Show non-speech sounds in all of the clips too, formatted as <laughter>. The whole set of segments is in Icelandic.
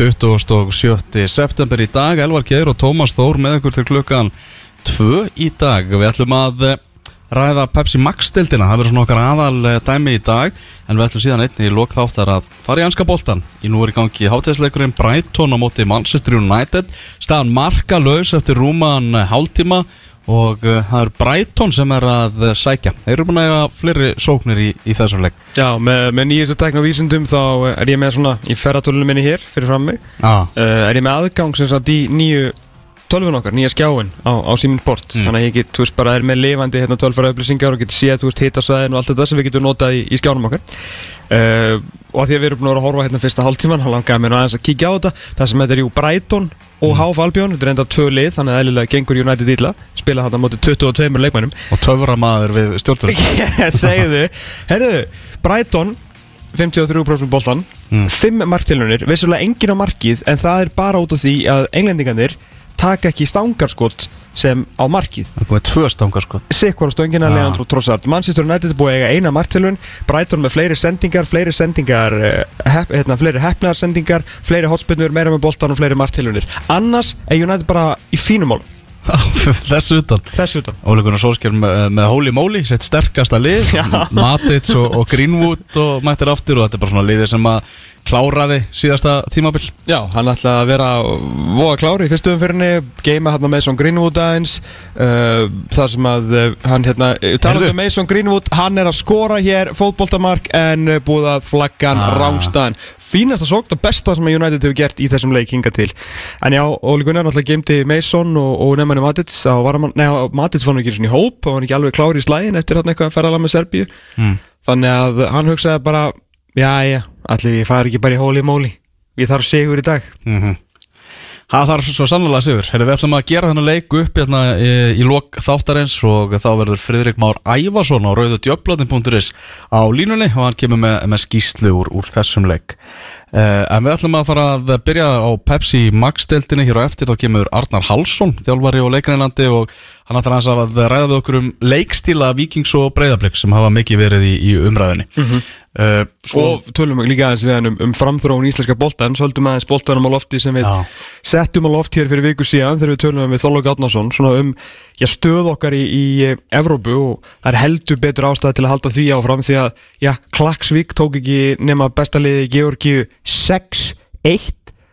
27. september í dag. Elvar Geir og Tómas Þór með ykkur til klukkan 2 í dag. Við ætlum að eh, ræða Pepsi Max-dildina Það verður svona okkar aðal eh, dæmi í dag. En við ætlum síðan einni í lok þáttar að fara í anska boltan Í nú er í gangi hátæðsleikurinn Brighton á móti Manchester United. Staðan marka laus eftir rúman eh, hálftíma Og uh, það er Brighton sem er að uh, sækja. Þeir eru búin að eiga fleiri sóknir í, í þessum leik. Já, með, með nýjastu tekna vísindum þá er ég með svona í ferratólunum minni hér fyrir fram mig ah. uh, er ég með aðgang sem sagt í nýju tölvun okkar, nýja skjáin á, á síminn port. Mm. þannig að ég get, þú veist, bara er með lifandi hérna tölfara upplýsingar og get séð, þú veist, hitasvæðin og allt þetta sem við getum notað í, í skjánum okkar. Uh, og að því að við erum búin að vera að horfa hérna fyrsta hálftíman, hann langaði mér aðeins að kíkja á þetta. Það sem þetta er jú Brighton og HF Albion þetta er enda tvö lið, þannig að eðlilega gengur United illa. Spila þetta á móti 22 leikmænum Og töfra maður við <laughs> Brighton 53% boltan Mm. 5 marktilunir, vissulega engin á markið en það er bara út af því að englendingarnir taka ekki stangarskot sem á markið. Það komið tvö stangar sko Sikkvar á stöngina, Ah. Leandro Trossard. Manchester United er búið að eiga eina marktilun Brighton með fleiri sendingar, fleiri sendingar eh, hep, hérna, fleiri hefnaðar sendingar fleiri hotspinnur, meira með boltan og fleiri marktilunir annars er United bara í fínum mál <laughs> Þessu utan. Þessu utan. Óli Gunnar Solskjær með, með Holy Moly Sett sterkasta lið. <laughs> Matic og, og Greenwood og mættir aftur Og þetta er bara svona liðið sem að kláraði síðasta tímabil Já, hann ætlaði að vera voða klári í fyrstu umfyrinni, geima hann með Mason Greenwood aðeins uh, þar sem að uh, hann hérna, talandi Heyrðu. um Mason Greenwood, hann er að skora hér fótboltamark en uh, búið að flagga hann Ah. rángstæðan. Fínasta sókt og besta sem að United hefur gert í þessum leik hinga til. En já, Óli Gunnar náttúrulega geimdi Mason og, og á varamann, neða, Matic var nú ekki í hóp og hann ekki alveg klári í slægin eftir hann eitthvað að ferðala með Serbíu. mm. Þannig að hann hugsaði bara Já, já, allir ég fari ekki bara í hóli móli Ég þarf sigur í dag. Mm Það þarf svo sannlega sigur. Herri, Við ætlum að gera þennan leik upp hérna, í, í lok þáttarins og þá verður Friðrik Már Ævason á rauðudjöflatin.is á línunni og hann kemur með, með skýslu úr, úr þessum leik Eh, en við ætlum að fara að byrja á Pepsi Max-deltinni hér á eftir, þá kemur Arnar Halsson, þjálfari og leiknænlandi og hann ætlar að, að ræða við okkur um leikstíla vikings og breyðarblik sem hafa mikið verið í, í umræðinni. Mm -hmm. uh, eh, svo og tölum við líka aðeins við hann um, um framþróun íslenska boltan, söldum aðeins boltanum á lofti sem við já. settum á loft hér fyrir viku síðan þegar við tölum við, við Þóllók Átnarsson svona um já, stöð okkar í, í eh, Evrópu og það er heldur betur ástæði til að halda því áfram því að já, Klaksvík tók ekki nema bestaliði Georgi 6-1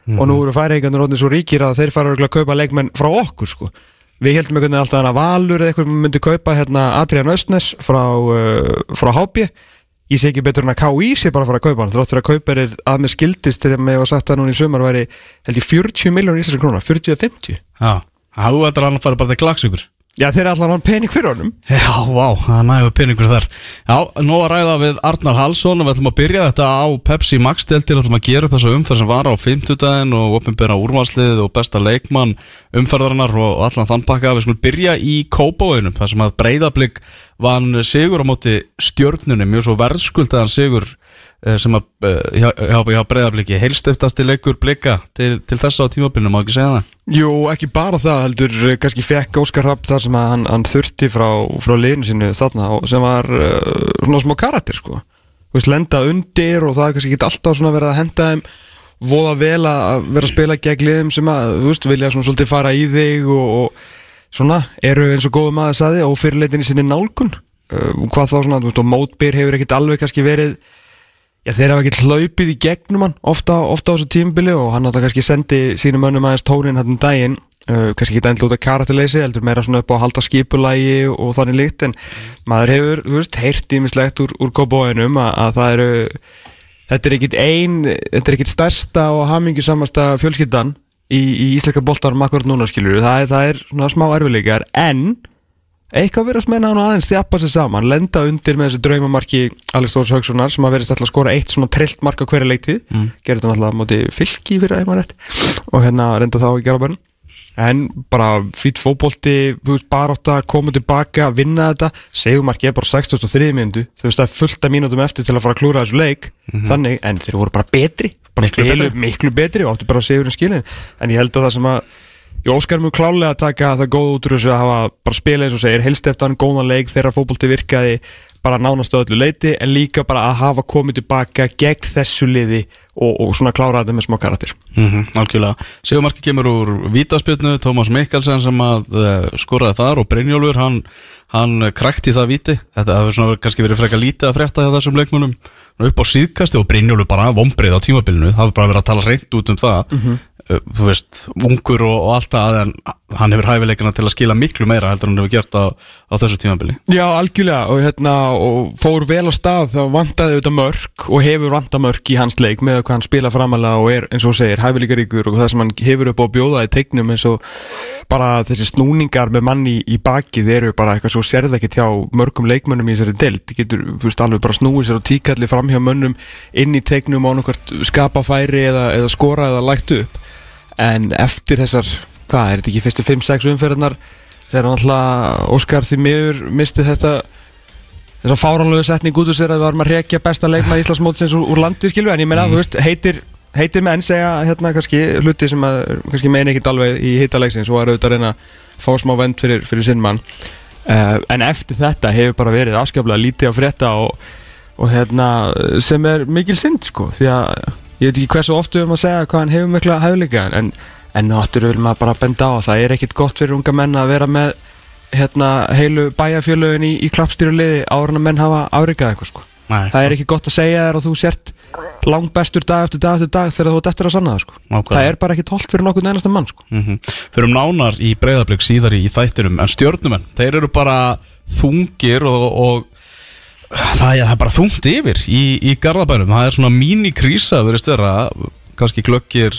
mm. og nú mhm. eru færingarnir rótni svo ríkir að þeir fara að kaupa leikmenn frá okkur sko við heldum einhvern veginn alltaf að Valur eða eitthvað myndi kaupa hérna Adrian Östnes frá, uh, frá Hápið ég sé ekki betur en að K.I. sé bara að fara að kaupa hann þróttur að kaupa er að með skildist þegar maður hefur sagt að núna í sumar væri held ég 40 miljónir íslenskar krónar, 40 að 50 Já, það hú að það er að hann fara bara til klagsugur Já þeir er allan hann pening fyrir honum. Já, vá, það nægur peningur þar. Já, nú að ræða við Arnar Halsson og við ætlum að byrja þetta á Pepsi Max-deltir ætlum að gera upp þessu umferð sem var á 50 daginn og opinbera úrvarslið og besta leikmann umferðarinnar og, allan þann pakka. Við skulum byrja í Kópavöginum þar sem að breyðablík vann sigur á móti stjörnunni, mjög svo verðskuldaðan sigur sem að eh, hjá, hjá, hjá breyðablíki heilstiftasti leikur blika til, til þessa á tímabilinu, má ekki segja það? Jú, ekki bara það heldur eh, kannski fekk Óskar Rapp þar sem að hann, hann þurfti frá, frá liðinu sínu þarna sem var uh, svona smá karakter sko. Þú veist, lenda undir og það kannski ekki alltaf svona verið að henda þeim voða vel að vera að spila gegn liðum sem að, þú veist, vilja svona svolítið fara í þig og, og svona eru eins og góðum aðeins aði og fyrirleitinni sinni nálgun. Uh, hvað þá svona, þú veist, og mótbyr hefur ekkit alveg kannski verið Já, þeir hafa ekki hlaupið í gegnum hann ofta, ofta á þessu tímabili og hann átta kannski sendi sínum mönnum aðeins tónin hann um daginn. Uh, kannski ekki endla út af karakterleysi heldur meira svona upp á að halda skipulægi og þannig líkt en maður hefur, þú veist, heyrt ímislegt úr, úr kópóinum að, að það eru þetta er ekkit ein þetta er ekkit stærsta og hamingjusamasta fjölskyldan í, í íslenska boltarum akkurat núna skilur það það er svona smá erfileikar en eitthvað verðast menna hann aðeins þjappa sér saman lenda undir með þessi draumamarki Alex Þórs Haugssonar sem að verðist alltaf að skora eitt svona trillt mark á hverja leiktið mm. gerði þetta alltaf á móti fylki fyrir að rétt. Og hérna reynda þá að gera börn en bara fýtt átt að koma tilbaka vinna þetta, segumarki er bara 63 minútu þú veist það er fullt af mínútum eftir til að fara að klúra þessu leik. Þannig, en þeir voru bara betri. Bara Miklu miklu, betri. og áttu bara að að Ég óskar mjög klálega að taka það góð út úr þessu að hafa bara spila eins og segir helst eftir hann góðan leik þegar fótbolti virkaði bara nánast á öllu leiti en líka bara að hafa komið tilbaka gegn þessu liði og, og svona klára þetta með smá karakter. Mm algjörlega. Sigurmarki kemur úr vítaspjötnu, Tómas Mikkelsen sem að uh, skoraði þar og Brynjólfur hann, hann krækti það víti. Þetta hefur svona kannski verið frekar lítið að frétta hjá þessum leikmunum upp á síðkasti og Brynjólfur bara vombrið á tímabilinu, það var bara verið að tala reynd út um það. Uh, þú veist, ungur og, og allt það en hann hefur hæfileikana til að skila miklu meira heldur hann hefur gert á, á þessu tímabili. Já, algjörlega og, hérna, og fór vel á stað þá vantaði auðvitað mörg og hefur vantað mörg í hans leik með hvað hann spila framalega og er eins og segir hæfileikaríkur og það sem hann hefur upp á að bjóða í tegnum eins og bara þessi snúningar með manni í bakið eru bara eitthvað svo sérð ekki hjá mörgum leikmönnum í þessari það getur þú veist, alveg bara snúið sér og tíkalli fram hjá mönnum inn í tegnum á nokkvært skapa færi eða, eða skora eða lægt upp en eftir þessar, hvað er þetta ekki fyrstu 5-6 umferðarnar þegar hann alltaf Óskar því miður misti þetta þessa fáránlegu setning út úr sér að við varum að rekja besta leikmann Íslandsmótsins úr, úr landi skilju en ég meina, þú veist, heitir heitir menn segja hérna kannski hluti sem að kannski meina ekkert alveg í hitaleiksins og er auðvitað að reyna að fá smá vend fyrir, fyrir sinn mann. Uh, en eftir þetta hefur bara verið afskaplega lítið að frétta og, og hérna sem er mikil synd sko því að ég veit ekki hversu oftu við erum að segja hvað hann hefur mikla hæfleika en, en náttúrulega vil maður bara benda á að það er ekkit gott fyrir unga menn að vera með hérna heilu bæjarfjölögin í, í klappstýruliði ára menn hafa árikað eitthvað sko Nei, það er ekki gott að segja þér að þú sért langt bestur dag eftir dag eftir dag þegar þú ert eftir að sanna það sko. Það er bara ekki tólt fyrir nokkuð neinasta mann sko. mm Fyrir um nánar í breyðablík síðar í, í þættinum En stjórnumenn, þeir eru bara þungir og, og það, er, það er bara þungt yfir í, í Garðabænum. Það er svona mínikrísa verið störa Kannski glöggir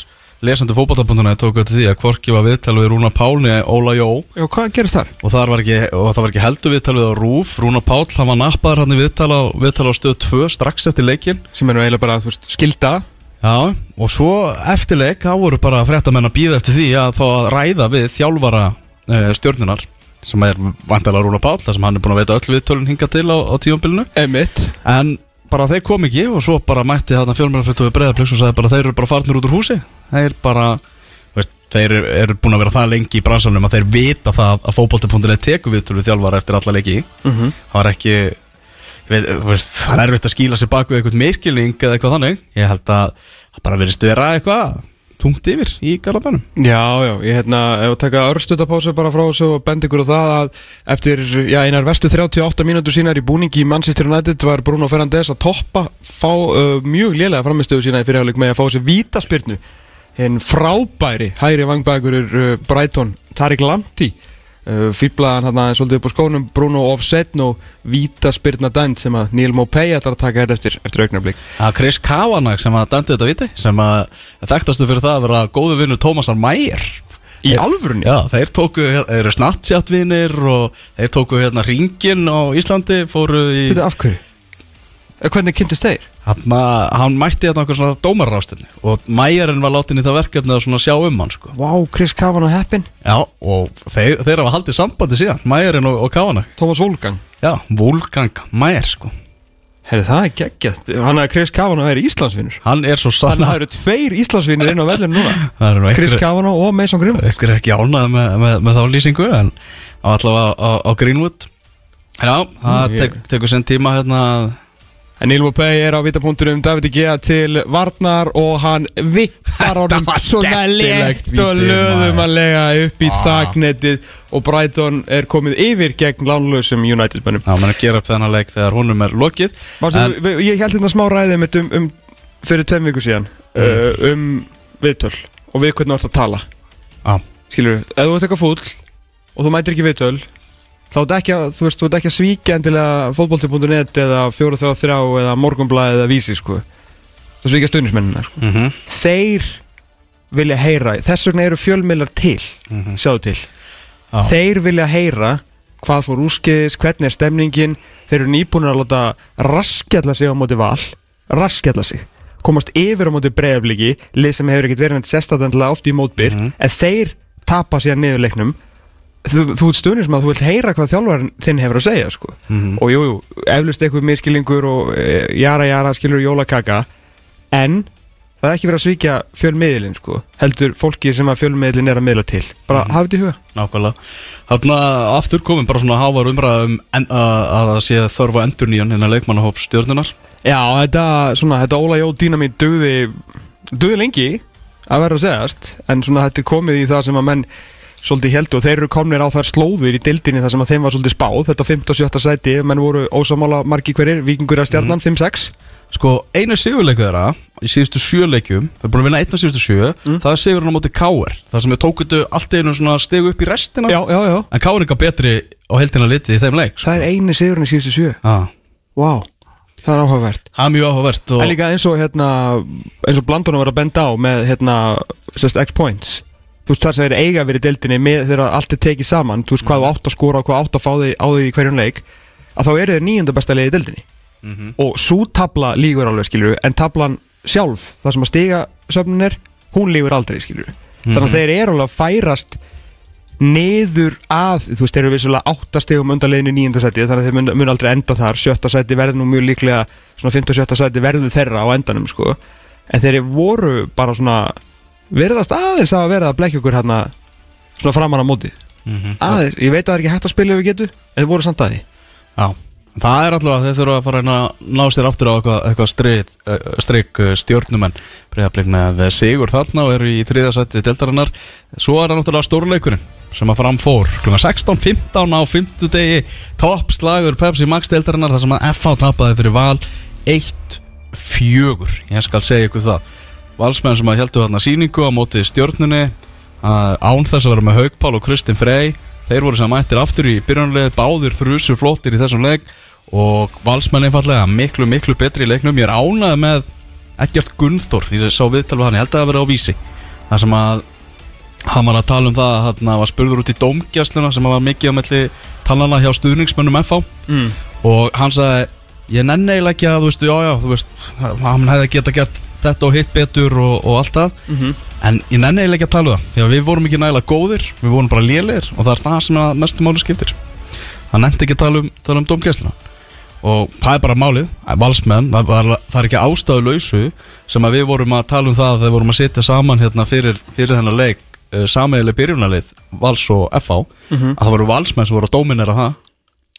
lesandi fótballtabunduna tóku þetta því að Kvorki var viðtal við Rúna Pálni Óla Jó. Já, hvað gerist þar? og, þar var ekki, og það var ekki heldur viðtal við á Rúf. Rúna Pál, hann var nappaður hann í viðtal á, viðtal á stöð 2 strax eftir leikin sem er nú eiginlega bara, þú veist, skilda. Já, og svo eftir leik þá voru bara fréttamenn að býða eftir því að fá að ræða við þjálfara e, stjórnunar sem er vantilega Rúna Páll þar sem hann er búin að veita öll viðtölun hinga til á, á tímabilinu. Emitt en bara þeir kom ekki og svo bara mætti þarna fjölmjörnfjöld við breyðaplöks og sagði bara þeir eru bara farnir út úr húsi. Þeir bara, veist, þeir eru, búin að vera það lengi í bransanum að þeir vita það að fótbolti.net teku viðtölu þjálfara eftir alla leiki. Mhm. var ekki við, veist, það er erfitt að skýla sér bak við eitthvað miskilning eða eitthvað þannig. Ég held að það bara verist vera eitthvað tungt yfir í Garðabænum. Já, já, ég hérna, ef að taka örstutapásu bara frá þessu og benda ykkur á það að eftir, já, einar vestu 38 mínútur sínar í búningi í Manchester United var Bruno Fernandes að toppa fá uh, mjög lélega framistöðu sína í fyrirháleik með að fá sér vítaspyrnu. Hinn frábæri hægri vangbækurur uh, Brighton, Tarik Lamptey fýblaðan hann aðeins svolítið upp á skónum Bruno Offsetn og vítaspyrna dæmt sem að Neil Mopay ætlar að taka þetta eftir, eftir augnablík Það er Chris Kavanagh sem að dæmdi þetta viti sem að þekktastu fyrir það að vera góðu vinnur Tómasar Mægir Í alvörunni? Já, þeir tóku, þeir eru Snapchat vinnir og þeir tóku hérna ringin á Íslandi fóru í Veitu af hverju? Eh, Hvernig kynntist þeir? hann, hann mætti hérna okkur svona dómarrástinni og Mægirinn var látin í það verkefni að svona sjá um hann sko. Vá, Chris Kavan og Heppin? Já, og þeir, þeir hafa haldið sambandi síðan Mægirinn og, og Kavanagh Thomas Wolfgang. Já, Wolfgang Mægir sko. Herri, það er geggjað. Hann er Chris Kavan og er Íslandsvinnur Hann er svo Þannig að sann það eru tveir Íslandsvinnur inn á vellinu núna. <laughs> Það Chris einhverjir- Kavan og Mason Greenwood. Ykkur er ekki ánægð með, með, með þá lýsingu en á allavega á, á Greenwood. Já, það ég- tek, tekur sinn tíma hérna En Neil Mopay er á vitapunktunum David Gea til Varnar og hann vippar honum svona létt og víti, löðumanlega upp í Ah. þagnetið og Brighton er komið yfir gegn lánlausum United-bönnum Já, mann að gera upp þennan leik þegar honum er lokið. En- en, Ég held hérna smá ræðið mitt um, um fyrir tveim viku síðan uh, um viðtöl og við hvernig þú ert að tala. Já, skilur, ef þú ert eitthvað fúll og þú mætir ekki viðtöl þá þú ert ekki að svíkja endilega fótbolti.net eða 433 eða morgunblæði eða vísi sko. Þú svíkja stundismennina sko. mhm. Þeir vilja heyra þess vegna eru fjölmiðlar til sjáðu til. Já. þeir vilja heyra hvað fór úrskiðis, hvernig er stemningin. Þeir eru nýbúinir að láta raskjalla sig á móti val raskjalla sig. Komast yfir á móti breyðabliki lið sem hefur ekkert verið neitt sérstæðandilega oft í mótbyr en þeir tapa síðan niður leiknum þú, þú ert stundir sem að þú vilt heyra hvað þjálfarinn þinn hefur að segja sko. og jú, jú, eflust eitthvað miskilingur og e, jara jara skilur jólakaka. En það er ekki verið að svíkja fjölmiðlin sko, heldur fólki sem að fjölmiðlin er að miðla til. Bara Mhm. hafið þetta í huga. Nákvæmlega. Þannig að aftur komin bara svona hávar umræða um en, að, að það sé þörfa endur nýjan innan leikmannahóps stjórnunar Já, þetta, svona, þetta Óla Jó dýnamín dugði dugði lengi að vera að segjast. En svona þetta er komið í það sem að menn svolítið heldur og þeir eru komnir á þær slóðir í dildinni þar sem að þeim var svolítið spáð þetta 5. og 7. sæti, menn voru ósamála margi hverjir, vikingur að stjarnan, 5-6 Sko, einu sigurleiku þeirra í síðustu sjö leikjum, við erum búin að vinna einn af síðustu sjö það er sigurinn á móti Káer það sem við tókutu allt einu svona stegu upp í restina Já, já, já, en Káer er eitthvað betri á heldina litið í þeim leik sko. það er eini sigurinn í síðustu sjö ah. Vá, það er áhugavert Það er mjög áhugavert og En líka eins og hérna eins og Blandunum var að benda á með hérna X-Points þú veist þar sem þeir eiga verið dildinni með þegar allt er tekið saman þú veist hvað þú átt að skora og hvað átt að fá þig á því í hverjum leik að þá eru þeir níunda besta liði í dildinni og svo tabla lígur alveg skilur en tablan sjálf það sem að stiga söfnin er hún lígur aldrei skilur þannig að þeir eru alveg að færast niður að, þú veist, þeir eru vissulega áttastegum undanleginu í nýjunda seti þannig að þeir mun, mun aldrei enda þar, sjötta seti verður nú mjög líklega, svona 5. og sjötta seti verður þeirra á endanum, sko. En þeir voru bara svona verðast aðeins að verða að blekja okkur hérna svona framan á móti. Mhm. aðeins, ég veit að það er ekki hægt að spila ef við getum en þeir voru samt að því. Já, það er alltaf að þeir þurfa að fara að ná sér aftur á eitthvað, eitthvað streik stjórnumenn. Breyðarblik með Sigur þarna og eru í þriðasætti deltarinnar svo er það náttúrulega stórleikurinn sem að fram fór klukkan 16.15 á 50 degi toppslagur Pepsi Max deltarinnar þar sem að FH tapaði fyrir val 1-4 ég skal segja ykkur það valsmenn sem að heldur þarna síningu á móti stjórnunni án þess að vera með Haugpál og Kristinn Frey þeir voru sem mættir aftur í byrjunarleið báðir þrjusu flottir í þessum leik og valsmenn einfallega miklu miklu betri í leiknum ég er ánað með ekkert Gunnþór ég sá viðtal við hann, ég held að það verið á vísi það sem að hann var að tala um það að hann var spurður út í dómgjastluna sem var mikið á melli talana hjá stuðningsmönnum FH mm. og hann sagði ég nenni eiginlega ekki að þú veist, já já, þú veist hann hefði geta gert þetta og hitt betur og, og allt það. Mhm. en ég nenni eiginlega ekki að tala um það því að við vorum ekki nægilega góðir, við vorum bara lélegir og það er það sem að mestu máli skiptir. Hann nefndi ekki að tala um, tala um dómgæsluna. Og það er bara málið valsmenn, það, það, það er ekki ástæðu lausu sem að við vorum að tala um það þegar við vorum að sitja saman hérna fyrir, fyrir þennan leik uh, sameigileg byrjunarlið Vals og FH Mhm. að það voru valsmenn sem voru að dóminera það.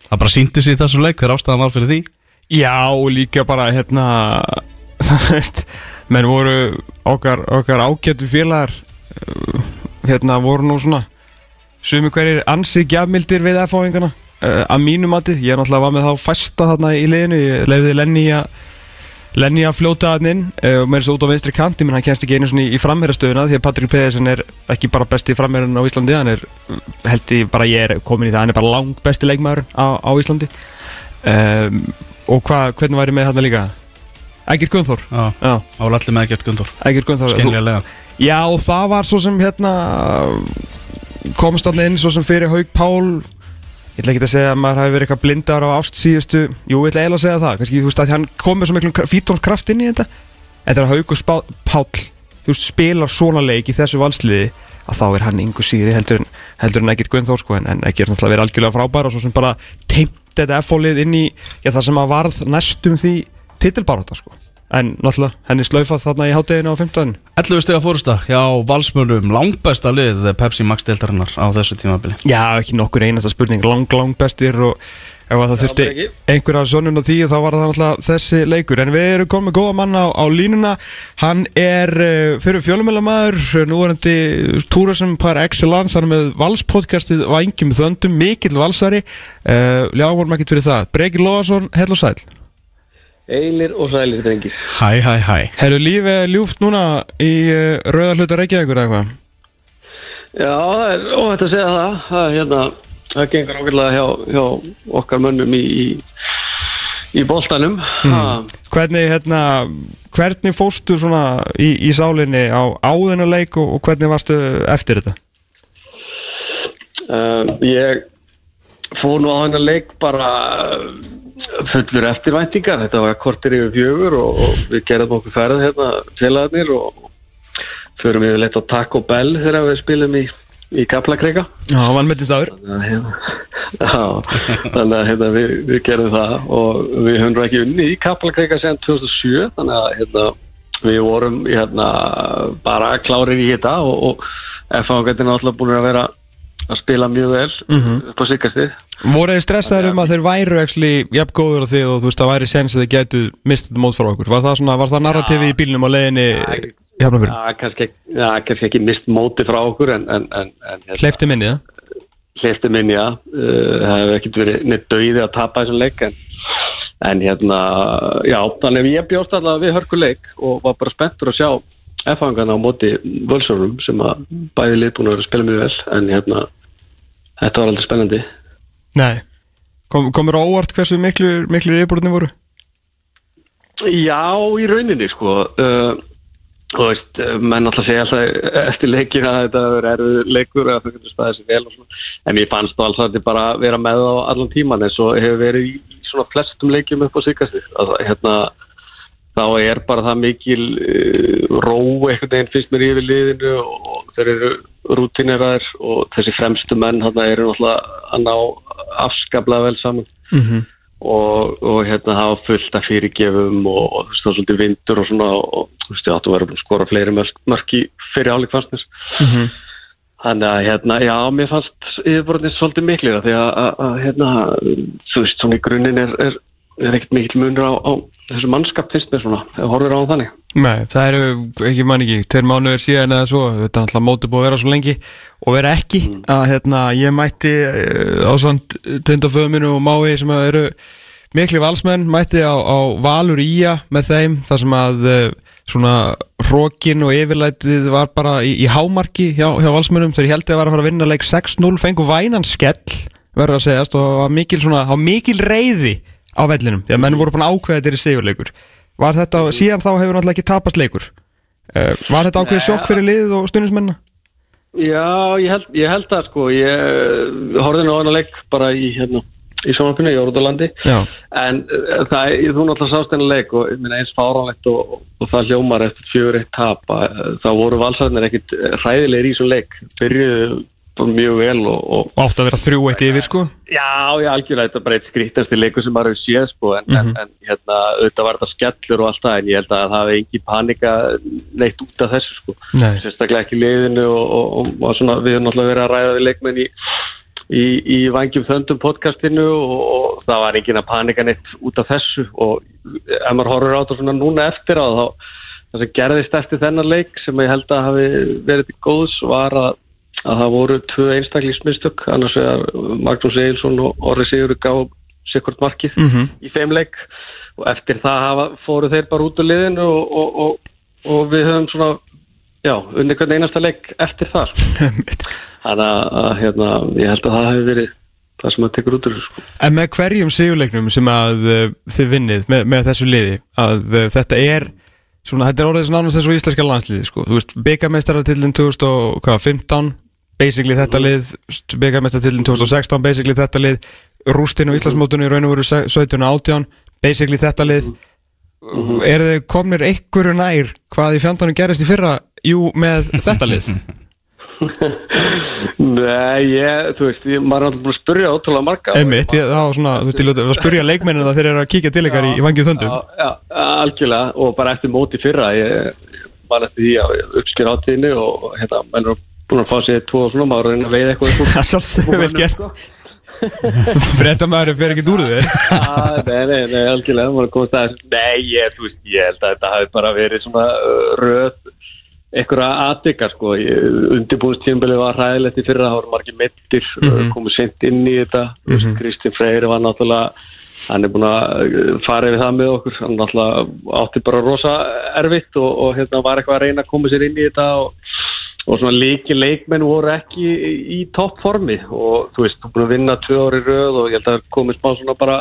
Það bara síndi sig í þessu leik hver ástæðan var fyrir því. Já, og líka bara hérna það <laughs> veist, menn voru okkar, okkar ágættu félagar uh, hérna voru nú svona sumi hverjir ansi gjafmildir við F-fáingana uh, að mínu mati, ég er náttúrulega var með þá fæsta þarna í liðinu, ég leiði Lenny að Lenny að fljóta hann inn uh, og með þessu út á vinstri kanti, menn hann kennst ekki einu svona í, framherrastöðuna því að Patrik Pedersen er ekki bara besti framherrun á Íslandi, hann er held ég bara ég er komin í það, hann er bara lang besti leikmaður á, á Íslandi. Um, og hva, hvernig væri með þarna líka Ægir var allir með ekkert gundur Ægir Gunnþór Skeinlega Já, og það var svo sem hérna komst hann inn svo sem fyrir Haug Pál. Ég ætla ekki að segja að maður hafi verið eitthvað blindar á ást síðustu, jú, ég ætla eiginlega að segja það kannski, þú veist, að hann kom með svo miklum fítónskraft inn í þetta, en þegar Haug og Páll, þú veist, spilar svona leik í þessu valsliði, að þá er hann yngur síri heldur en, heldur en ekkert Gunnþór sko, en, er náttúrulega verið algjörlega frábær og svo sem bara teimt þetta F-fólið inn í já, það sem að varð næstum því titilbaráta sko, en náttúrulega henni slaufað þarna í hátteginu á 15 11 stega fórsta hjá valsmönum langbesta lið Pepsi Max deildarinnar á þessu tímabili. Já, ekki nokkur einasta spurning, lang, lang bestir og ef að það þurfti einhverja sonun á því þá var það náttúrulega þessi leikur. En við erum komið góða mann á, á línuna. Hann er uh, fyrir fjölumælamæður núverandi túrasum par excellence, hann er með valspodcastið Vængjum þöndum, mikill valsari. Uh, já, vorum ekkert fyrir það. Breki Lóðarsson, hell og sæl Eilir og sælir drengir. Hæ, hæ, hæ. Herru, lífið er ljúft núna í uh, rauða hluta Reykjavíkur eða eitthvað? Já, það er óhætt að segja það. Það, er hérna, það gengur ákveðlega hjá, hjá okkar mönnum í, í, í boltanum. Mm. Hvernig, hérna, hvernig fóstu svona í, í sálinni á áðunuleik og, og hvernig varstu eftir þetta? uh, Ég fór nú á hennar leik bara uh, fullur eftirvæntingar. Þetta var kortir yfir fjögur og, og við gerðum okkur ferð hérna félagarnir og förum við leitt á Taco Bell þegar við spilum í, í Kaplakrega Já, hann mettist aður hérna, <laughs> já, þannig að hérna, við, við gerum það. Og við höfum ekki unni í Kaplakrika sen 2007 þannig að hérna, við vorum hérna bara klárir í þetta og, og F-fangarnir náttúrulega búin að vera að spila mjög vel upp á síkastið Voru þið stressaður um að þeir væru actually jafn góður á þig og þú veist að væri sens að þið gætu mistið mót frá okkur? Var það, svona, var það narrativi í bílnum á leiðinni í Hafnarfjörn? Já, kannski, ekki- já, kannski ekki mist móti frá okkur hérna, Hleyfti minni það? hleyfti minni, já. Uh, það hefur ekkert verið neitt dauði að tapa þessum leik en, en hérna já, þannig að ég bjóst allavega við hörkuleik og var bara spenntur að sjá F-fangana á móti völsórum sem að bæði liðbúin að vera að spila mjög vel en hérna, þetta var aldrei spennandi. Nei. Kom, Komur á óvart hversu miklu, miklu reyðbúrunni voru? Já, í rauninni sko. Uh, þú veist, uh, menn alltaf segja alltaf eftir leikin að þetta verður erfið leikur eða þau getur staðið sér vel og svona. En ég fannst þá alltaf að þetta bara vera með á allan tíman eins og hefur verið í svona flestum leikjum upp á síkasti að hérna þá er bara það mikil uh, ró einhvern veginn finnst mér yfir liðinu og þeir eru rútineraðir og þessi fremstu menn þarna eru náttúrulega að ná afskaplega vel saman Mhm. og, og hérna hafa fullt af fyrirgefum og, og þú veist það er svolítið vindur og svona og þú veist ég áttu að vera að skora fleiri mörk, mörk í fyrir áleik fannst mér Mhm. þannig að hérna já mér fannst yfirbúrðin svolítið miklir því að, hérna þú veist svona í grunninn er, er, er ekkert mikill munur á, á þessu mannskap finnst mér svona horfir á hann þannig Nei, það eru, ekki man ekki, tveir mánuður síðan eða svo, þetta er alltaf mótið búið að vera svo lengi og vera ekki. Að hérna, ég mætti uh, á svont tindaföðminu og mái sem eru miklu valsmenn, mætti á, á Valur Ía með þeim, þar sem að uh, svona hrókin og yfirlætið var bara í, í hámarki hjá, hjá valsmennum, þegar ég held að það var að fara að vinna leik 6-0, fengu vænan skell verður að segjast og mikil svona, mikil reyði á vellinum, því að menn voru búin ákveða þetta er sigurleikur Var þetta, síðan þá hefur náttúrulega ekki tapast leikur. Uh, Var þetta ákveðið sjokk fyrir liðið og stundismenna? Já, ég held, ég held það sko. Ég horfði nú á hana leik bara í hérna í sjónvarpinu í Jórðalandi Já, en uh, það, er- þú náttúrulega sást hennar leik og ég meina, eins fáránlegt og, og það hljómar eftir fjögur eitt tap að, uh, þá voru valsarnir ekkit hræðilegir í svo leik. Byrjuðu bara mjög vel og, og og átt að vera þrjú eitt yfir sko Já, já, algjörlega, þetta er bara eitt skrítasti leikur sem maður hefur séð, sko, en, en, en hérna, auðvitað var þetta skellur og allt það, en ég held að það hafi engin panika neitt út af þessu, sko. Nei. Sérstaklega ekki í liðinu og, og, svona, við erum náttúrulega verið að ræða við leikmenn í, í, í Vangjum Þöndum podcastinu og, og það var engin að panika neitt út af þessu og ef maður horfir á þetta svona núna eftir á þá, það sem gerðist eftir þennan leik sem ég held að hafi verið til góðs var að að það voru tvö einstaklingsmistök annars vegar Magnús Egilson og Orri Sigur gá sikkert markið Mhm. í þeim leik. Og eftir það hafa, fóru þeir bara út úr liðinu og, og, og, og við höfum svona já, unni hvern einasta leik eftir það <laughs> þannig að, hérna, ég held að það hefur verið það sem að tekur út úr sko. En með hverjum sigurleiknum sem að uh, þið vinnið með, með þessu liði að uh, þetta er svona, þetta er orðið svona nánast þessu íslenska landsliði sko, þú veist, byggamestarartillin 2015 basically þetta lið, byggamestarartillin 2016 basically þetta lið, rústin og Íslandsmótunni í raun og veru 17 og 18 basically þetta lið. Eru þið komnir einhverju nær hvað í fjandanum gerist í fyrra? Jú, með <laughs> þetta lið. Nei, ég, þú veist, ég, maður er alltaf búin að spyrja ótrúlega marga. Einmitt, ég, þá svona, þú veist, ég ljóti að spyrja leikmennina þegar þeir eru að kíkja til ykkar í, í vangið þöndum. Já, já, algjörlega og bara eftir móti fyrra ég var eftir því að uppskýra átíðinu og hérna, menn eru búin að fá sér tvo og svona, maður að reyna að veiða eitthvað Það er svolítið vel gert. sko. <laughs> Fréttamaður fer ekki úr þér. <laughs> Ah, Nei, nei, nei, algjörlega, maður komið að Nei, ég, þú veist, ég held að þetta hafi bara verið svona uh, röð einhverja aðdykka, sko. Undirbúðstímbilið var hræðilegt í fyrra það voru margir mittir, mm Mhm. komið sent inn í þetta, mm -hmm. Kristinn Freyri var náttúrulega hann er búin að uh, fara yfir það með okkur, hann náttúrulega átti bara rosa erfitt og, og hérna var eitthvað að reyna að koma sér inn í þetta og, og svona leiki leikmenn voru ekki í, í toppformi. Og þú veist, þú búin að vinna tvö ári röð og ég held að komið smá svona bara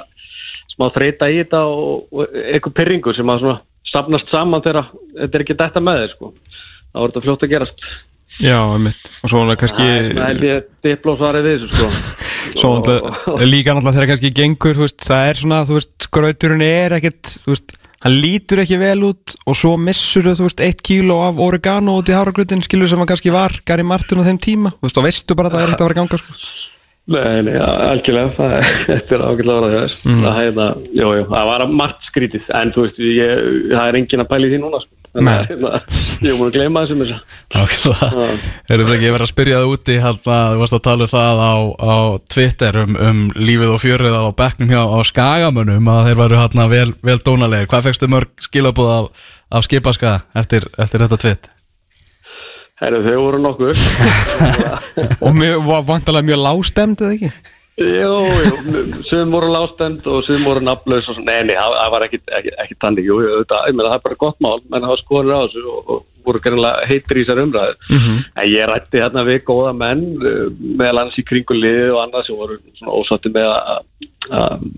smá þreita í þetta og, og eitthvað pyrringur sem að svona safnast saman þegar þetta er ekki detta með þeir sko. Þá er þetta fljótt að gerast. Já, einmitt. Og svo náttúrulega kannski það held ég diplósvarið við þessu sko. Svo náttúrulega líka náttúrulega þegar kannski gengur þú veist, Það er svona, þú veist, grauturinn er ekkert Þú veist, hann lítur ekki vel út Og svo missur þú veist, eitt kíló af oregano út í háragrutin Skilur sem hann kannski var Gary Martin á þeim tíma Þú veist, og veistu bara að það er ekkert að að ganga sko. Nei, nei, algjörlega, það er, <laughs> þetta er ágætlega orðað þess. Það hefða, jú, jú, það var margt skrítið, en þú veist, ég, það er engin að pæli því núna, sko. Þannig að Nei. hérna, ég er múin að gleyma þessum þess Nákvæmlega Eru það ekki verið að spyrja það úti hérna, þú varst að tala um það á, á Twitter um, um lífið og fjörið á bekknum hjá á skagamönnum að þeir varu hérna vel, vel dónalegir Hvað fegstu mörg skilabúð af, af skipaska eftir, eftir þetta tvitt? Herru, þau voru nokkur <laughs> Og mjög, var vantalega mjög lágstemd eða ekki? Jú, jú, sum voru lástend og sum voru nafnlaus og svona, nei, nei, það það var ekki, ekki, ekki tannig, jú, meina, það er bara gott mál, menn hafa skoður á þessu og, og voru greinlega heitir í þessar umræðu. En ég rætti hérna við góða menn, uh, meðal annars í kringu liðið og annað sem voru svona ósátti með að, að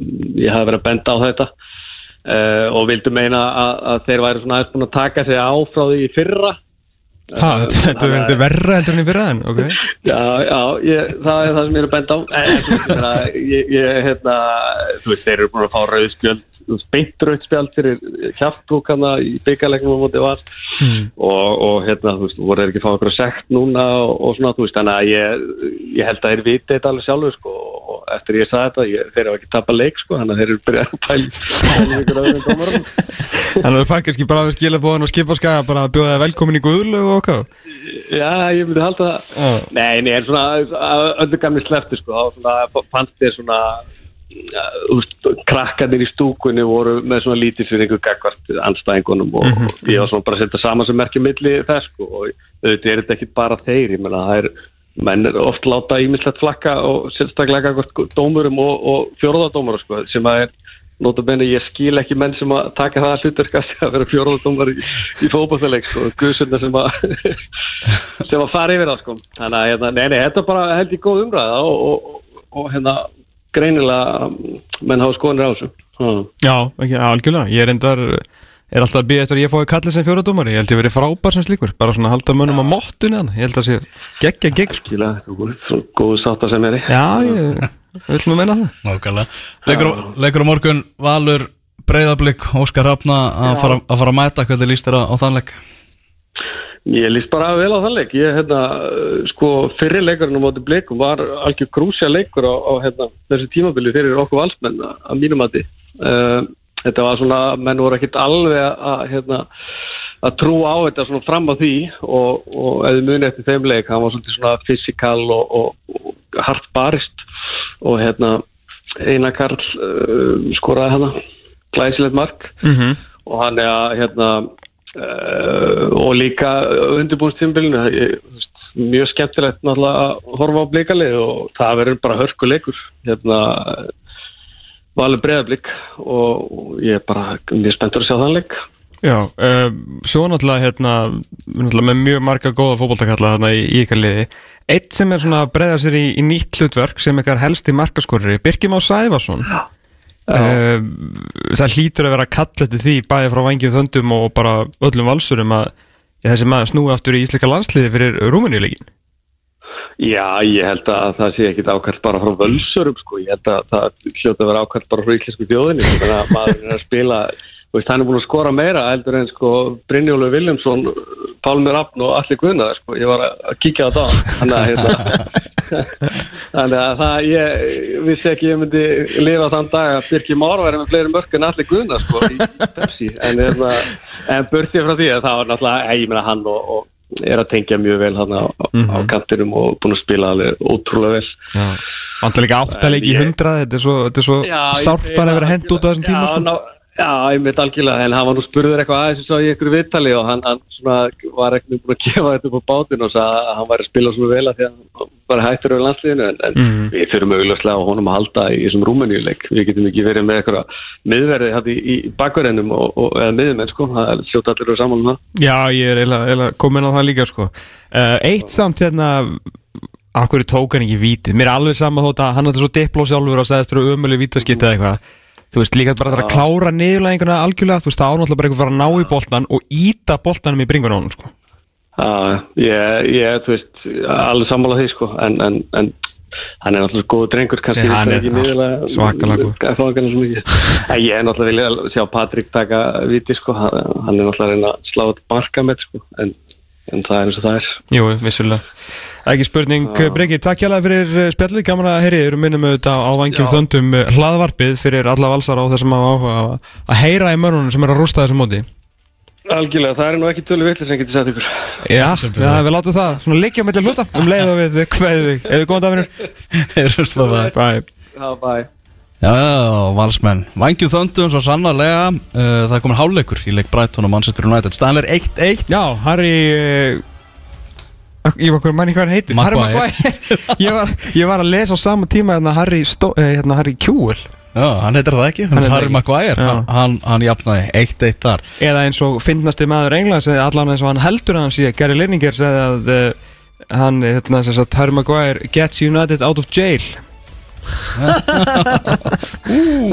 ég hafi verið að benda á þetta uh, og vildu meina að, að þeir væri svona aðeins búin að taka sig á frá því í fyrra. Ha, þetta er er verra heldur enn í fyrra en, ok. Já, já, ég, það er það sem ég er að benda á. Veist, hérna, ég, ég, hérna, þú veist, þeir eru búin að fá rauðspjöld beint rauðspjöld fyrir kjafttúkana í byggarleiknum á móti var og, og hérna, þú veist, voru ekki að fá okkur sekt núna og, og svona, þú veist, þannig að ég, ég held að þeir viti þetta alveg sjálfur, sko, og eftir ég sagði þetta, ég, þeir hafa ekki tapað leik, sko, þannig að þeir eru byrjað að pæla. <laughs> Þannig að þú fækkar ekki bara við skilabóðan og skipaskaga bara að bjóða þig velkomin í guðlu og okkar Já, ég myndi halda það Já. Nei, nei, en svona að öllu gamli slefti sko, þá fannst þér svona krakkarnir í stúkunni voru með svona lítilsvinningu gagvart anstæðingunum og Mhm. ég var svona bara að setja saman sem merkja milli þess sko, og auðvitað er þetta ekki bara þeir, ég meina það er menn er oft láta ímislegt flakka og sérstaklega gagvart dómurum og, og fjórðadómur sko, sem að er notabene ég skil ekki menn sem að taka það hlutverkast að <laughs> vera fjórðadómar í, í fótballleik sko, guðsunda sem að <laughs> sem að fara yfir það sko þannig að hérna, nei, nei, þetta bara held ég góð umræða og, og, og, og hérna greinilega um, menn hafa skoðanir á þessu. Ha. Já, ekki, algjörlega, ég er endar er alltaf að býja eftir að ég fái kallið sem fjóradómari. Ég held ég verið frábær sem slíkur, bara svona að halda mönnum á mottunni hann, ég held að sé geggja gegg sko. Skila, þetta er góð- góð sátta sem er í. Já, ég vil nú meina það. Nákvæmlega. Leikur, leikur á morgun Valur Breiðablík Óskar Rafna að fara, að fara að mæta. Hvernig líst þér á, á þannleik Ég líst bara vel á þann leik. Ég, hérna, sko, fyrri leikurinn á móti blikum var algjör grúsja leikur á, á hérna, þessu tímabili fyrir okkur valsmenn að að mínum mati. Uh, þetta var svona, menn voru ekkit alveg að hérna, að trúa á þetta svona fram á því og, og eða muni eftir þeim leik, hann var svona fysikal og, og, og hart barist og hérna Einar Karl uh, skoraði hana glæsilegt mark. Mm og hann er að hérna uh, og líka undirbúinstímbilinu mjög skemmtilegt náttúrulega að horfa á blikalið og það verður bara hörkuleikur hérna valur breyðablík og, ég er bara mjög spenntur að sjá þann leik. Já, uh, svo náttúrulega hérna, náttúrulega með mjög marga góða fótboltakalla þarna í, í ykkar liði. Eitt sem er svona að breyða sér í, í nýtt hlutverk sem ykkar helsti markaskorri Birkjum á Sæfason uh, Það hlýtur að vera að kalla eftir því bæði frá vangjum þöndum og bara öllum valsurum að ja, þessi maður snúi aftur í íslika landsliði fyrir Rúmeníuleikin Já, ég held að það sé ekkit ákvæmt bara frá völsurum sko, ég held að það hljóta að vera ákvæmt bara frá íslensku þjóðinni. Þannig að maður er að spila veist, hann er búin að skora meira heldur en sko Brynjólu Viljámsson, Pálmur Afn og allir guðnaðar sko, ég var að kíkja á það. Þannig að hérna þannig að það, ég vissi ekki ég myndi lifa þann dag að Birki Már væri með fleiri mörk en allir guðnaðar sko í Pepsi, en, hérna, en börtið frá því að það var náttúrulega, ég meina hann og, og er að tengja mjög vel hann á, á kantinum og búin að spila alveg ótrúlega vel. Vantar líka áttaleiki í hundrað Þetta er svo, svo Já, ég- sárt að vera hend út á þessum tíma já, sko. Já, ég veit algjörlega en hann var nú spurður eitthvað aðeins svo í einhverju viðtali og hann, hann svona var ekki búin að <laughs> gefa þetta upp á bátinn og sagði að hann væri að spila svona vel að því að hann bara hættur yfir landsliðinu en, en Mhm. við þurfum augljóslega á honum að halda í þessum rúmeníuleik við getum ekki verið með eitthvað miðverði hætti í, í bakverðinum og, og, eða miðumenn sko, það er sjóta allir og saman um það Já, ég er eiginlega- komin á það líka sko. uh, Eitt samt hérna Akkur tók hann ekki vítið Mér er alveg sama þótt að hann er svo dipló sjálfur og sagðist þér umölu vítaskitt eða eitthvað Þú veist, líka bara það að klára niðurlæðinguna algjörlega Þú veist, það ánáttúrulega bara eitthvað að ná í boltan og íta boltanum í bringun á honum sko. Já, ég, ég, þú veist, alveg sammála því sko, en, en, en hann er náttúrulega góður drengur, kannski Nei, hann er svakalega. <laughs> En ég er náttúrulega vilja sjá Patrik taka viti sko, hann er náttúrulega að slá þetta marka með sko, en, en það er eins og það er. Jú, vissulega. Ekki spurning, uh. Breki, takk hjá fyrir eh, spjallið, gaman að heyri, erum minnum auðvitað á vangjum Já. þöndum eh, hlaðvarpið fyrir alla valsar á þessum að áhuga að- að heyra í mörnunum sem er að rústa þessum móti. Algjörlega, það er nú ekki tölu villi sem getur sagt ykkur. Já, já, við látum það Svona liggja með til hluta. Um leið og við kveðið þig. Eða góðan Heyrjumst <laughs> bara. Bye Já, bæ Já, valsmenn. Vangju þöndum svo sannarlega uh, Það er komin háleikur í leik Brighton og Manchester United. Staðan er 1-1 Já, Harry uh, Ég var manni hvað heitir? Maguire. Harry Maguire. <laughs> Ég var, ég var að lesa á sama tíma hérna Harry, Stó, eh, hérna Harry Kjúel Já, hann heitir það ekki, hann Hann er Harry. Maguire. Hann, hann, hann jafnaði 1-1 þar. Eða eins og finnasti maður Englands Allan eins og hann heldur að hann sé Gary Lineker segði að uh, hann, hérna, sem sagt, Harry Maguire gets United out of jail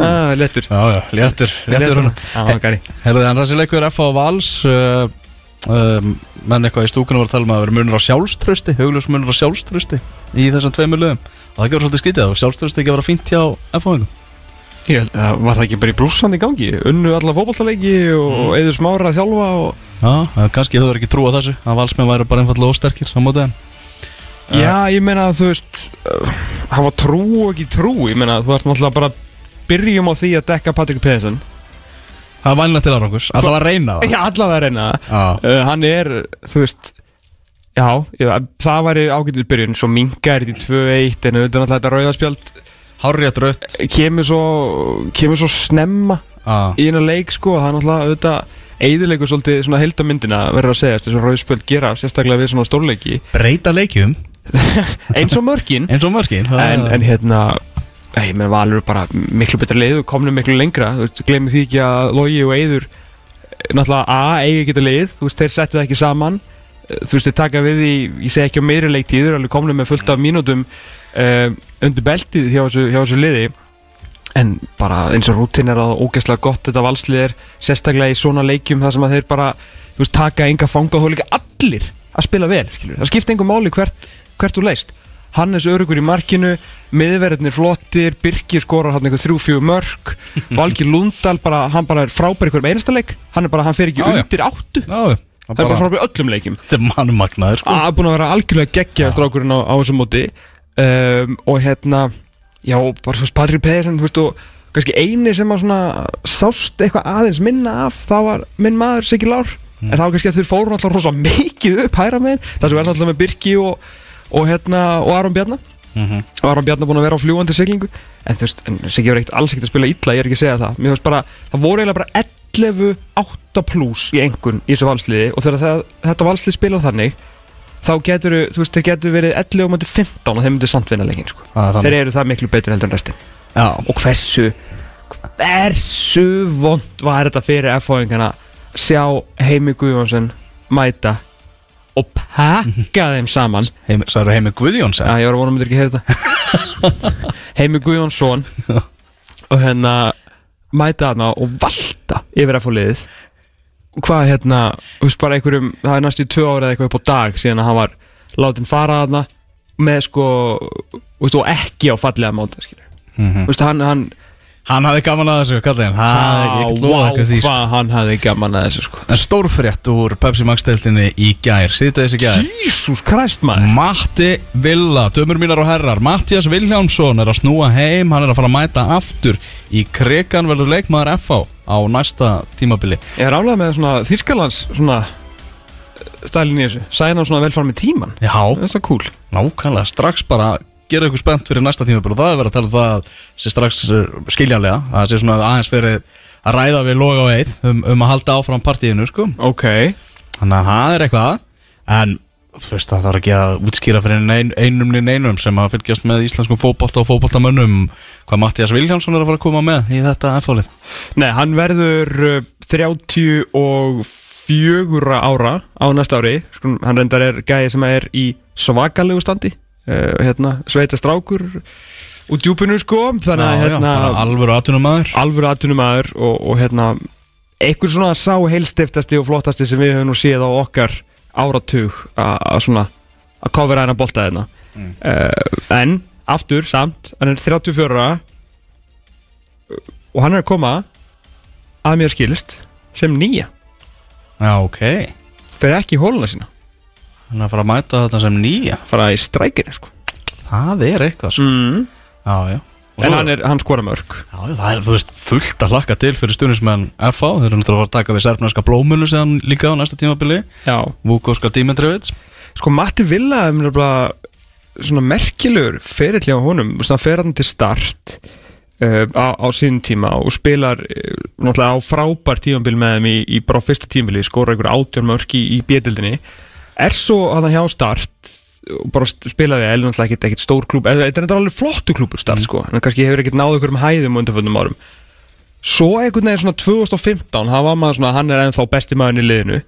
ah, Lettur Já, já, léttur, léttur Gary. Herðu, en þessi leikur er F á Vals uh, um, menn eitthvað í stúkunum var að tala um að vera munur á sjálfströsti hugljus munur á sjálfströsti í þessum tveimur liðum. Og það gefur svolítið skrítið og sjálfströsti ekki að vera fínt hjá F-fáingum Ég að var það ekki bara í blússan í gangi? Unnu alla fótballtaleiki og mm. eður smára að þjálfa og... Já, kannski höfður ekki trú á þessu að valsmenn væru bara einfallega ósterkir á móti þeim Já, ég meina að þú veist uh, hafa trú og ekki trú Ég meina að þú ert náttúrulega bara byrjum á því að dekka Patrik Pedersen Það er vænlega til árangus, alltaf að reyna það. Já, allavega að reyna það. Uh, Hann er, þú veist Já, já það væri ágætið byrjun Svo mingar þetta í 2-1 En auðvitað náttúrulega þetta rauðaspjald hárrétt rött Kemur svo, kemur svo snemma Já, í einu leik sko Það er náttúrulega auðvitað Eðilegur svolítið svona heildamyndina verður að segja Þess að rauðspjöld gera sérstaklega við svona stórleiki. Breyta leikjum <laughs> Eins og mörkin. Eins og mörkin en, en hérna ég meina Valur bara miklu betra leið og komnum miklu lengra, þú veist, glemir því ekki að Logi og Eiður náttúrulega A, eigi geta leið, þú veist, þeir settu það ekki saman. Eh, þú veist, þeir taka við í ég segi ekki á meiri leiktíður, alveg komnum með fullt af mínútum uh, undir beltið hjá þessu, hjá þessu liði. En bara eins og rútin er að ógeðslega gott þetta valslið er sérstaklega í svona leikjum þar sem að þeir bara þú veist, taka enga fanga og þú líka allir að spila vel, skilur, það skipta engum máli hvert, hvert þú leist. Hannes Örugur í markinu, miðverðinir flottir, Birkir skorar hann einhver þrjú fjögur mörg, <laughs> Valgir Lundal bara, hann bara er frábær ykkur um einasta leik. Hann er bara, hann fer ekki Já, já. undir áttu. Það Já, er bara frábær í öllum leikjum. Þetta er mannmagnaður sko. Að búin að vera algjörlega geggja strákurinn á, á þessum móti. Um, og hérna já, bara svo Patrik og kannski eini sem að svona sást eitthvað aðeins minna af það var minn maður Siggi Lár. En það var kannski að þeir fóru alltaf rosa mikið upp hæra megin, það sem er alltaf með Birki og, og hérna, og Aron Bjarnar Mhm. og Aron Bjarnar búin að vera á fljúandi siglingu. En þú veist, en Siggi var ekkert alls ekkert að spila illa ég er ekki að segja það, mér finnst bara það voru eiginlega bara 11 8 plus í engun í þessu valsliði. Og þegar það, þetta valslið spilar þannig þá getur, þú veist, þeir getur verið 11 og mæti 15 og þeir myndir samt vinna leikin sko. Þannig. þeir eru það miklu betur heldur en restin. Já, og hversu hversu vond var þetta fyrir F-fáingana sjá Heimi Guðjónsson mæta og pakka þeim saman. Heim, sagður heimi Guðjóns Já, ég var að vona að myndir ekki heyra þetta. <laughs> Heimi Guðjónsson og hérna mæta hana og valta yfir að fá liðið. Hvað hérna, þú veist bara einhverjum það er næstu í tvö ára eða eitthvað upp á dag síðan að hann var látin fara hana með sko, þú veist, og ekki á fallega móta, skilur Mhm. þú veist, hann, hann Hann hafði gaman að þessu, kallið hann eitthvað því sko. hvað hann hafði gaman að þessu sko. En stórfrétt úr Pepsi Max deildinni í gær. Sýta þessi gær. Jísús Krist maður. Matti Villa, dömur mínar og herrar. Mattias Vilhjámsson er að snúa heim. Hann er að fara að mæta aftur Í krekan verður leikmaður FH á næsta tímabili. Ég er ánlega með svona Þýskalands svona stælin í þessu? Sæna svona vel fara með tíman Já, Það er cool nákvæmlega, strax bara gera ykkur spennt fyrir næsta tímabil og það er verið að tala um það að sé strax eh, skiljanlega að það sé svona aðeins fyrir að ræða við loga og eið um, um að halda áfram partíinu sko. Ok. Þannig að það er eitthvað. En þú veist það þarf ekki að útskýra fyrir ein, einum niður einum sem að fylgjast með íslenskum fótbolta og fótboltamönnum hvað Mattias Viljámsson er að fara að koma með í þetta F-fólið Nei, hann verður uh, 34 ára á næsta ári. Sko, Hann reyndar er gæði sem er í svakalegu standi hérna, Sveita strákur út djúpinu sko. Þannig að hérna, alvöru atvinnumæður alvöru atvinnumæður og, og hérna einhver svona sá heilstiftasti og flottasti sem við höfum nú séð á okkar áratug að svona að kofera hennar bolta hérna. Uh, en aftur samt hann er 34 ára, uh, og hann er að koma að mér skilist sem nýja. Já, ok. Fyrir ekki hóluna sína Hann er að fara að mæta þetta sem nýja. Fara í strækinu sko. Það er eitthvað sko. mm. Já, já. En hann, er, hann skora mörg Já, það er, veist, fullt að hlakka til fyrir stunismenn FH, þeir eru náttúrulega að taka við serfnarska blómunu síðan líka á næsta tímabili. Já. Vúkóska Dimitrevits. Sko Matti Villa er svona merkilegur ferill hjá honum. Þú veist, hann fer hann til start uh, á, á sín tíma og spilar uh, náttúrulega á frábær tímabil með þeim í, í bara fyrsta tímabili. Skora einhver átján mörg í, í bjöldildinni er svo að hann hjá start og bara spilaði eða náttúrulega ekkert, ekkert stór klúb þetta er alveg flottu klúbur start sko en kannski hefur ekkert náðu ykkur um hæðum á undanföndum árum. Svo einhvern veginn svona 2015 hann var maður svona, hann er ennþá besti maðurinn í liðinu.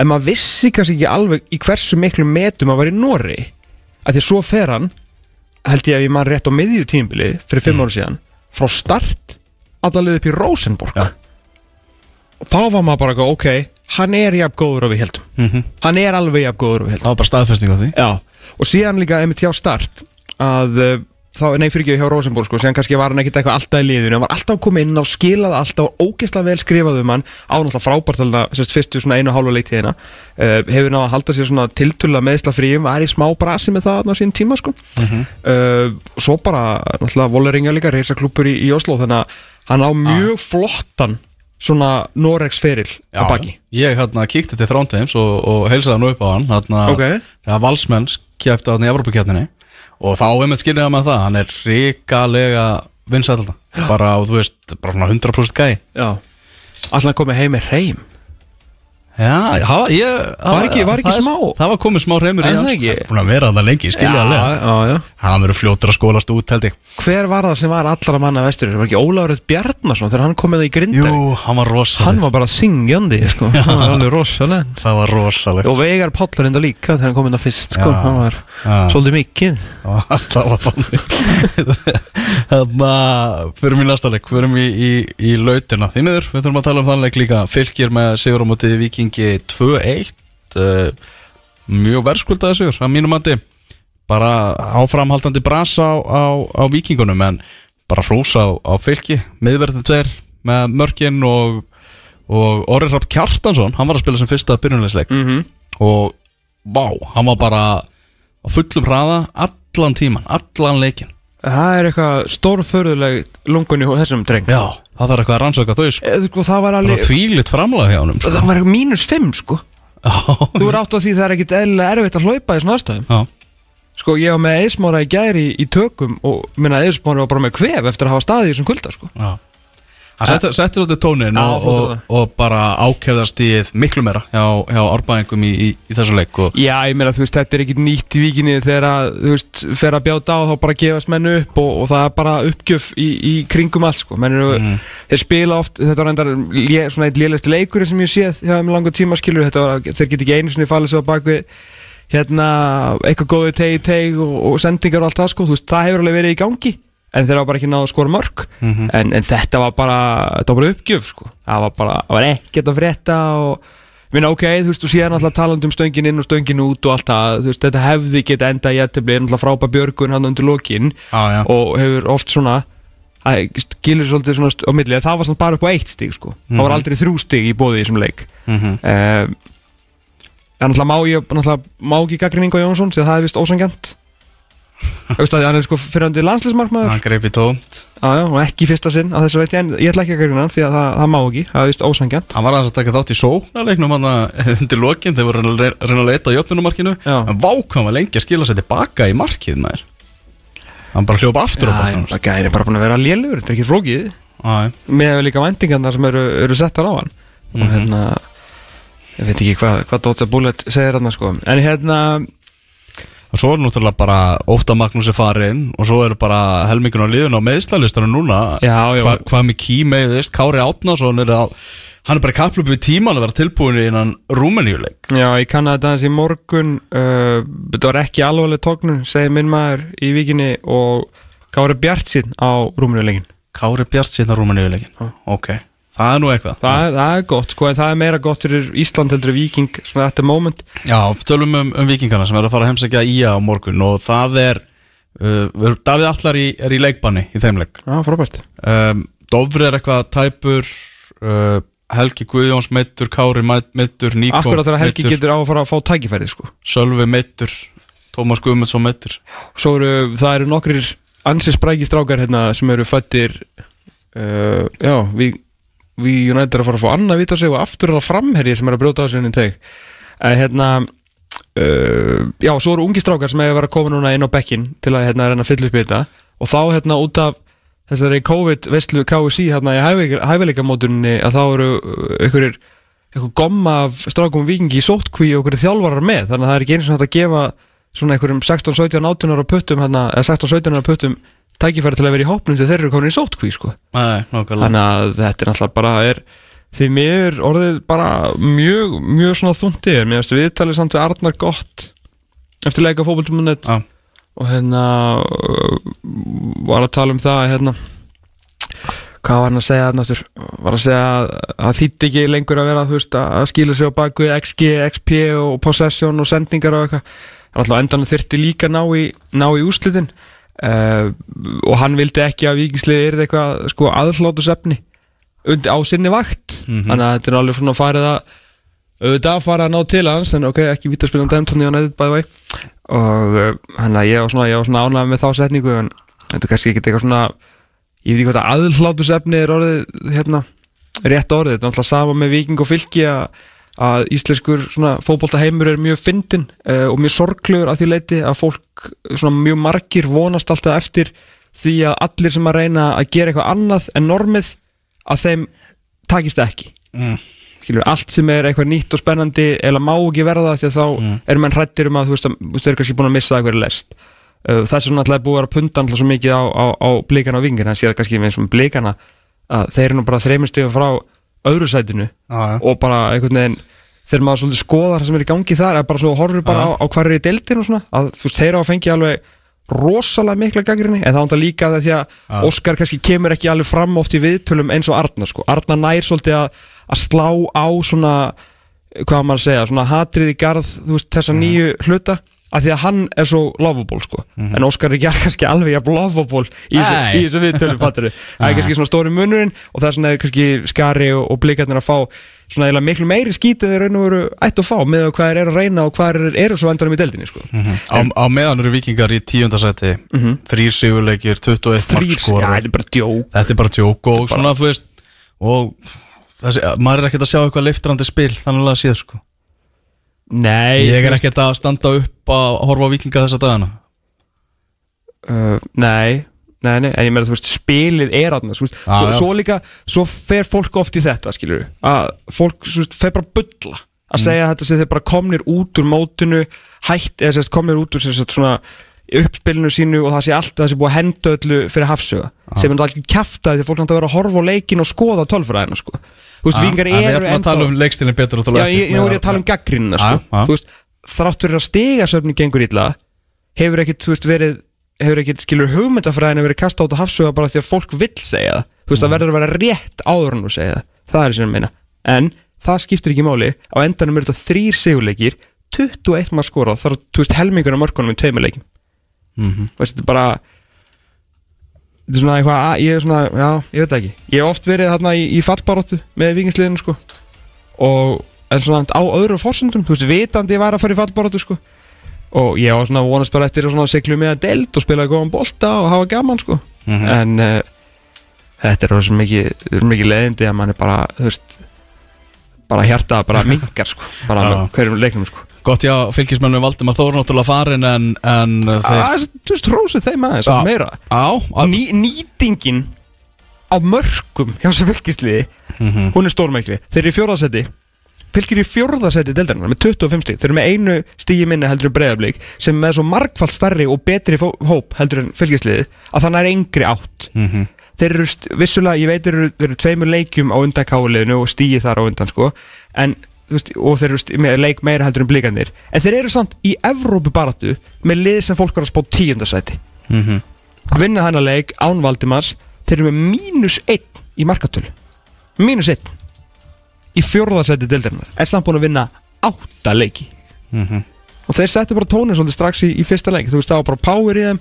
En maður vissi kannski ekki alveg í hversu miklu metum að vera í Nóri að því að svo fer hann held ég að ég maður rétt á miðju tímbili fyrir fimm ára síðan frá start allavega upp í Rosenborg. Já. og þá var maður bara ok hann er jafn góður og við heldum Mhm. hann er alveg jafn góður og við heldum Það var bara staðfesting á því. Já, og síðan líka einmitt hjá start að uh, þá, nei fyrir ekki hjá Rosenborg sko, síðan kannski var hann ekkert eitthvað alltaf í liðinu. Hann var alltaf að koma inn á skilað alltaf ógeðslega vel skrifað um hann. Á náttúrulega frábært alveg sérst fyrstu svona einu og hálfa leiktíðina. Uh, hefur náða að halda sér svona tiltölulega meðsla fríum var í smá brasi með það á sín tíma sko. Uh, og svo bara náttúrulega Voleringa líka reysa klúpur í, í Oslo þannig að hann á mjög flottan svona Norex feril á baki. Ég hérna kíkti til Þrándheims og, og heilsaði hann upp á hann hérna, Ok. þegar valsmenn kæfti á hann í Evropakjarninni og þá einmitt skiljaði með það hann er ríkalega vinsætla bara, og þú veist, bara svona 100% gæi. Já. Alltaf komið heim með reym Já, það var, ekki- var ekki það er- smá? Það var komið smá reymur í En hann það? Það er búin að vera það lengi, já, já. Hann verður fljótur að skólast út, held ég Hver var það sem var allra manna vestur? Var ekki Ólafur Bjarnason þegar hann komið í grinda? Jú, hann var rosaleg Hann var bara syngjandi, sko Hann var alveg rosaleg Það var rosalegt Og Veigar Pállur enda líka þegar hann kom inn á fyrst, sko Já. Hann var Já. svolítið mikið <laughs> Það var fannig Þannig að Vikingi 2-1 uh, Mjög verðskuldaði sigur, að mínum mati. Bara áframhaldandi brasa á, á, á Vikingunum En bara hrós á, á fylgi Miðverðin tveir með mörkin og, og Orri Rapp Kjartansson Hann var að spila sem fyrsta byrjunleisleik mm -hmm. og vá, hann var bara á fullum hraða allan tíman, allan leikin Það er eitthvað stórförðuleg lungun í þessum dreng. Já, það þarf eitthvað að rannsaka þau sko. Eða, sko, Það var alveg var þvílitt framlega hjá honum sko. Það var eitthvað mínus fimm, sko. Já, Þú er átt á því það er ekkit eðlilega erfitt að hlaupa í svona aðstæðum. Já, Sko, ég var með eðsmára í gæri í, í tökum og minna eðsmára var bara með kvef eftir að hafa staðið í þessum kulda, sko. Já Hann settir, áttir tónin Já, og, og, og bara ákefðast í miklu meira hjá, hjá árbæðingum í, í, í þessu leik og, Já, ég meina, þú veist, þetta er ekkit nýtt í vikinni þegar að, þú veist, fer að bjáta á þá bara gefast menn upp og, og það er bara uppgjöf í, í kringum allt, sko. Menn eru, Mhm. þeir spila oft, þetta var endar svona eitt lélæsti leikur sem ég séð hjá þeim langa tíma skilur, þetta var, þeir get ekki einu sinni falið svo á bakvið hérna, eitthvað góðu tegi teg og, og sendingar og allt það, sko, þú veist, það hefur alveg verið í gangi en þeir hafa bara ekki náðu að skora mörg Mhm. en, en þetta var bara, þetta var bara uppgjöf, sko það var bara, það var ekkert að frétta og Minna, ok, þú veist, og síðan alltaf talandi um stöngin inn og stöngin út og allt það, þú veist, þetta hefði geta enda í jættibli, er alltaf frábær björgun hann undir Já, já, og hefur oft svona, gilur svolítið svona á milli, að það var svona bara upp á eitt stig, sko, það var aldrei þrjú stig í bóði í þessum leik. mhm, Um, en náttúrulega má ég, náttúrulega má ekki gaggrinning á Jónsson, því að það er vist ósangjant. Þú veist að hann er sko fyrirhandi landslismarkmaður, hann greip í tónt já, já, og ekki fyrsta sinn, að þessu veit ég, en ég ætla ekki að hann, því að það, það má ekki, það er vist ósangjant. Hann var aðeins að taka þátt í sóknarleiknum hann undir lokin, þeir voru að reyna- að leita á jöfnunumarkinu Já. En vákvæm var lengi að skila sér tilbaka í markið maður Hann bara hljópa aftur Já, bakkanum það gæri bara búin að vera lélugur, þetta er ekki flókið. Með líka vendingarnar sem eru, eru settar á hann og hérna ég veit ekki hvað, hvað Dótsa Bullet segir hann sko. en hérna Og svo er náttúrulega bara Óta Magnús er farin Og svo eru bara helmingun á liðun á meðslalistanum núna. Já, já. Hva, Hvað með ký meðist Kári Átnason er að Hann er bara í kaplöp við tíman að vera tilbúin í innan Rúmeníuleik. Já, ég kannaði þetta aðeins í morgun uh, þetta var ekki alvarleg tóknun segir minn maður í vikinni og Kári Bjartsinn á rúmunuleikin Kári Bjart síðan Rúmeníuleikin. Ok, það er nú eitthvað. Það, er- það er gott, sko, en það er meira gott fyrir Ísland heldur en Viking, svona þetta moment. Já, tölum um, um vikingana sem er að fara að heimsækja ía á morgun Og það er uh, Davíð Allar í, er í leikbanni í þeim leik. Já, frábært. Um, Dofri er eitthvað tæpur uh, Helgi Guðjóns meittur Kári meittur Níko akkurat þegar Helgi meiddur, getur á að fara að fá tækifæri sko. Sölvi meittur Tómas Guðmundsson meittur. Svo eru, það eru nokkrir ansi spræki strákar hérna sem eru fættir uh, já, við við United er að fara að fá annað vita sig og aftur það framherji sem er að brjóta á sinni teg uh, hérna uh, já, svo eru ungi strákar sem hefur verið að koma núna inn á bekkin til að hérna reyna að fylla upp í þetta. Og þá hérna út af þessari COVID-veslu KSI hérna í hæfileikamótunni að þá eru einhverjir eitthvað gomma af strákum vikingi í sótkví og einhverjir þjálfarar með. Þannig að það er ekki eins og hægt að gefa svona einhverjum 16, 17, 18 ára puttum hérna, eða 16, 17 ára puttum tækifæri til að vera í hópnum til þeir eru komin í sótkví sko. Þannig að þetta er náttúrulega bara er, því mér orðið bara mjög, mjög svona þúndið mér veist viðtalið samt við Arnar gott eftir leika fókbaltumunnet Já. og hérna uh, var að tala um það hérna hvað var hann að segja aftur? Var að segja að það þýtti ekki lengur að vera veist að skýla sig á baku XG, XP og possession og sendingar og eitthvað. Hann alltaf endan þyrti líka ná í, ná í úslitin uh, og hann vildi ekki að vikingsliði er eitthvað sko aðhlátusefni á sinni vakt. Þannig að þetta er alveg svona að auðvitað að fara að ná til hans en ok, ekki vítaspilum dæmtóni á næðið bæði væg og hann að ég var svona, svona ánægð með þá setningu en þetta er kannski ekki eitthvað svona ég veit ekki hvað aðhlátusefni er orðið hérna, rétt orðið, þetta er alltaf sama með viking og fylki að, að íslenskur svona fótboltaheimur er mjög fyndin uh, og mjög sorglegur að því leiti að fólk svona mjög margir vonast alltaf eftir því að allir sem að reyna að gera eitthvað annað en normið að þeim takist það ekki mm. Skilur, allt sem er eitthvað nýtt og spennandi eða má ekki verða því að þá Mm. er menn hrættir um að þú veist að þeir eru kannski búin að missa eitthvað lest uh, þess er búið að punta alltaf svo mikið á, á, á blíkana og vingina en sér kannski með blíkana að þeir eru nú bara þreymur stöðum frá öðru sætinu Já, já. og bara einhvern veginn þegar maður svolítið skoðar það sem er í gangi þar er bara svo horfur bara á, á hvað er í deildin og svona að þú veist þeir á að fengi alveg rosalega mikla gaggrinni en það ánda líka það því að Óskar kannski kemur ekki alveg fram oft í viðtölum eins og Arnar sko. Arnar nær svolítið að, að slá á svona hvað maður að segja, svona hatrið í garð þú veist, þessa nýju hluta að því að hann er svo lovable sko. En Óskar <laughs> er kannski alveg jafn lovable í þessu, viðtölum fattari það er kannski svona stóri munurinn og vegna er kannski skari og, og blikarnir að fá svona eiginlega miklu meiri skítið þeir raun og veru ættu að fá með hvað eru að reyna og hvað þeir eru svo endanum í deildinni sko. Á, á meðan eru vikingar í tíundasæti þrýr sigurleikir, 21 þrýr, já, markskorar þetta er bara djók. Þetta er bara tjók og svona þú veist og þessi, maður er ekkert að sjá eitthvað liftrandi spil þannig að séð sko Nei, ég þú er veist, ekkert að standa upp að horfa á vikinga þessa dagana. Uh, nei, nei, nei, en ég meina þú veist, spilið er aðna svo, Já, svo, já. svo líka, svo fer fólk oft í þetta, skilur að fólk svo, veist, fer bara að bulla. Að segja þetta sem þeir bara komnir út úr mótinu hætt, eða sérst komnir út úr sérst svona uppspilinu sínu og það sé alltaf það sé búið að henda öllu fyrir hafsöga. Sem er náttúrulega ekki kæfta því að fólk náttúrulega vera að horfa á leikin og skoða tölfræðina sko. Þú veist, vingar Að við eru ætlum að tala um leikstilin betur og Já, ég, nú er ég að tala um gaggrínina sko. Já, já. Þú veist, þrátt fyrir að stigasöfni gengur illa hefur ekkit, þú veist, verið hefur ekkit, skilur hugmyndafræðinu verið kasta át að hafsuga bara því að fólk vill segja það. Þú veist, það verður að vera rétt áður en þú segja það. Það er sem ég meina, en það skiptir ekki máli, á endanum er þetta þrýr sigurleikir 21 maður skora þar, þú veist, helmingur af mörkunum í tveimurleikim Mhm. þú veist, þetta er svona eitthvað, að- ég er svona, já, ég veit ekki. Ég hef oft verið þarna í, í fallbaróttu með vikingsliðinu, sko. Og en svona á öðru fórsendum þú veist, vitandi ég var að fara í fallbaróttu, sko. Og ég var svona vonast bara eftir að svona siglu með að delt og spila góðan bolta og hafa gaman, sko. Mhm. en uh, þetta er rosa mikið, mikið leiðindi að mann er bara, þú veist bara hjarta, bara mingar, sko. Bara hverjum leiknum, sko Gott já, fylgismennum Valdimar Þór náttúrulega farin en, en þeir að, þú veist, rósið þeim aðeins, að meira. Á, á Ný, nýtingin á mörgum hjá þessu fylgisliði Mhm. hún er stórmækli. Þeir eru í fjórðasetti fylgir í fjórðasetti deildarinnar með 25 stík þeir eru með einu stígi minni heldur en breyðablík sem með svo margfald starri og betri hóp heldur en fylgisliði að þannig er engri átt. Mhm. þeir eru vissulega, ég veit þeir eru, þeir eru tveimur leikjum á undan káliðinu og stígi þar á undan sko. En veist, og þeir eru með leik meira heldur en blíkandir en þeir eru samt í Evrópu baratu með lið sem fólk var að spá tíundasæti Mhm. vinna þennan leik án Valdimars. Þeir eru með mínus 1 í markatölu. Mínus 1 í fjórðarsæti deildarinnar. Er samt búin að vinna 8 leiki. Mhm. og þeir settu bara tónin svolítið strax í, í fyrsta leik. Þú veist það var bara power í þeim.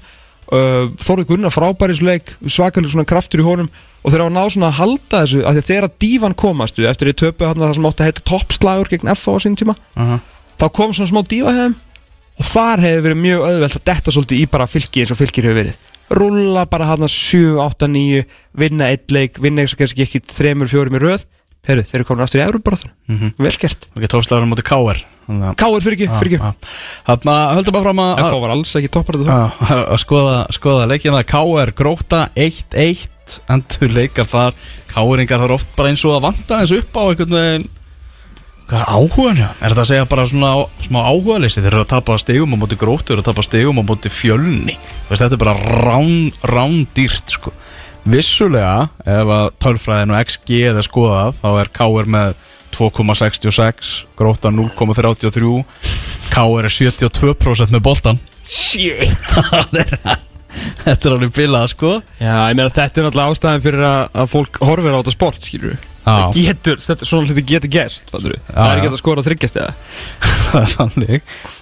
Uh, Þorri Gunnar frábærisleik svakalega svona kraftur í honum og þeir á að ná svona að halda þessu að þegar að dívan komastu eftir því töpu það sem átti að heita toppslagur gegn FA á sín tíma Aha. þá kom svona smá díva hefðum og þar hefur verið mjög auðvelt að detta svolítið í bara fylki eins og fylkir hefur verið rúlla bara hann að 7, 8, 9 vinna eitt leik, vinna eins og kannski ekki 3, 4 í röð Heru, þeir eru komin aftur í Európaráþun mm Mhm. vel gert Ok, tókstæður á móti K.R. Þannig að- Káir fyrir ekki, fyrir ekki Já, já. Þarna höldum bara fram að F.A. var alls ekki toppar þetta Já, <laughs> að skoða, skoða leikina K.R. gróta 1-1 endur leikar þar K.R.ingar þar oft bara eins og að vanta eins upp á einhvern veginn hvað áhugan hjá? Er þetta að segja bara svona smá áhuga leysi þeir eru að tapa stegum á móti grótu þeir eru að tapa stegum á móti fjölni Veist, þetta er bara rán, rándýrt sko. vissulega ef að tölfræðin og XG er skoðað þá er K.R. með 2,66 gróta 0,33 K.R. er 72% með boltan Shit. <laughs> Þetta er alveg bilað sko. Já, ég meina þetta er náttúrulega ástæðan fyrir að, að fólk horfir á þetta sport, skilur við Það getur, þetta, svona hluti getur gerst, Það er ekki að skora þryggjast eða. <laughs> Þannig.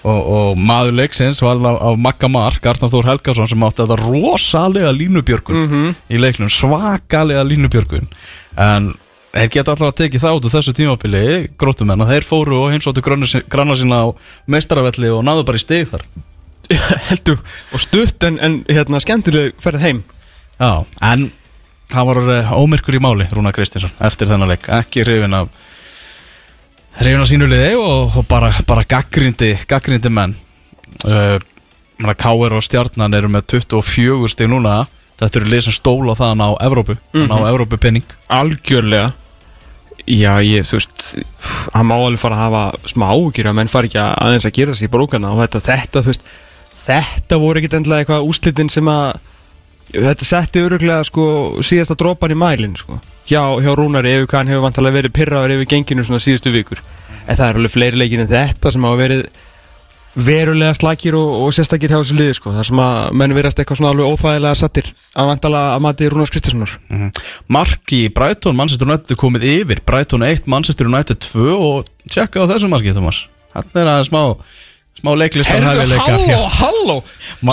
Og, og maður leiksins var á, á Magga Mark Arnar Þór Helgason sem átti þetta rosalega línubjörgun Mhm. í leiknum, svakalega línubjörgun. En þeir geta alltaf að tekið það út úr þessu tímabili, grótumenn að þeir fóru og heimsóttu granna sína á meistaravelli og náðu bara í stig þar. <laughs> Heldur, og stutt en, en hérna, skemmtileg ferð heim. Já, en hann var ómyrkur í máli, Rúna Kristinsson eftir þennan leik, ekki hrifin af hrifin af sínu liði og, og bara, bara gaggrindi gaggrindi menn. Uh, Káir og Stjarnan eru með 24 stig núna. þetta eru lið sem stóla það á Evrópu mm Mhm. á Evrópu penning Algjörlega. Já, ég, þú veist Hann má alveg fara að hafa smá ágjur að menn fari ekki að aðeins að gera sér í brókana og þetta, þetta, þú veist Þetta voru ekkit endilega eitthvað úslitin sem að Þetta setti öruglega sko síðasta dropan í mælin sko. Hjá, hjá Rúnari ef hann hefur vantalega verið pyrraður yfir genginu svona síðustu vikur. En það er alveg fleiri leikir en þetta sem hafa verið verulega slakir og, og sérstakir hjá þessu liði sko. Þar sem að menn verðast eitthvað svona alveg óþægilega sattir að vantalega að mati Rúnars Kristinssonar Mark í Brighton, Manchester United komið yfir. Brighton 1, Manchester United 2 og tjekka á þessu marki, Thomas. Þetta er aðeins smá, smá leiklistar Herðu, halló, halló.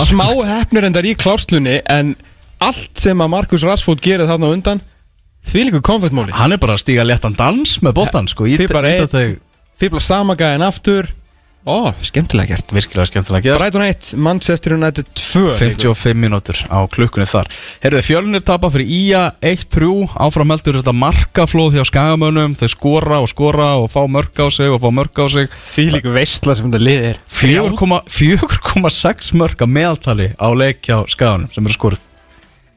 Smá hefnir endar í klárslunni En allt sem að Markus Rashford gerir þarna undan Því líka konfettmóli Hann er bara að stíga léttan dans með boltan sko, Fýbla sama gæðin aftur Ó, skemmtilega gert. Virkilega skemmtilega að gera Brighton 1, Manchester United 2 55 mínútur á klukkunni þar. Herðu, fjölnir tapa fyrir IA 1-3 áfram heldur þetta markaflóð hjá skagamönnum. Þau skora og skora og fá mörg á sig og fá mörg á sig. Því líka veistla sem þetta lið er. 4,6 mörg að meðaltali á leik hjá skaganum sem eru skorið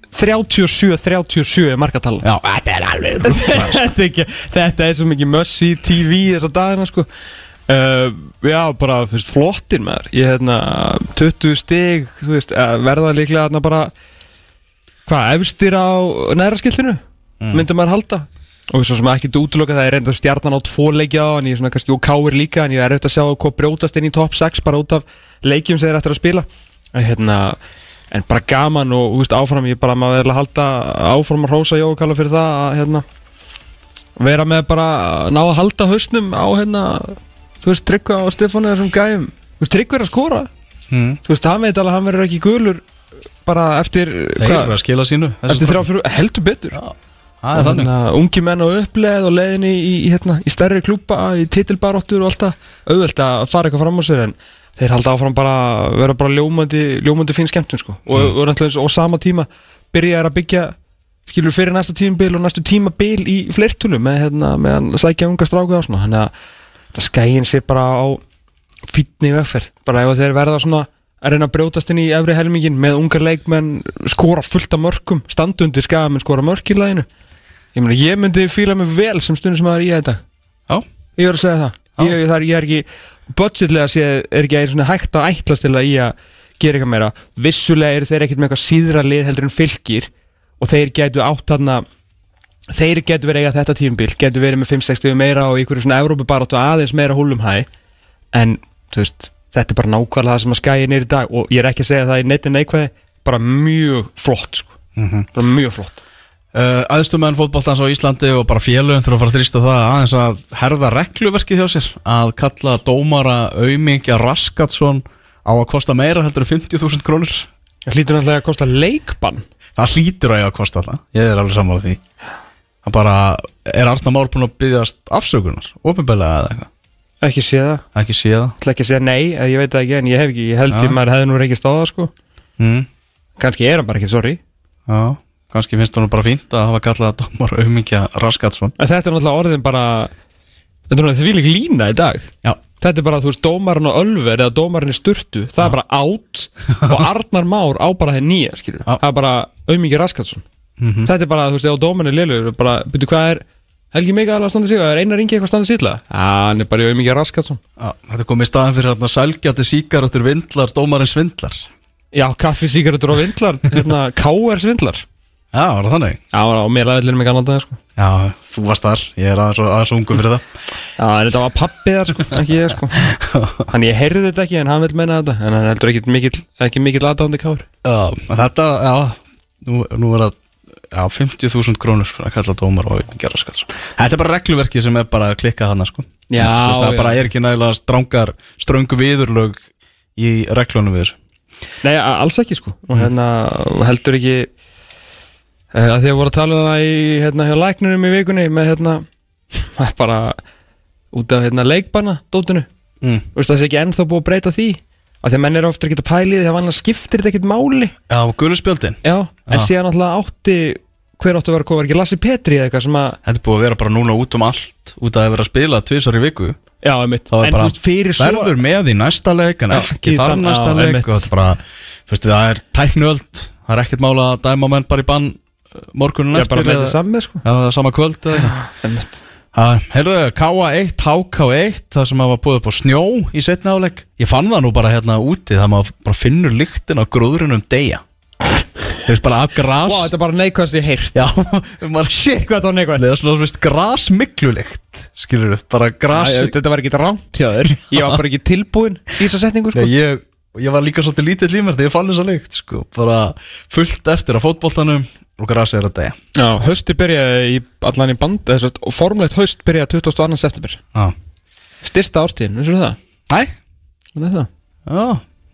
37-37 er markatala Já, þetta er alveg <laughs> sko. er þetta er svo mikið mössi TV þessa dagina sko uh, Já, bara fyrst, flottir maður. Ég hérna 20 stig veist, eh, verða líklega þarna bara hvað, efstir á næra skillinu Mm. myndi maður halda. Og svo sem ekki útloka það er reynda stjarnan á tvo leikja á en ég er svona kannski og káir líka en ég er auðvitað að sjá hvað brjótast inn í top 6 bara út af leikjum sem þeir eftir að spila. En, hérna, en bara gaman og veist, áfram ég bara maður er að halda áfram að hrósa Jói Kalla fyrir það að hérna, vera með bara ná að halda hausnum á hérna þú veist, Tryggva og Stefáni þessum gæjum. Þú veist, Tryggva er að skora. Mm. þú veist, hann veit alveg að hann verður ekki gulur bara eftir Þeir eru að skila sínu eftir þrjá fyrir, heldur betur. Já, er þannig. Að ungi menn á uppleið og leiðinni í, í, hérna, í stærri klúpa, í titilbaróttur og allt það auðvelt að fara eitthvað fram á sér en þeir halda áfram bara að vera bara ljómandi, ljómandi fín skemmtun sko. Og, Mm. og, og, og sama tíma byrja að byggja skilur fyrir næsta tímabil og næstu tímabil í fleirtölu með, hérna, með að sækja unga stráku og svona. Þannig að það skæin sér bara á fítni vegferð. Bara ef þeir verða svona að reyna að brjótast inn í efri helmingin með ungar leikmenn skora fullt af mörkum standundir skafamenn skora mörk í læginu ég, meni, ég myndi fíla mig vel sem stundum sem maður í þetta. Já, ég verður að segja það. Ég, það er, ég er ekki budgetlega sé, er ekki svona hægt að ætlast til að í að gera eitthvað meira. Vissulega eru þeir ekkert með eitthvað síðra lið heldur en fylgir og þeir getu átt þarna þeir getu verið eiga þetta tímabil getu verið með 5-6 meira og ykkur svona Evrópubarátu aðeins meira húlum hæ. En veist þetta er bara nákvæmlega það sem að skæja nýr í dag og ég er ekki að segja það í neitt en neikvæði bara mjög flott sko. bara mjög flott. Uh, aðstumenn fótbollans á Íslandi og bara félögum þurfa að fara að þrýsta það aðeins að herða regluverkið hjá sér að kalla dómara auðmingja Raskatsson á að kosta meira heldur en 50.000 krónur. Það hlýtur náttúrulega að kosta leikbann? Það hlýtur að ég að kosta það. Ég er alveg sammála því það bara, er Arna Már búin að byggjast afsökunar, ofinbeglega eða eitthvað? Ekki sé það. Ekki sé það? Ætla ekki að segja nei, ég veit það ekki en ég hef ekki, ég held Já. ég maður hefði nú reykist á það sko. Mm. kannski er hann bara ekki sorry. Já, kannski finnst hún bara fínt að hafa kallað dómar aumingja Raskatsson. En þetta er náttúrulega orðin bara þetta er náttúrulega því líka lína í dag. Já, þetta er bara, þú veist, dómarinn og Ölver eða dómarinn í sturtu, það er bara átt og Arnar Már á bara þeir nýja skilur, Já. það er bara auðmikið Raskatsson Mhm. þetta er bara, þú veist, ef dómarinn er liðlegur bara, byrju, hvað er Helgi Mikael að standa sig, er Einar Ingi eitthvað að standa? Já, hann er bara auðmikið Raskatsson Já, þetta kom í staðan fyrir hérna sælgjandi síkarötur vindlar, dómarinn svindlar Já, kaffi, sígarettur og vindlar <laughs> hérna, K.R. svindlar Já, var það þannig? Já, og mér laðvillinu mig annan dag, sko Já, þú varst þar, ég er aðeins, aðeins ungu fyrir það Já, en þetta var pappi þar, sko, ekki ég, sko <laughs> Hann ég heyrði þetta ekki, en hann vil meina þetta En hann heldur ekki mikill, ekki mikill aðdáðandi K.R. Já, þetta, já, nú, nú er það Já, 50.000 krónur fyrir að kalla dómar og aumingja Raskatsson Þetta er bara regluverki sem er bara að klikka þarna sko. Já, veist, Það já. bara er ekki nægilega strángar, ströngu viðurlög í reglunum við þessu. Nei, alls ekki sko. Og hérna og heldur ekki uh, að því að voru að tala um það í hérna hjá læknunum í vikunni með hérna <laughs> bara út af hérna leikbanna dótinu, mm. veist það sé ekki ennþá búið að breyta því að því að menn eru ofta að geta pælið því að vanlega skiptir þetta ekkert máli. Já, guðluspjöldin já, en Já. síðan alltaf átti hver áttu að vera að koma, var ekki Lassi Petri eða eitthvað sem að, Þetta er búið að vera bara núna út um allt út að vera að spila tvisar í viku. Já, einmitt. Það er en bara, þú veist fyrir svo verður með í næsta leik en Já, ekki í þar þann- næsta já, leik. einmitt. og þetta er bara, þú veist, það er tæknöld það er ekkert mála að dæma menn bara í bann uh, morgunin er bara eftir með eða- þetta samme sko. Já, það er sama kvöld eða eitthvað. Einmitt Ha, Heyrðu, K1, HK1 það sem hafa búið upp á snjó í setna áleik ég fann það nú bara hérna úti það maður bara finnur lyktin á gróðrunum deyja. Þú veist bara af gras. Wow, þetta er bara neikvæðast ég heyrt. Já, <laughs> maður Shit, hvað þetta var neikvæðast? Það er svona, þú veist, grasmiklulykt Skilur við, bara gras Æ, Þetta var ekki rámt hjá þér. <laughs> Ég var bara ekki tilbúin í þessa setningu sko. Nei, ég, ég var líka svolítið lítill í mér þegar ég fann þessa lykt sko. Bara fullt eftir að fótboltanum og grasi er að deyja Já, hausti byrjaði í allan í band að og formulegt haust byrjaði 22. september Já, Styrsta ástíðin, vissur það? Hæ? Þannig er það Já,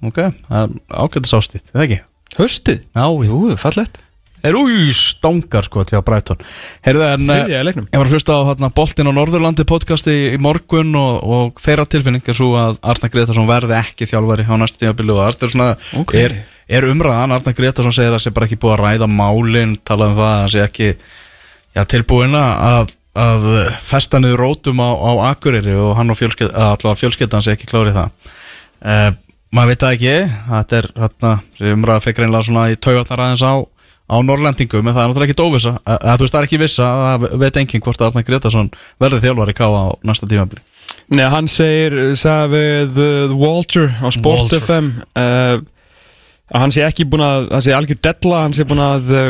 ok, það er ágættis ástýtt, eða ekki? Haustið? Já, jú, Jú, fallegt er új, stongar sko til að Brighton Heyrðu en eh, Þriðja í leiknum Ég var að hlusta á hérna, Boltin á Norðurlandi podcasti í morgun og, og þeirra tilfinning er svo að Arna Gretarsson verði ekki þjálfari á næstu tímabili og það er svona Ok. er, er umræðan, Arna Gretarsson segir að það sé bara ekki búið að ræða málin talað um það að það sé ekki já, tilbúin að, að festa niður rótum á, á Akureyri og hann og fjölskyld, allavega fjölskyldan sé ekki klárið það uh, maður veit það ekki þetta er hérna, umræða fekk reynilega svona í taugatnar aðeins á á Norrlendingum, en það er náttúrulega ekki dóvisa að, að þú veist, það er ekki vissa, það veit enginn hvort að Arna Gretarsson verði þjálfari ká á næsta tímabili Nei, hann segir, sagði við Walter á Sport Walter. FM uh, að hann sé ekki búin að hann sé algjör della, hann sé búin að uh,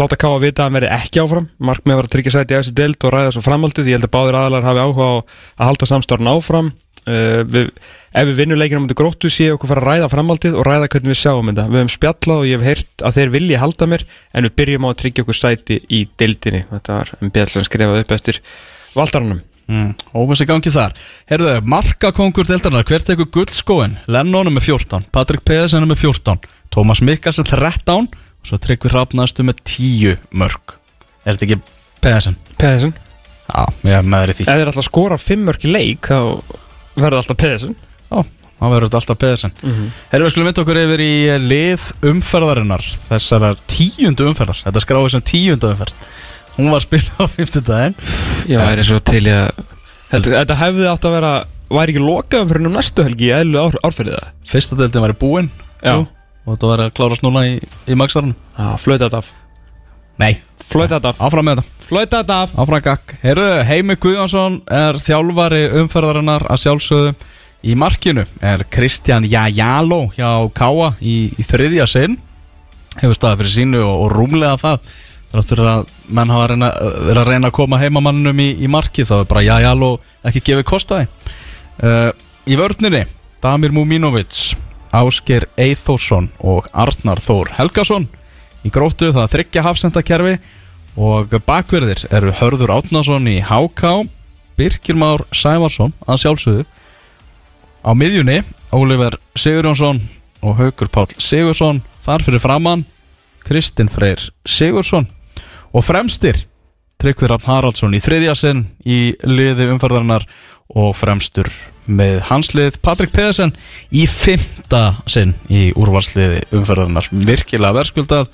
láta ká að vita að hann verði ekki áfram. Markmið var að tryggja sæti í þessi deild og ræða svo framhaldið, ég held að báðir aðalar hafi áhuga á að halda samstórn áfram. Uh, við, ef við vinnum leikina mútið gróttu sé okkur fara að ræða framhaldið og ræða hvernig við sjáum þetta, við hefum spjallað og ég hef heyrt að þeir vilji halda mér en við byrjum á að tryggja okkur sæti í deildinni. Þetta var MBL sem skrifaði upp eftir Valdaranum mm. Óvissi gangi þar. Herðu, markakongur deildarinnar, hver tekur guldskóin? Lennon er með 14, Patrik Pedersen er með 14 Tómas Mikkelsen 13 og svo Tryggvi Hrafnastu með 10 mörg Er þetta ekki Pedersen? Pedersen Já, ég er með þér í því. Ef þeir alltaf skora fimm mörk í leik þá verður alltaf Pedersen Já, það verður þetta alltaf Pedersen Herru, við skulum mynda okkur yfir í lið umferðarinnar Þessar tíundu umferðar. Þetta skráði sem tíundu umferð Hún var að spila á 50 daginn Já, það er eh. svo til ég að Þetta, þetta hefði átt að vera Væri ekki lokaðum fyrir næstu helgi í eðlu ár, árferðið það Fyrsta deildin var í búinn Já. Og þetta var að klárast núna í, í magstarun ah, Flöta þetta af. Nei, flöta þetta af. Áfram með þetta. Flöta þetta af. Áfram gakk Herru, Heimi Guðjónsson er þjálfari umferðarinnar að sjálfsögðu Í markinu. Er Kristján Jajalo hjá Káa í, í þriðja sinn. Hefur staðið fyrir sínu og, og rúmlega það. Þráttur að menn hafa reyna, verið að reyna að koma heimamannum í, í markið þá er bara Jajalo ekki gefið kostaði uh, Í vörninni Damir Muminovic Ásker Eithósson og Arnar Þór Helgason í gróttu það þryggja hafsendakerfi og bakverðir eru Hörður Átnason í HK Birkir Már Sævarsson að sjálfsögðu. Á miðjunni Ólífer Sigurjónsson og Haugur Páll Sigursson þar fyrir framann Kristinn Freyr Sigursson og fremstir Tryggvi Rafn Haraldsson í þriðja sinn í liði umferðarinnar og fremstur með hanslið Patrik Pedersen í fymta sinn í úrvalsliði umferðarnar virkilega verðskuldað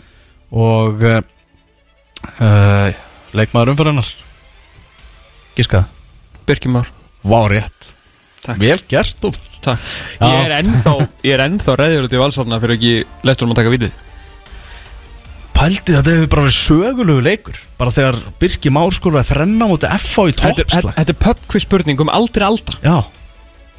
og uh, leikmaður umferðarnar Giskað Birkimár Vá rétt. Takk. Vel gert og. Ég er ennþá, ennþá reyður út í valsarna fyrir ekki lettur um að taka vitið Pældi þetta hefur bara verið sögulegu leikur. Bara þegar Birki Már skorði að þrenna mútið FH í Þetta er- toppslag. þetta er pubquiz spurning um aldrei aldar Já.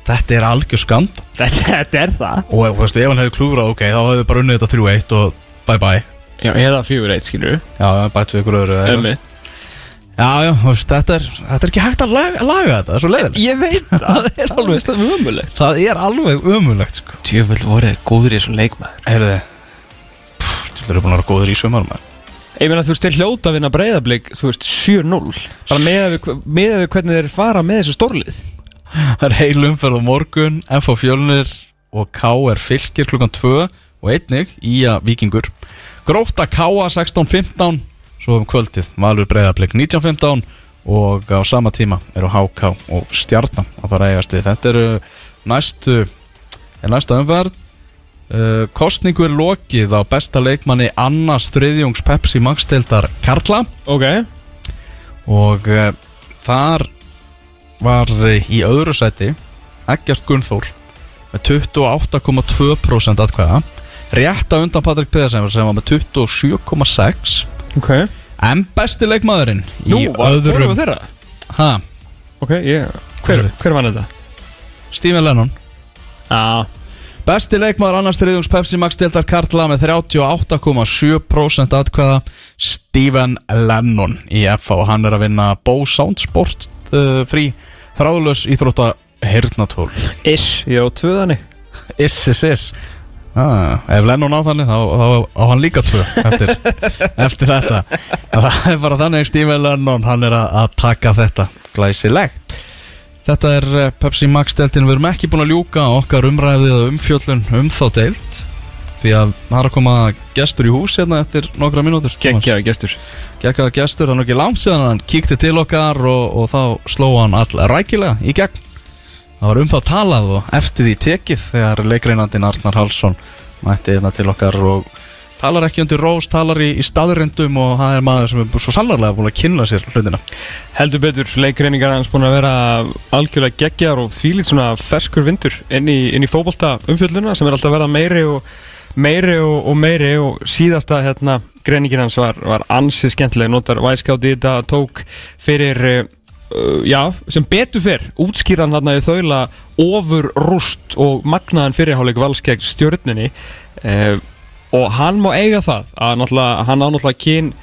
Þetta er algjör skand Þetta, þetta er það. Og þú veist, ef hann hefði klúrað, ok, þá hefði bara unnið þetta 3-1 og bye bye. Já, eða fjögur eitt, skilur Já, bætt við ykkur öðru við Já, já, þetta er, þetta er ekki hægt að laga, laga þetta, það er svo leiðilegt Ég veit <laughs> það, það er alveg stöðum umulegt Það er alveg ömulegt, sko. Tjöfull voru þeir góður í þessum leikmaður. Heyrðu Þú eru búin að vera góður í sömur, Ég meina þú veist, þeir hljóta að vinna breyðablík, þú veist, 7-0 Bara með með við hvernig þeir fara með þessu stórlið. Það er heil umferð á morgun, FH Fjölnir og K er fylgir klukkan 2 og einnig í að vikingur Gróta K 16.15 svo um kvöldið Valur Breiðablik 19.15 og á sama tíma eru HK og Stjarnan að fara að eigast við. Þetta eru næstu er næsta umferð uh, kostningu er lokið á besta leikmanni annars þriðjungs Pepsi Max deildar Karla. Ok. Og uh, þar var í öðru sæti Eggjart Gunnþór með 28,2% atkvæða. Rétt að undan Patrik Pedersen sem var með 27,6 Ok. En besti leikmaðurinn Nú, í var öðrum fórum við þeirra? Ha, Ok, ég Hver, hver vann þetta? Stephen Lennon. Já Besti leikmaður annars þriðjungs Pepsi Max deltar Karla með 38,7% atkvæða Stephen Lennon í FH hann er að vinna Bose Sound Sport uh, frí þráðlös íþrótta hernatól Ish, ég á tvöðani Iss, iss, iss. Ah, Ef Lennon á þannig þá, þá á hann líka tvö eftir, <laughs> eftir þetta. Það er bara þannig Stephen Lennon hann er að, að taka þetta. Glæsilegt Þetta er eh, Pepsi Max deltin Við erum ekki búin að ljúka okkar umræðið og umfjöllun um þá deilt Því að það er að koma gestur í hús hérna eftir nokkra mínútur Gekkjaði gestur. Gekkaða gestur, hann er ekki langt síðan hann kíkti til okkar og, og þá sló hann all rækilega í gegn. Það var um þá talað og eftir því tekið þegar leikreinandinn Arnar Hallsson mætti hérna til okkar og talar ekki undir rós, talar í, í staðurindum og það er maður sem er svo sannarlega búin að kynna sér hlutina. Heldur betur, leikreiningar hans búin að vera algjörlega geggjar og þvílít svona ferskur vindur inn í, inn í fótbolta umfjölluna sem er alltaf að verða meiri og meiri og, og meiri og síðasta hérna greiningin hans var, var ansið skemmtileg, notar væskátt í þetta tók fyrir uh, já, sem betur fyrr útskýran hann að þaula ofur rúst og magnaðan fyrirháleik vals gegn stjörninni uh, og hann má eiga það að náttúrulega, hann á náttúrulega kyn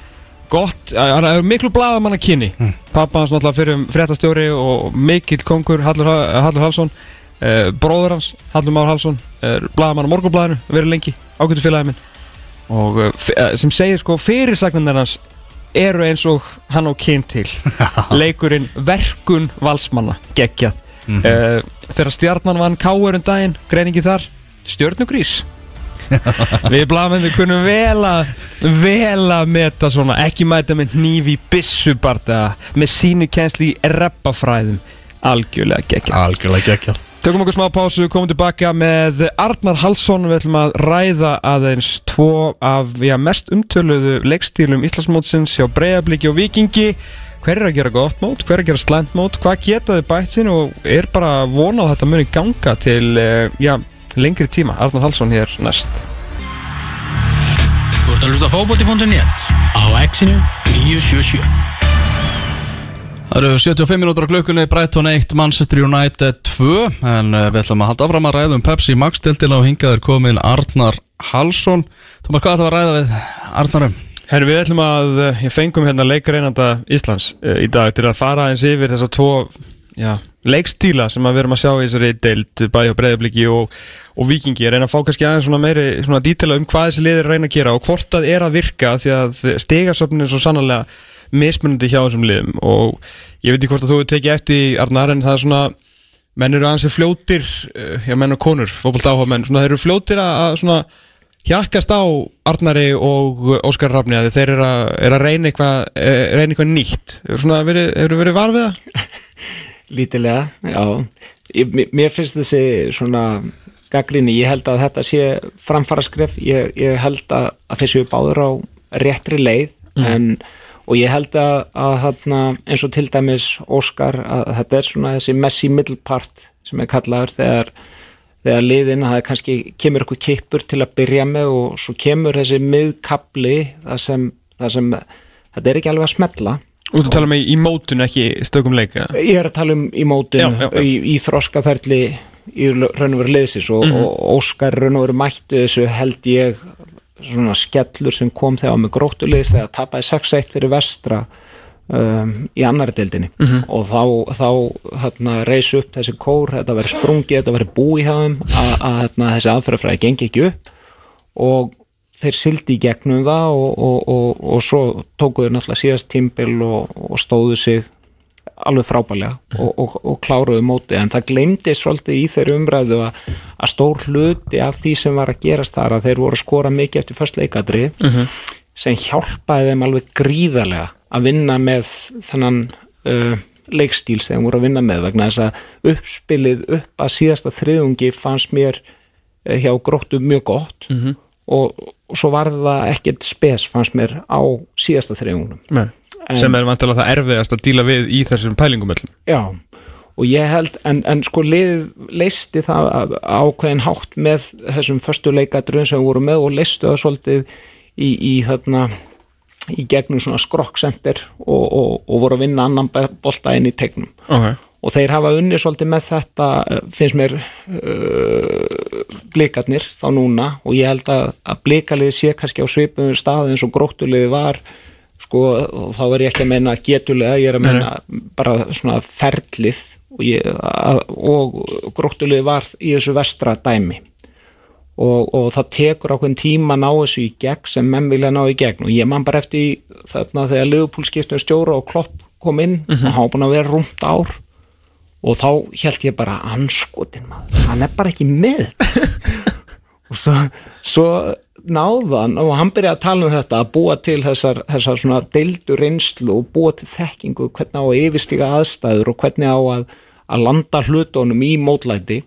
gott, hann er miklu blaðamann að kynni mm. pappa hans náttúrulega fyrir um fréttastjóri og mikill kongur Hallur, Hallur Hallsson uh, bróður hans Hallur Már Hallsson er blaðamann á morgunblaðinu verið lengi, ágættu félagi minn. Og f- uh, sem segir sko fyrirsagnir hans eru eins og hann á kyn til. <laughs> Leikurinn verkun valsmanna geggjað. Mhm. uh, þegar stjarnan vann káur um daginn greiningi þar, stjörnugrís <laughs> Við blaðmenni kunum vel að vel að meta svona ekki mæta með hnífi bissubarta með sínu kensli í reppafræðum. Algjörlega geggja Algjörlega gekkjar Tökum okkur smá pásu, komum tilbaka með Arnar Hallsson, við ætlum að ræða aðeins tvo af já, mest umtöluðu leikstílum Íslandsmótsins hjá Breiðabliki og Vikingi hver er að gera gott mót, hver er að gera slæmt mót? Hvað geta þau bætt sinn og er bara að vona að þetta muni ganga til eh, já, lengri tíma, Arnar Hallsson hér næst. Þú ert að hlusta á fótbolti.net á exinu 977 Það eru 75 minútur á klukkunni, Brighton 1, Manchester United 2 En uh, við ætlum að halda áfram að ræða um Pepsi Max-deltina og hingaður komin Arnar Hallsson. Tómar, hvað ætlum að ræða við Arnarum? Herru, við ætlum að, eh, ég fengum hérna leikareinanda Íslands uh, í dag til að fara eins yfir þessa tvo já, leikstíla sem við erum að sjá í þessari deild bæði á breyðabliki og, og vikingi að reyna að fá kannski aðeins svona meiri svona dítela um hvað þessi liðir reyna að gera og hvort það er að virka því að stegasöfnin er svo sannarlega mismunandi hjá þessum liðum og ég veit ekki hvort að þú tekið eftir Arnar en það er svona menn eru aðeins fljótir uh, já menn og konur, fókvöld áhuga menn svona þeir eru fljótir að, að svona hjakkast á Arnari og Óskar Rafni að þeir eru að, er að reyna eitthvað eh, reyna eitthvað <laughs> Lítilega, já. Mér- finnst þessi svona gaggrinni, ég held að þetta sé framfara skref, ég, ég held að, að þeir séu báður á réttri leið en, og ég held að, að eins og til dæmis Óskar, að þetta er svona þessi messi middle part sem er kallaður þegar þegar liðin, það er kannski kemur eitthvað kippur til að byrja með og svo kemur þessi miðkabli það sem, það sem þetta er ekki alveg að smetla Út að tala með í mótun ekki stökum leika Ég er að tala um í mótin Já, já, já. Í, í þroskaferli í raun og veru liðsins og, Mhm. og Óskar raun og veru mættu þessu held ég svona skellur sem kom þegar með gróttuliðs þegar tapaði 6-1 fyrir vestra um, í annari deildinni Mhm. og þá, þá hérna, reis upp þessi kór, þetta verið sprungið þetta verið búið hjá þeim að, að hérna, þessi aðferðafræði gengi ekki upp og þeir sildi í gegnum það og, og, og, og svo tókuðu náttúrulega síðast tímbil og, stóðu sig alveg frábælega og, og, og kláruðu móti en það glemdi svolítið í þeirri umræðu að, að stór hluti af því sem var að gerast þar að þeir voru að skora mikið eftir först leikadri sem hjálpaði þeim alveg gríðarlega að vinna með þennan uh, leikstíl sem voru að vinna með. Vegna þess að uppspilið upp að síðasta þriðungi fannst mér uh, hjá gróttu mjög gott og, og svo var það ekkert spes fannst mér á síðasta En- sem er vantilega það erfiðast að díla við í þessum pælingum öllum. Já, og ég held, en, en sko leisti það ákveðin hátt með þessum förstu leikadröðum sem við vorum með og leistu það svolítið í, í þarna í gegnum svona skrokksendir og, og, og voru að vinna annan bolta inn í tegnum. Okay. Og þeir hafa unni svolítið með þetta eh, finnst mér uh, blikarnir þá núna. Og ég held að, að blikalið sé kannski á svipuðum stað eins og gróttuliði var sko og þá er ég ekki að meina getulega, ég er að meina bara svona ferlið. Og, ég, að, og gróttuliði var í þessu vestra dæmi. Og, og það tekur ákveðin tíma að ná þessu í gegn sem menn vilja ná í gegn. Og ég man bara eftir þarna þegar Liverpool skiptum stjóra og Klopp kom inn og hann var búin að vera rúmt ár og þá held ég bara anskotin maður, hann er bara ekki með <laughs> og svo, svo náðan og hann byrjaði að tala um þetta að búa til þessar, þessar svona deildu reynslu og búa til þekkingu hvernig á að yfirstíga aðstæður og hvernig á að, að landa hlutunum í mótlæti.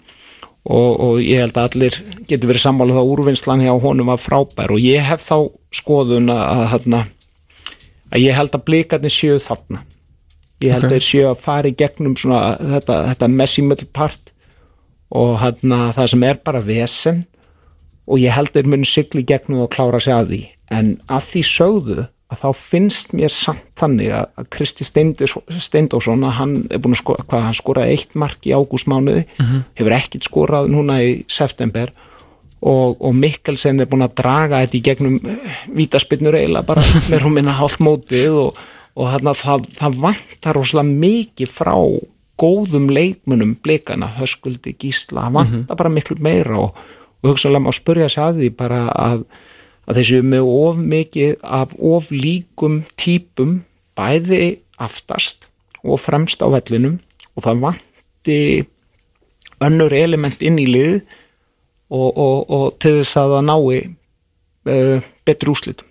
Og, og ég held að allir getur verið sammála það að úrvinnslan hjá honum var frábær. Og ég hef þá skoðun að, að, að, að ég held að blikarnir séu þarna ég held að þeir séu að fara í gegnum svona þetta, þetta messy middle part og hérna það sem er bara vesen og ég held að þeir muni sigli í gegnum og klára sig að því. En að því sögðu að þá finnst mér samt þannig að að Kristi Steindós- Steindósson að hann er búin að skora, hvað hann skoraði eitt mark í ágústmánuði, hefur ekkit skorað núna í september og, og Mikkelsen er búin að draga þetta í gegnum vítaspinnur eiginlega bara <laughs> með rúmina hálft mótið og, og hann það, það vantar rosalega mikið frá góðum leikmunum blikana, höskuldi, gísla það vantar bara miklu meira og, og hugsaðlega má spurja sig að því bara að, að þessu með of mikið af of líkum típum bæði aftast og fremst á vellinum. Og það vanti önnur element inn í lið og, og, og til þess að það nái uh, betri úslitum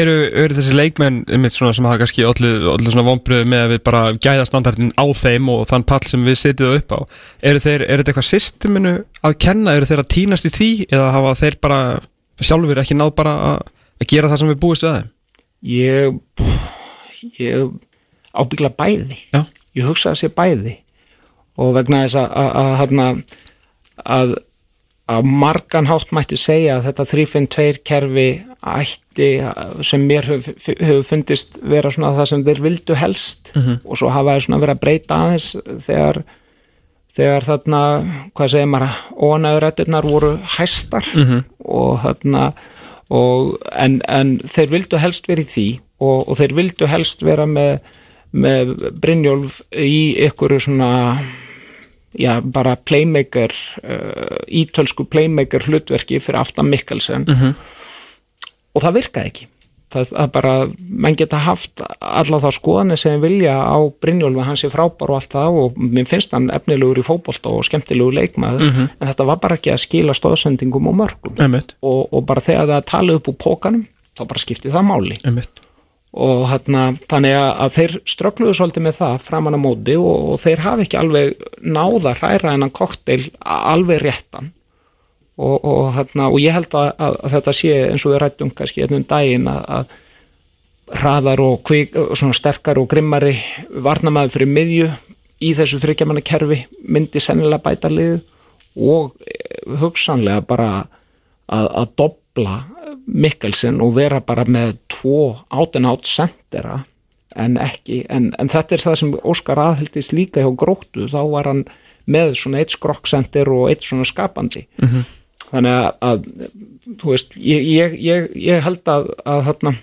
eru, eru þessi leikmenn sem hafa kannski allir, svona vonbröðu með að við bara gæða standardin á þeim og þann pall sem við setjum upp á? Eru þeir, er þetta eitthvað systeminu að kenna, eru þeir að týnast í því eða hafa þeir bara sjálfur ekki náð bara að, að gera það sem við búist við þeim? Ég, ég ábyggla bæði. Já. ég hugsa að sé bæði. Og vegna þess að, að, að, að, að margan hátt mætti segja að þetta 352 kerfi ætti sem mér hefur hef fundist vera svona það sem þeir vildu helst og svo hafa þeir svona verið að breyta aðeins þegar þegar þarna, hvað segir maður óanæðurættirnar voru hæstar og þarna og, en, en þeir vildu helst vera í því og, og þeir vildu helst vera með, með Brynjólf í ykkur svona já, bara playmaker uh, ítölsku playmaker hlutverki fyrir aftan Mikkelsen. Og það virkaði ekki. Það, það bara, menn geta haft alla þá skoðanir sem vilja á Brynjólfi, hann sé frábær og allt það og mér finnst hann efnilegur í fótbolta og skemmtilegur leikmaður, en þetta var bara ekki að skila stóðsendingum og mörgum. Og, og bara þegar það er talið upp úr pókanum þá bara skipti það máli. Einmitt og hérna, þannig að, þeir ströggluðu svolítið með það framan á móti og, og þeir hafi ekki alveg náða hræra hennan kokteil alveg réttan. Og, og, hérna, og ég held að, að, að þetta sé eins og við rættum kannski einnum daginn að, að hraðar og kvik, svona sterkar og grimmari varnamæður fyrir miðju í þessu þryggjamanna kerfi myndi sennilega bæta lið og eh, hugsanlega bara að dobla Mikkelsen og vera bara með tvo átt en átt sendera en ekki, en, en þetta er það sem Óskar aðhildist líka hjá gróttu þá var hann með svona eitt skrokksender og eitt svona skapandi. Þannig að, að þú veist, ég, ég, ég, ég held að, að þarna,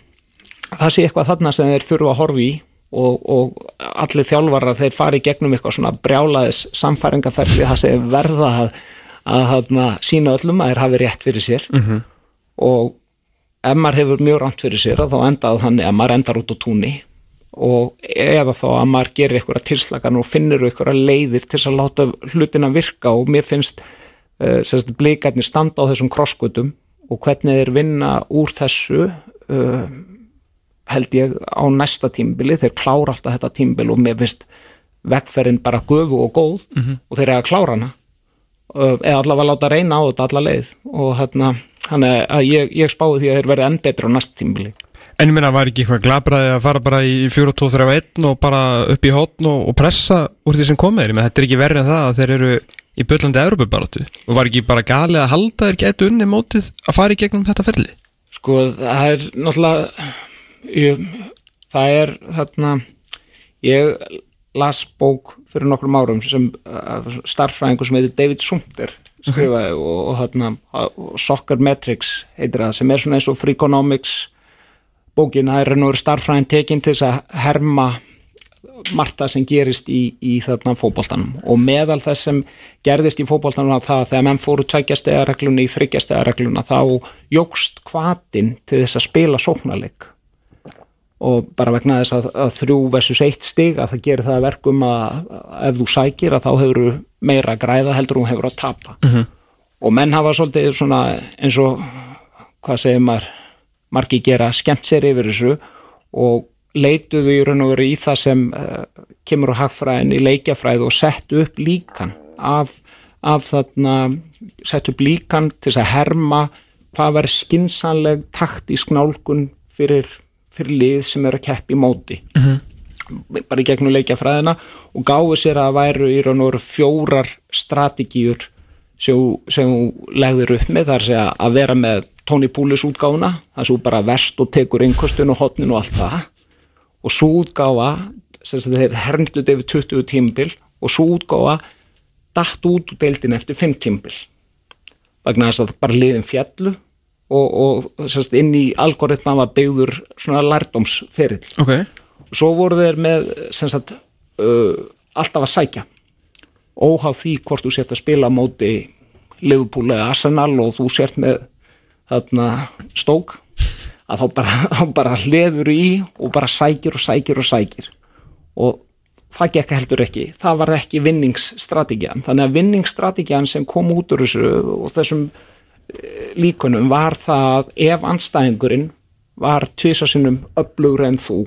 það sé eitthvað þarna sem þeir þurfa að horfi í og, og allir þjálfarar þeir fari gegnum eitthvað svona brjálaðis samfæringaferli það sem verða að, að þarna, sína öllum að þeir hafi rétt fyrir sér. Og ef maður hefur mjög ránt fyrir sér þá endaði þannig að maður endar út á túnni og eða þá að maður gerir eitthvað tilslagan og finnir eitthvað leiðir til að láta hlutina virka og mér finnst uh, sérst, blikarnir standa á þessum krosskutum og hvernig þeir vinna úr þessu uh, held ég á næsta tímbili þeir klára alltaf þetta tímbil og mér finnst vegferðin bara gufu og góð og þeir eru að klára hana uh, eða allavega láta reyna á þetta alla leið og hérna, þannig að ég, ég spái því að þeir verði enn betri á næsta tímbili En ég meina, var ekki eitthvað glabraði að fara bara í 4-2-3-1 og bara upp í hótn og, og pressa úr því sem komið er? Ég meina, þetta er ekki verið en það að þeir eru í böllandi Európa-baróttu og var ekki bara galið að halda þeir getu unni mótið að fara í gegnum þetta ferli? Sko það er náttúrulega ég, það er þarna ég las bók fyrir nokkrum árum sem uh, starffræðingur sem heitir David Sumter skrifaði og, og þarna og Soccer Metrics heitir það sem er svona eins og Freakonomics. Bókin, það er nú starffræðin tekin til þess að herma margt sem gerist í, í þarna fótboltanum. Og meðal þess sem gerðist í fótboltanum var það að þegar menn fóru tveggjastega í þryggjastega þá jógst kvatin til þess að spila sóknarleik. Og bara vegna þess að, að þrjú versus eitt stig að það gerir það að verkum að ef þú sækir að þá hefur meira græða heldur þú hefur að tapa. -hmm. og menn hafa svolítið svona eins og hvað segir maður margi gera skemmt sér yfir þessu og leituðu í raun og veru í það sem uh, kemur á hagfræðin í leikjafræð og settu upp líkan af, af þarna settu upp líkan til þess að herma hvað verður skinsanleg taktísk nálgun fyrir, fyrir lið sem er að keppi í móti bara í gegnum leikjafræðina og gáðu sér að væru í raun og veru fjórar strategíur sem, sem legður upp með þar að vera með Tony Poulis útgáfuna það sem bara verst og tekur einnkostun og hotnin og allt það. Og svo útgáfa þeir hermduð yfir 20 tímbil og svo útgáfa datt út úr deildin eftir 5 tímbil vegna þess að bara liðin fjallu og, og sagt, inn í algoritma var byggður svona lærdómsferill. Ok. Svo voru þeir með sagt, uh, alltaf að sækja. Óháð því hvort þú sért að spila móti Liverpool eða Arsenal og þú sért með þarna stók að þá bara, <laughs> bara hleður í og bara sækir og sækir og sækir. Og það gekk heldur ekki. Það var ekki vinningsstrategjan þannig að vinningsstrategjan sem kom út úr þessu og þessum eh, líkunum var það ef anstæðingurinn var tvisasinnum öflugur en þú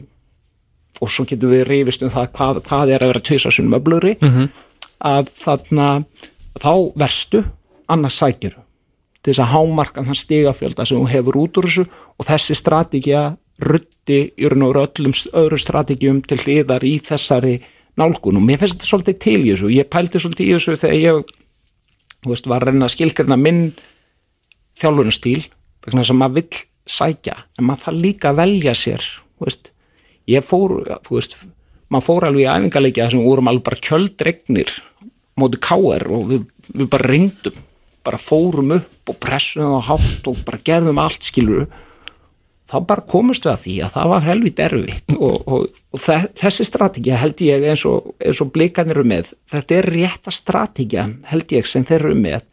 og svo getum við rifist um það hvað, hvað er að vera tvisasinnum öflugri að þarna þá verstu annars sækiru til þess að hámarka þann stigafjölda sem hún hefur út úr þessu og þessi strategja rutti í raun og öllum öðrum strategjum til hliðar í þessari nálgun. Og mér finnst þetta svolítið til í þessu. Ég pældi svolítið í þessu þegar ég veist, var að reyna að skilgrina minn þjálfunastíl vegna þess að maður vill sækja en maður þarf líka að velja sér veist, ég fór þú veist, maður fór alveg í æfingarleiki þar sem við vorum alveg bara kjöldregnir móti káer og við, við bara reyndum bara fórum upp og pressum og hátt og bara gerðum allt skilur þá bara komust við að því að það var helvít erfitt og, og, og þe þessi strategja held ég eins og, og blikarnir eru með. Þetta er rétta strategjan held ég sem þeir eru með.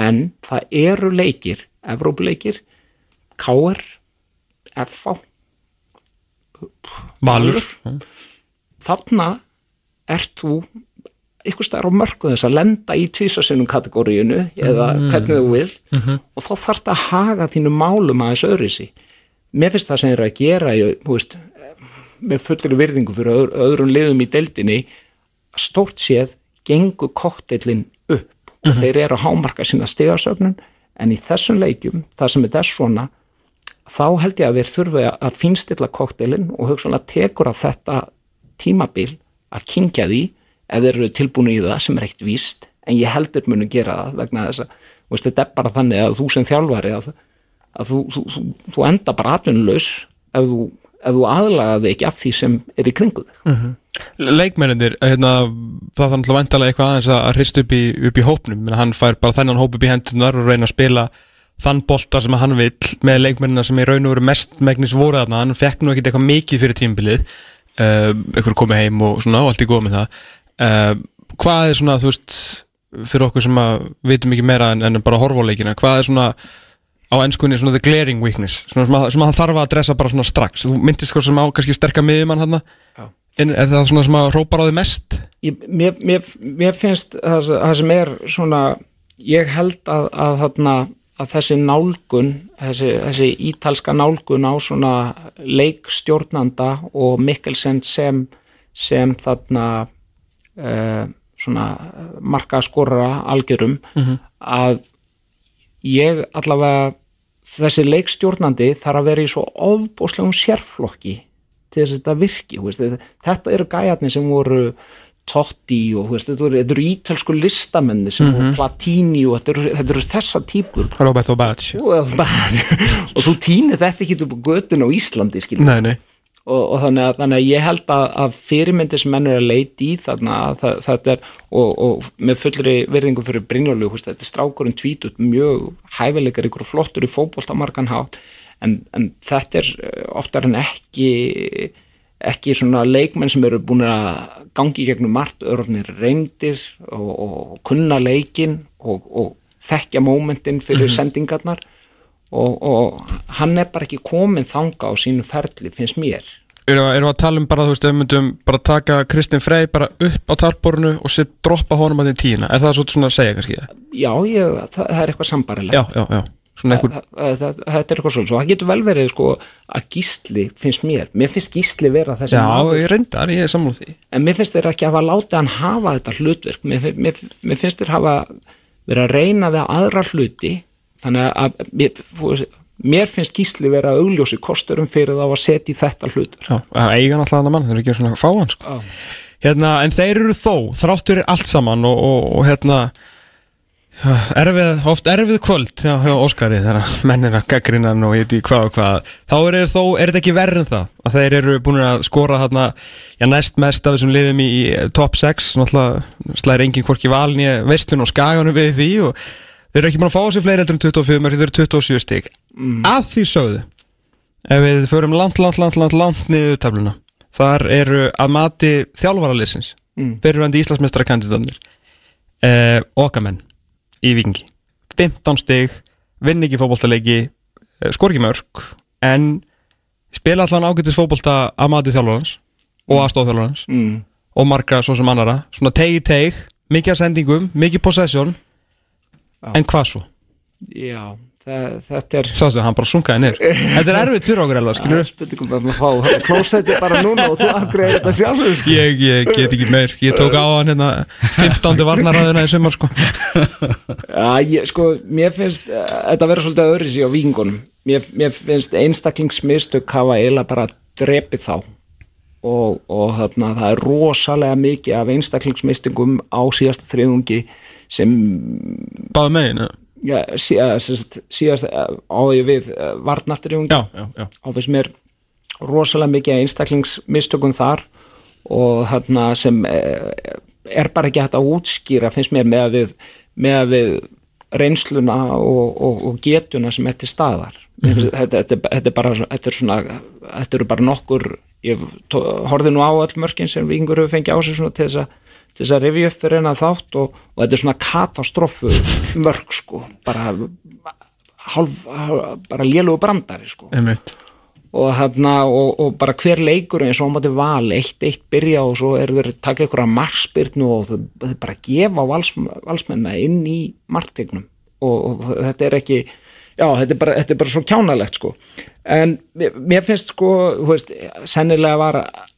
En það eru leikir Evrópuleikir KR FH Valur. þarna ert þú ykkur stær á mörku þess að lenda í tvísasinnum kategóriinu eða hvernig þú vil og þá þarf það að haga þínu málum aðeins öðrisi mér finnst það sem eru að gera ég, veist, með fullir virðingu fyrir öðr, öðrum liðum í deildinni stórt séð gengur kokteilin upp. Og þeir eru að hámarka sína stigasögnun en í þessum leikjum, það sem er svona þá held ég að þeir þurfi að finnstilla kokteilin og hugsanlega tekur að þetta tímabil að kingja því ef þeir eru tilbúinu í það sem er eitt víst en ég heldur munu gera það vegna þess að veist, þetta er bara þannig að þú sem þjálfari að, að þú, þú, þú, þú enda bara atvinnulegs ef þú, ef þú aðlagaði ekki af því sem er í kringu þig. Leikmennir, hérna, það þarf náttúrulega vantalega eitthvað aðeins að hrist upp upp í hópnum. Hann fær bara þennan hóp upp í hendunar og reyna að spila þann bolta sem hann vill með leikmennina sem í raun og veru mest megnis voru þarna, hann fekk nú ekkit eitthvað mikið fyrir tímbilið uh, eitthvað komið heim og svona og allt í góð með það. Uh, hvað er svona, þú veist fyrir okkur sem að vitum ekki meira en, en bara að horfa á leikina, hvað er svona á ennskunni svona the glaring weakness? Svona sem, að, sem að hann þarf að adressa bara svona strax. Þú myndist hvað sem á kannski sterka miðjumann hann en er það svona sem að rópar á því mest? Ég, mér, mér, mér finnst það, það sem er svona ég held að, að, þarna, að þessi nálgun þessi, þessi ítalska nálgun á svona leikstjórnanda og Mikkelsen sem sem þarna uh, svona marka skorra algjörum að ég allavega þessi leikstjórnandi þarf að vera í svo ofbúslegum sérflokki til þess að þetta virki veist, þetta eru gæjarnir sem voru Totti og veist, þetta eru, eru ítölsku listamenni sem voru Platini og þetta eru, þetta eru þessa típur. Roberto Bacci <laughs> og, og þú týnir þetta ekki upp á götun á Íslandi Nei, nei. Og, og þannig, að, þannig að ég held að, að fyrirmyndir sem menn eru að leita í þannig að það, þetta er og, og með fullri verðingu fyrir Brynjólu þetta er strákurinn tvítut mjög hæfileikar ykkur og flottur í fótbolta margan hátt en, en þetta er eh, oftar en ekki ekki svona leikmenn sem eru búin að gangi gegnum margt örfnir reyndir og, og kunna leikin og, og þekkja mómentin fyrir sendingarnar. Og, og hann er bara ekki komin þanga á sínu ferli finnst mér. Erum við, að tala um bara, þú veist, ef við myndum bara taka Kristinn Frey bara upp á tarporinu og sér droppa honum að því tíuna? Er það svo svona að segja kannski? já, ég, það, það er eitthvað sambarilegt Já, já, já einhver, þetta er eitthvað og það getur vel verið sko að gísli finnst mér, mér finnst gísli vera þessi já, maður, ég reyndar, ég er sammála því. En mér finnst þeir ekki hafa látið hann hafa þetta hlutverk. Mér, mér, mér finnst þeir hafa verið að reyna við aðra hluti. Þannig að mér, mér finnst gísli vera augljósi kosturum fyrir þá að setja í þetta hlutur Já, að eiga náttúrulega annar mann, þeir eru ekki svona fáan sko. Hérna, en þeir eru þó, þráttur allt saman og, og, og hérna erfið, oft erfið kvöld hjá, hjá Óskari er að gaggrina hann og ég veit ekki hvað og hvað. Þá er, er þetta ekki verð en það? Að þeir eru búin að skora hérna já, næst mest af þessum liðum í, í top 6 náttúrulega slæðir enginn hvorki valin í veistlun og skaganum við því og þeir eru ekki búin að fá sér fleiri heldur en 25 þeir eru 27 stík að því sögðu ef við förum langt, langt, langt, langt, langt niður töfluna þar eru að mati þjálfaraliðsins mm. fyrirvændi Íslandsmeistra eh, í vikingi 15 stig, vinn ekki fótboltaleiki eh, skor ekki mörg en spila allan ágættis fótbolta að mati þjálfarans og aðstofþjálfarans mm. og margra svo sem annara svona tegi teg, mikið sendingum mikið possession en hvað svo? já, það, þetta er Sástu, hann bara sunkaði niður. Þetta er erfitt fyrir okkur það skilur spurningum að maður fá klósetti bara núna og þú afgreðir þetta sjálfur sko. ég, ég get ekki meir, ég tók á hann hérna 15. varnaræðina í sumar sko. Já, ég, sko, mér finnst uh, þetta vera svolítið öðru sig á vingunum. Mér, mér finnst einstaklingsmistök hafa eiginlega bara drepið þá. Og, og þarna, það er rosalega mikið af einstaklingsmistungum á síðasta þriðungi sem Báði megin, já, já, uh, síðast, síðast uh, á ég við uh, varnartriðungi á finnst mér rosalega mikið einstaklingsmistökum þar og þarna sem eh, er bara ekki hægt að útskýra finnst mér með að við, með að við reynsluna og, og, og getuna sem er til staðar. Mm -hmm. þetta, þetta, þetta er bara þetta er svona, þetta eru bara nokkur ég horfði nú á öll mörkin sem vingur hefur fengið á sig svona til þess að til þess að rifja upp fyrir hennar þátt og, og þetta er svona katastrófu mörk sko, bara bara lélugu brandari sko. Og, hana, og, og bara hver leikur eins og á móti val, eitt eitt byrja og svo eru þeir að taka ykkur að markspyrnu og þeir, bara gefa vals, valsmenna inn í marktegnum. Og, og þetta er ekki já, þetta er bara, þetta er bara svo kjánalegt sko. En mér, finnst sko veist, sennilega var þú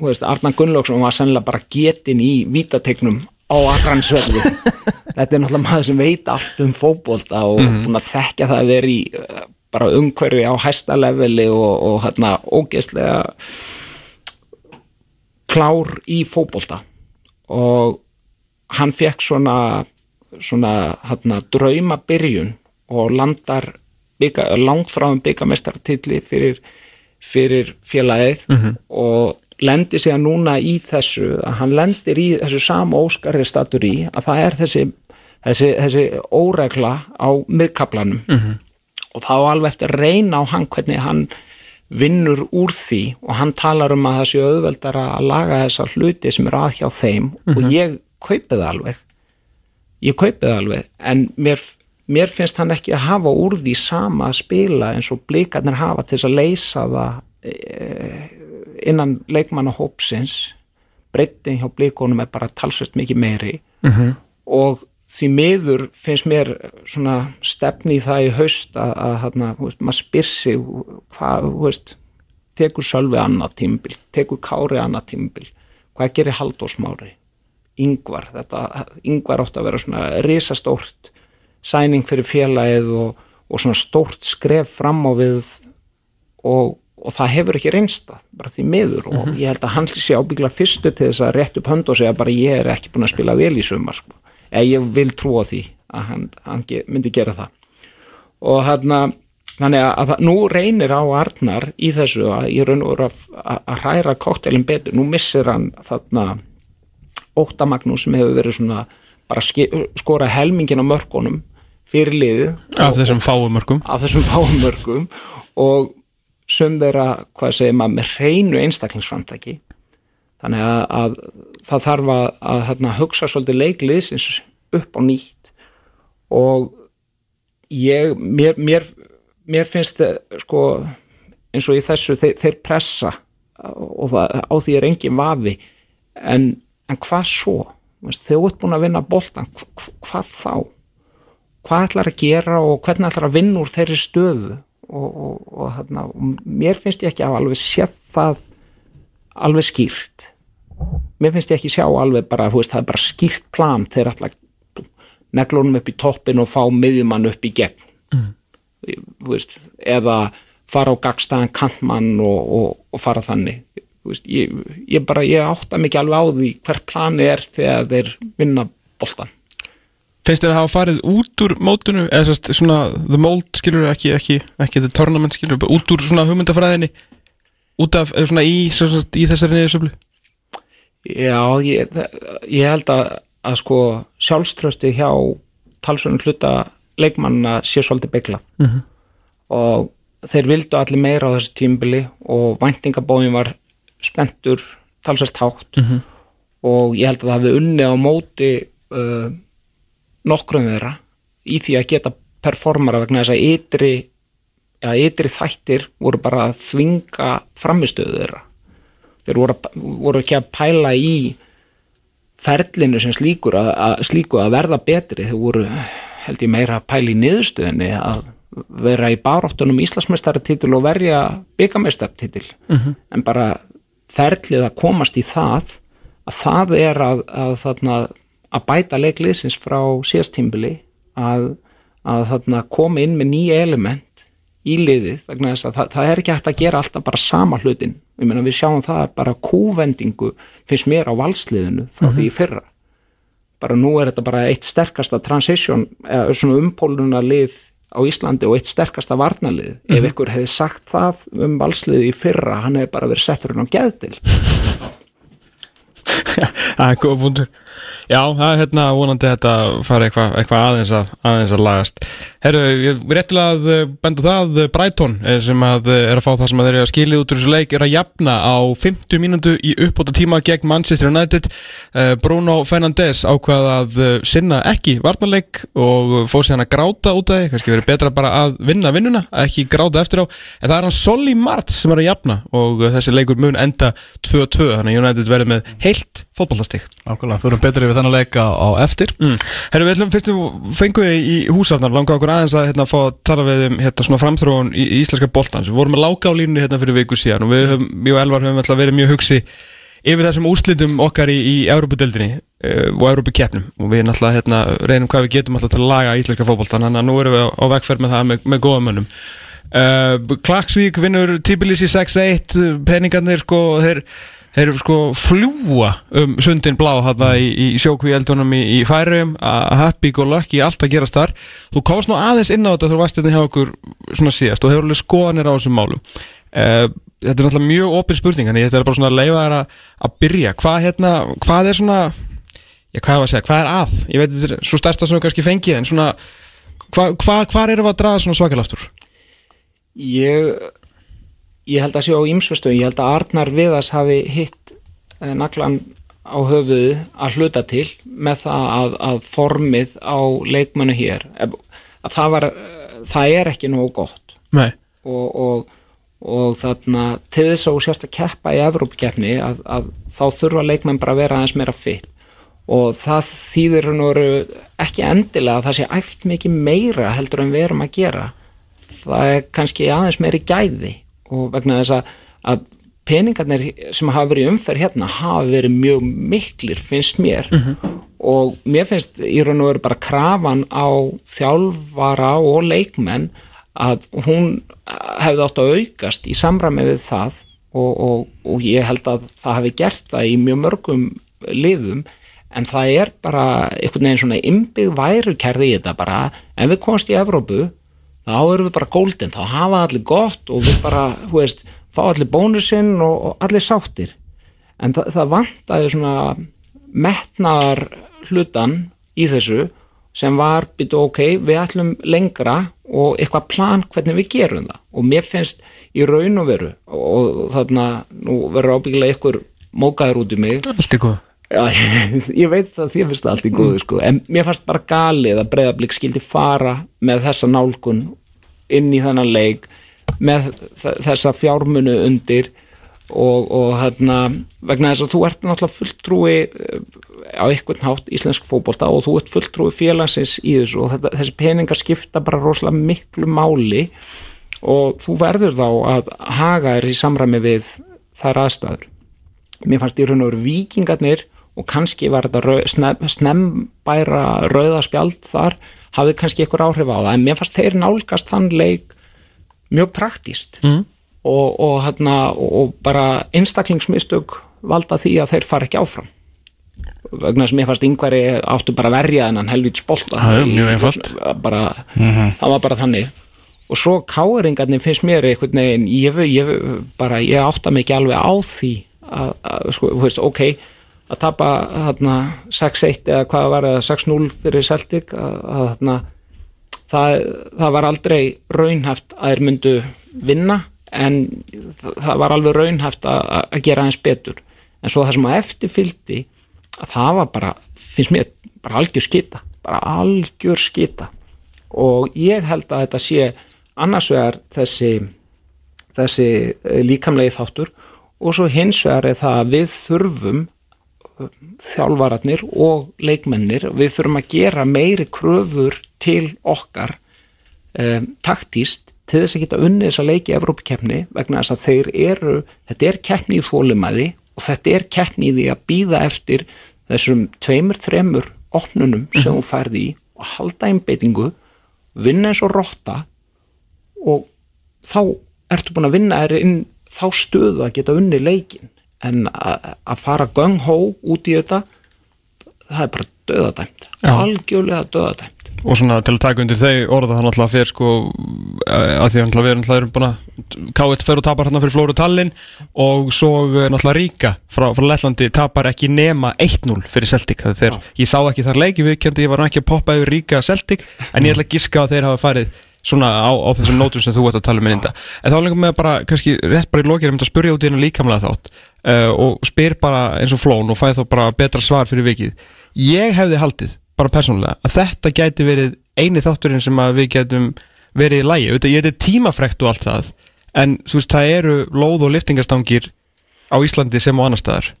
veist, Arnar Gunnlaugsson var sennilega bara getin í vítategnum á Akransvelli <laughs> þetta er náttúrulega maður sem veit allt um fótbolta og búin að þekkja það að vera í uh, bara umhverfi á hæsta leveli og, og hérna ógeðslega klár í fótbolta. Og hann fekk svona svona hérna drauma byrjun og landar bygga, langþráðum byggamestartilli fyrir, fyrir félagið og lendir sig að núna í þessu að hann lendir í þessu sama óskarri statur í að það er þessi, þessi, þessi óregla á miðkaplanum og þá alveg eftir að reyna á hann hvernig hann vinnur úr því og hann talar um að það sé auðveldar að laga þessar hluti sem eru að hjá þeim og ég kaupi það alveg. Ég kaupi það alveg en mér, mér finnst hann ekki að hafa úr því sama að spila eins og blikarnir hafa til þess að leysa það e, innan leikmanna hópsins breytin hjá blikonum er bara talsvist mikið meiri. Og því miður finnst mér svona stefni í það í haust að, að, að, að maður spyr sig hvað, þú veist tekur Sölvi annað tímbil, tekur Kári annað tímbil, hvað gerir Halldórsmári Yngvar, þetta Yngvar átti að vera svona risastórt sæning fyrir félagið og, og svona stórt skref fram á við og, og það hefur ekki reynst það, bara því miður. Og ég held að hann sé ábyggla fyrstu til þess að rétt upp hönd og segja bara ég er ekki búin að spila vel í sumar sko. eða ég vil trúa því að hann, hann myndi gera það. Og hann þannig að, að nú reynir á Arnar í þessu að ég raun og veru að, að, að hræra koktelin betur, nú missir hann þarna Ótta Magnús sem hefur verið svona bara skora helmingin á mörkunum fyrir liðið. Af þessum fáumörkum af þessum fáum mörgum og sum þeirra, hvað segir maður, með hreinu einstaklingsframtæki þannig að, að það þarf að, að þarna, hugsa svolítið leikliðsins upp á nýtt. Og ég, mér, mér, mér finnst það, sko, eins og í þessu þeir, þeir pressa og það, á því er engin vafi. En, en hvað svo? Þegar þú ert búin að vinna hva- hvað þá? Hvað ætlar að gera og hvernig ætlar að vinna úr þeirri stöðu og, og, og, hérna, mér finnst ég ekki að alveg séð það alveg skýrt. Mér finnst ég ekki sjá alveg bara veist, það er bara skýrt plan þeir að neglunum upp í toppin og fá miðjumann upp í gegn. Mm. veist, eða fara á gagstaðan kantmann og, og, og fara þannig. Veist, ég, ég bara, ég átta mikið alveg á því hver plani er þegar þeir vinna boltan finnst þér að hafa farið út úr mótunu eða svona the mold skilur ekki, ekki, ekki the tournament skilur út úr svona hugmyndafræðinni? Út af, eða svona í, sérst, í þessari niðursöflu Já, ég, ég held að, að sko sjálfströsti hjá talsvörnum hluta leikmannina sé svolítið beiglað -hmm. og þeir vildu allir meira á þessu tímbili og væntingabóðin var spenntur talsvert hátt. -hmm. og ég held að það hefði unni á móti uh, nokkrum þeirra í því að geta performara vegna þess að ytri, ja, ytri þættir voru bara að þvinga framistöðu þeirra. Þeir voru, voru ekki að pæla í ferlinu sem slíkur að, að, slíku að verða betri. Þeir voru held ég meira að pæla í niðurstöðinni að vera í baráttunum Íslandsmeistaratitil og verja byggamestaratitil en bara ferlið að komast í það að það er að, að, þarna, að bæta leikliðsins frá síðastímbili að, að þarna, koma inn með nýja element í liðið vegna þess að það, það er ekki hægt að gera alltaf bara sama hlutin. Meina við sjáum það bara kúvendingu finnst mér á valsliðinu frá því í fyrra. Bara nú er þetta bara eitt sterkasta transition eða svona umpóluna lið á Íslandi og eitt sterkasta varnalið ef ykkur hefði sagt það um valsliði í fyrra hann hefði bara verið settur hann á geðdil <laughs> það er góða búndur já, það er hérna vonandi þetta fara eitthvað eitthva aðeins, að, aðeins að lagast. Herru, ég réttilega að eh, benda það eh, Brighton eh, sem að er að fá það sem að þeir eru að skilja út úr þessu leik er að jafna á 50 mínútu í uppbóta tíma gegn Manchester United. Bruno Fernandes ákvað að sinna ekki varnarleik og fór sér hann að gráta út af því. Kannski verið betra bara að vinna vinnuna ekki gráta eftir á, en það er hann Solly Martz sem er að jafna og þessi leikur mun enda 2-2, þannig United verður með heilt fótballastig Nákvæmlega, fyrir betri við þennan leika á eftir. Mm. Herru, við ætlum fyrst við fengum við í húsarnar langa okkur aðeins að hérna, fá að tala við um hérna, svona framþróun í, í íslenska boltans við vorum að láka á línu hérna fyrir viku síðan og við, höfum, og Elvar höfum alltaf verið mjög hugsi yfir þessum úrslitum okkar í, í Európa-deldinni uh, og Európa-keppnum og við náttúrulega hérna, reynum hvað við getum alltaf til að laga íslenska fótboltan þannig að nú erum við á, á vegferð með það með, með góða mönnum. Uh, Klagsvík vinnur Tbilisi 6-1 peningarnir sko þeir þeir eru sko fljúa um sundin blá hana í, í sjókvíeldunum í, í færium að happy go lucky, allt að gerast þar. Þú komst nú aðeins inn á þetta þú varst hérna hjá okkur svona síðast og hefur alveg skoðanir á þessum málum. Uh, þetta er náttúrulega mjög opið spurning en þetta er bara svona að leifa þær að, byrja. Hvað hérna, hvað er svona já, hvað að segja, hvað er að? Ég veit þetta er svo stærsta sem við kannski fengið en svona hvað hva, hva er að draða svona svakalaftur Ég, ég held að sé á ýmsustöðum, ég held að Arnar Viðas hafi hitt eh, naglan á höfuðu að hluta til með það að, að formið á leikmennu hér að það, var, það er ekki nógu gott. Nei. og, og, og þarna til þess að sérst að keppa í Evrópikeppni að, að þá þurfa leikmenn bara að vera aðeins meira fitt og það þýðir nú ekki endilega að það sé æft mikið meira heldur en við erum að gera. Það er kannski aðeins meiri gæði og vegna þess að, að peningarnir sem hafa verið umferð hérna hafa verið mjög miklir finnst mér. Og mér finnst í raun og veru bara krafan á þjálfara og leikmenn að hún hefði átt að aukast í samræmi við það. Og, og, og ég held að það hefði gert það í mjög mörgum liðum. En það er bara einhvern veginn svona innbyggð værukerði í þetta bara. Ef við komast í Evrópu þá erum við bara golden, þá hafa allir gott og við bara, hú veist, fá allir bónusinn og, og allir sáttir. En það, það vantaði svona metnar hlutan í þessu sem var býtu ok, við ætlum lengra og eitthvað plan hvernig við gerum það. Og mér finnst í raun og veru og þarna, nú verður ábyggilega ykkur mókaður út í mig. Allt góð Já, <laughs> ég veit að þér finnst það allt í góðu sko, en mér fannst bara galið að breyðablík skildi fara með þessa nálgun inn í þennan leik með þessa fjármunu undir og, og hérna vegna þess að þú ert náttúrulega fulltrúi á einhvern hátt íslensk fókbólta og þú ert fulltrúi félagsins í þessu og þetta, þessi peningar skipta bara rosalega miklu máli og þú verður þá að haga þér í samræmi við þær aðstæður. Mér fannst í raun og veru vikingarnir og kannski var þetta snembæra rauðaspjald þar hafði kannski einhver áhrif á það. En mér fannst þeir nálgast þann leik mjög praktíst mm. og, og, hérna, og bara einstaklingsmistök valda því að þeir fara ekki áfram. Vegna sem ég fannst yngveri áttu bara verja þennan helvít spolta Það er mjög einfalt. bara, það var bara þannig. Og svo káringarnir finnst mér einhvern veginn ég, ég, bara, ég átta mig ekki alveg á því að, að sko, þú veist, ok að tapa hérna 6-1 eða hvað var eða 6-0 fyrir Celtic að, að hérna það, það var aldrei raunhæft að þeir myndu vinna en það, var alveg raunhæft að, að gera eins betur. En svo það sem að eftirfyldi að það var bara, finnst mér bara algjör skita, bara algjör skita. Og ég held að þetta sé annars vegar þessi þessi eh, líkamlegi þáttur og svo hins vegar er það að við þurfum þjálfararnir og leikmennir við þurfum að gera meiri kröfur til okkar um, taktíst til þess að geta unnið þess að leiki Evrópikeppni vegna þess að þeir eru þetta er keppni í þólumæði og þetta er keppni í því að býða eftir þessum tveimur, þremur opnunum sem þú færði í og halda einbeitingu vinna eins og rotta og þá ertu búin að vinna þér inn þá stöðu að geta unni leikin en að fara gung-hó út í þetta það er bara döðadæmt Já. algjörlega döðadæmt og svona til að taka undir þeir orða það náttúrulega fyrir sko að því að við erum náttúrulega búin að K1 fer og tapar hérna fyrir Flóru Tallinn og svo eh, náttúrulega Ríka frá, frá Lettlandi tapar ekki nema 1-0 fyrir Celtic. Þeir, ég sá ekki þar leiki viðkjöndi, ég var ekki að poppa yfir Ríka Celtic en ég ætla að giska að þeir hafa farið svona á, á þessum nótum sem þú ert að tala um en þá lengum við bara, kannski rétt bara í lokið um að spyrja út í hennu líkamlega þátt uh, og spyr bara eins og flón og fæði þá bara betra svar fyrir vikið. Ég hefði haldið, bara persónulega að þetta gæti verið eini þátturinn sem við getum verið í lægi auðvitað ég er tímafrekt og allt það en þú veist, það eru lóð og liftingastangir á Íslandi sem á annar staðar.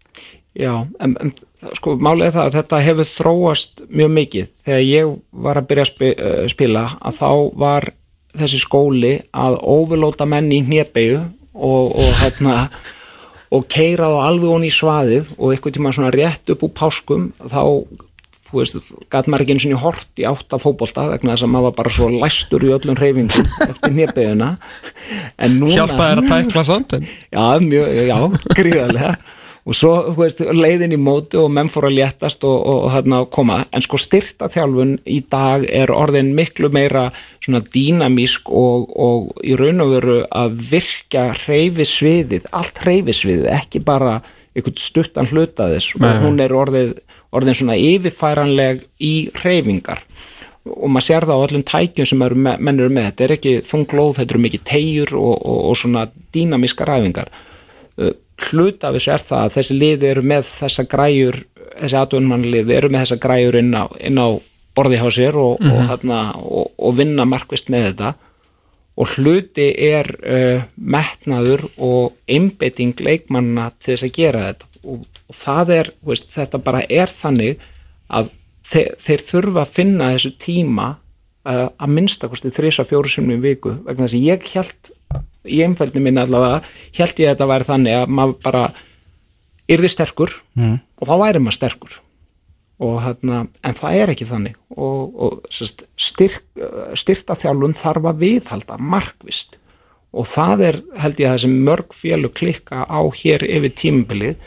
Já, en, en sko málið er það að þetta hefur þróast mjög mikið. Þegar ég var að byrja að spi, uh, spila að þá var þessi skóli að overlóta menn í hnébegu og, og hérna og keira þá alveg honi í svaðið og einhvern tíma svona rétt upp úr páskum þá, þú veist, gæt maður ekki eins og í hort í átta fótbolta vegna þess að maður var bara svo læstur í öllum hreyfingum <laughs> eftir hnébeguna en núna Hjálpa þér að tækla samt Já, mjög, já, gríðarlega og svo, veist, leiðin í móti og menn fór að léttast og, og, og hérna koma, en sko styrta þjálfun í dag er orðin miklu meira svona dýnamísk og, og í raun og veru að virka hreyfisviðið, allt hreyfisviðið ekki bara einhvern stuttan hluta þess og hún er orðið, orðin svona yfirfæranleg í hreyfingar. Og maður sér það á öllum tækjum sem með, menn eru með, þetta er ekki þunglóð, þetta eru mikið tegjur og, og, og svona dýnamískar ræfingar Uh, hluta af þessu er það að þessi liði eru með þessa græjur þessi atvinnmannliði eru með þessa græjur inn á, inn á borði hjá sér og, og, þarna, og, og vinna markvist með þetta. Og hluti er uh, metnaður og einbeiting leikmanna til þess að gera þetta. Og, og það er, veist, þetta bara er þannig að þeir, þeir þurfa að finna þessu tíma uh, að minnstakosti þrisa fjóru í viku vegna þess að ég held í einfældin minni allavega held ég að þetta væri þannig að maður bara yrði sterkur og þá væri maður sterkur. Og hérna, en það er ekki þannig. Og, og sest, styrk, styrta þjálfun þarf að viðhalda markvist og það er held ég að þessi mörg fjölu klikka á hér yfir tímabilið.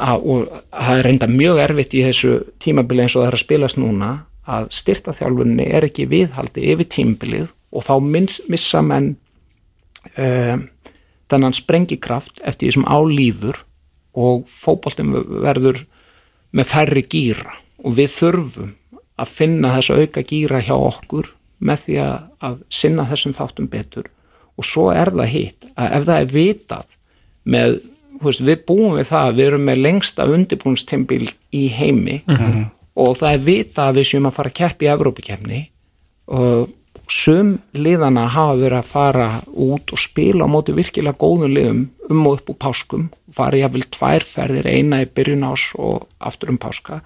Að, og það er reynda mjög erfitt í þessu tímabilið eins og það er að spilast núna að styrta þjálfunni er ekki viðhaldi yfir tímabilið og þá miss, missa menn um, þennan sprengikraft eftir því sem álýður og fótboltin verður með færri gýra og við þurfum að finna þessa auka gýra hjá okkur með því að, að sinna þessum þáttum betur. Og svo er það hitt að ef það er vitað með, veist, við búum við það við erum með lengsta undirbúnstimbil í heimi og það er vitað að við séum að fara að keppi í Evrópikefni og sum liðana hafa verið að fara út og spila á móti virkilega góðum liðum um og upp úr páskum. Fara jáfnvel tvær ferðir, eina í byrjun ás og aftur um páska.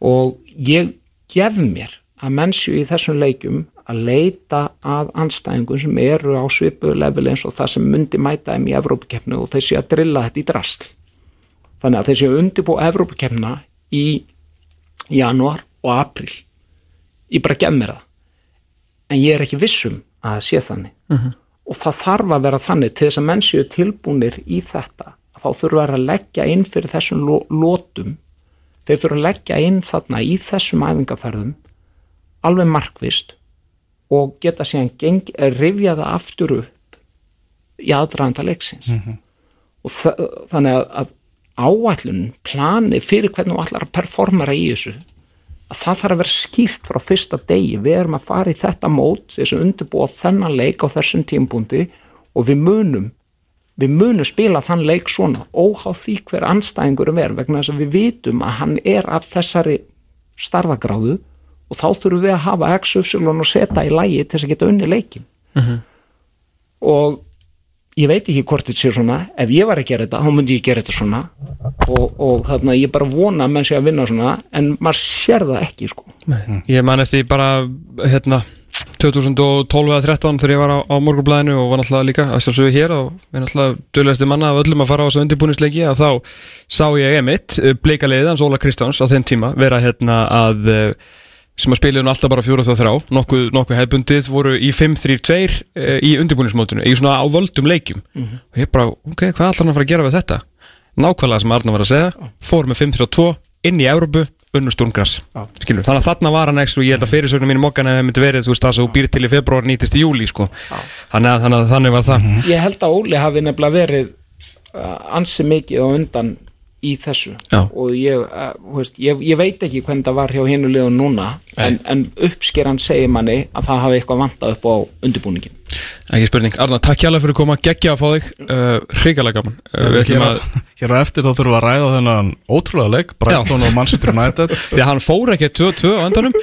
Og ég gef mér að mennsju í þessum leikjum að leita að anstæðingum sem eru á svipuðu level eins og það sem myndi mæta þeim í Evrópukefnu og séu að drilla þetta í drasl þannig að þeir séu undirbú Evrópukefna í januar og april ég bara gef mér það en ég er ekki vissum að sé þannig. Og það þarf að vera þannig til þess að menn séu tilbúnir í þetta þá þurfa að leggja inn fyrir þessum lotum. Þeir þurfa að leggja inn þarna í þessum æfingaferðum alveg markvist og geta síðan það aftur upp í aðdraðanda leiksins. Og þa þannig að, að áætlun, plani fyrir hvernig þú ætlar að performera í þessu að það þarf að vera skýrt frá fyrsta degi, við erum að fara í þetta mót þess að undirbúa þennan leik á þessum tímpúndi og við munum við munum spila þann leik svona óháð því hver anstæðingur er vegna þess að við vitum að hann er af þessari starðagráðu og þá þurfum við að hafa x, y og setja í lægi til þess að geta unni leikin og ég veit ekki hvort þetta sé svona. Ef ég var að gera þetta, þá myndi ég gera þetta svona og, og þarna ég bara vona að menn sé að vinna svona, en maður sér það ekki sko. Ég man eftir bara hérna 2012 eða 13 þegar ég var á, á morgunblæðinu og var náttúrulega líka að sjálfsögðu hér og við náttúrulega döluðasti manna af öllum að fara á þessu undirbúnisleiki að þá sá ég emitt bleikaliðið hans Óla Kristjáns á þeim tíma vera hérna að eh, sem að spiliðu nú alltaf bara fjóra þá þrá nokkuð, nokkuð hefbundið voru í 5-3-2 eh, í undirbúnismótinu í svona á völdum leikjum og ég bara, ok, hvað ætlar hann að fara að gera við þetta? Nákvæmlega sem Arna var að segja fór með 5-3-2 inn í Európu unnur skilur, þannig að þarna var hann ekki og ég held að fyrirsögnum mínu mokkan hefði myndi verið þú veist það sem þú býr til í februar nýtist í júli sko. þannig að þannig, að þannig var það. Ég held að Óli hafi nefnilega verið uh, ansi mikið á undan í þessu. Já. og ég, uh, þú veist, ég, ég veit ekki hvernig það var hjá hinu liðun núna en, en uppskeran segir manni að það hafi eitthvað vantað upp á undirbúningin ekki spurning, Arna, takk hjá fyrir að koma. Geggja að fá þig, uh, hrigalega gaman. Uh, við ætlum Hér, að, hér á eftir þá þurfum við að ræða þennan ótrúlega leik Brighton og Manchester United. <laughs> Því að hann fór ekki 2-2 á endanum.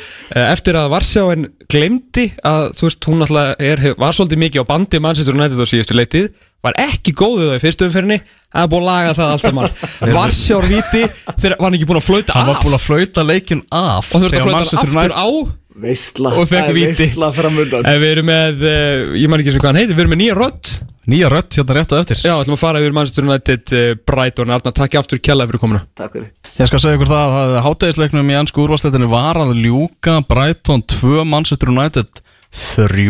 Eftir að Varsjáin glemdi að þú veist, hún alltaf er, var svolítið mikið á bandi Manchester United á síðustu leitið var ekki góðið í fyrstu umferðinni það er búin að laga það allt saman. <laughs> Varsjárvíti þegar var hann ekki búin að flauta Hann var af? búin að flauta leikin af og þurfti að flauta aftur United- á Veistla, Og fekk það er veistla framundan en við erum með, uh, ég man ekki sem hvað hann heitir við erum með nýja rödd. Nýja rödd hérna rétt og eftir. Já, ætlum að fara yfir Manchester United uh, Brighton, Arna, takk ég aftur kjalla fyrir komuna. Takk fyrir. Ég skal segja ykkur það að hátægisleiknum í ennsku úrvarsleitinni var að ljúka Brighton 2 Manchester United 3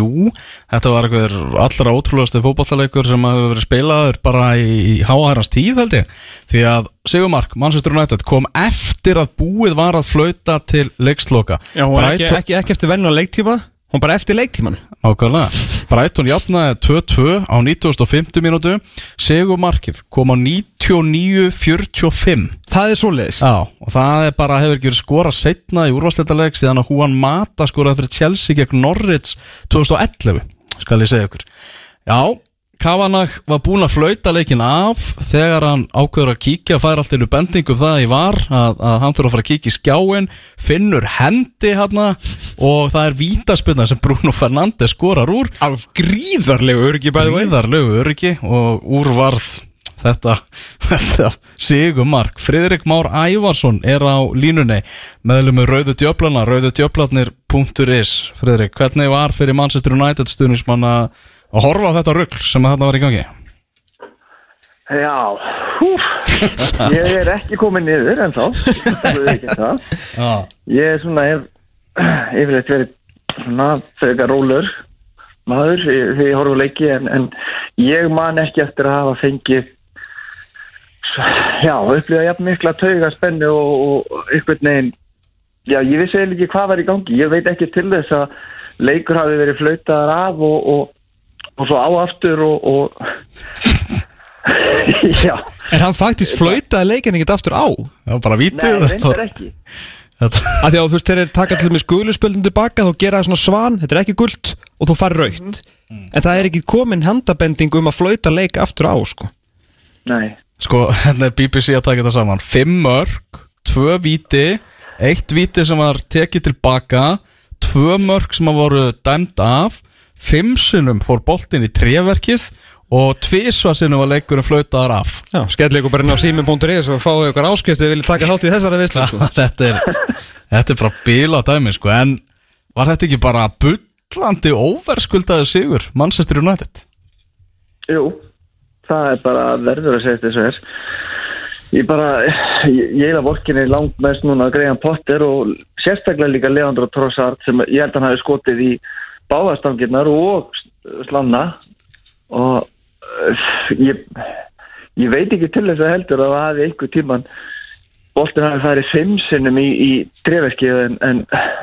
Þetta var einhver allra ótrúlegasti fótballleikur sem hefur verið spilaður bara í, í háhærans tíð held ég. Því að Sigurmark Manchester United kom eftir að búið var að flauta til leiksloka. Já, hún var ekki, ekki, ekki eftir vennu á leiktíma hún bara eftir leiktíman Ákvæðlega Brighton jafnaði 2-2 á 9050 mínútu. Sigurmarkið kom á 99-45 það er svoleiðis. Já, og það er bara hefur ekki verið skora setna í úrvarsleitaleg síðan að Juan Mata skoraði fyrir Chelsea gegn Norwich 2011, skal ég segja ykkur. Já, Kavanagh var búinn að flauta leikin af þegar hann ákveður að kíkja fær allt innu bendingum það í var að, að hann þurfa að fara að kíkja í skjáin finnur hendi hann og það er vítaspilna sem Bruno Fernandes skorar úr. Af gríðarlegu öryggi Gríðarlegu öryggi og úr varð þetta, <laughs> þetta sigumark. Friðrik Már Ævarsson er á línunni meðlum með Rauðu Djöflana, rauðudjöflarnir.is Friðrik, hvernig var fyrir Manchester United stuðnismann að að horfa á þetta rugl sem að þarna var í gangi? Já, húf, ég er ekki komin niður en þá, það er ekki það. Ég er svona, hef yfirleitt verið svona þegar rólur maður þegar ég horf á leiki en, en ég man ekki eftir að hafa fengið já, upplýða jafn mikla tauga spennu og, og einhvern veginn já, ég vissi eiginlega ekki hvað var í gangi. Ég veit ekki til þess að leikur hafi verið flautaðar af og, og, og svo á aftur og, og <laughs> já, en hann faktisk flautaði leikin ekkert aftur á? Það var bara nei, vítið reyndar ekki. að því að þú veist, þeir eru taka til með skulusspöldum tilbaka þá gera það svona svan, þetta er ekki guld og þú fari raukt en það er ekki komin handabending um að flauta leik aftur á sko. nei, Sko, <laughs> hérna er BBC að taka þetta saman. Fimm mörg, tvö víti Eitt víti sem var tekið tilbaka Tvö mörg sem að voru dæmd af Fimm sinnum fór boltinn í treverkið Og tvisvar sinnum var leikurinn flautaðar af Já, skellleikur bara inn á sími.is og fáið ykkur áskrift við viljið taka þátt í þessari vislu sko. <laughs> þetta, er, þetta er bara bíla dæmi sko. En var þetta ekki bara bullandi óverskuldaði sigur Manchester United? Jú, það er bara verður að segja þessu er ég bara, ég, ég er að vorkinni langt mest núna að Graham Potter og sérstaklega líka Leandro Trossard sem ég held að hann hafi skotið í báðastangirnar og slanna og uh, ég, ég veit ekki til þess að heldur að það hafi einhver tíman boltin hafi farið fimm sinnum í, í trefeskið en, en eh,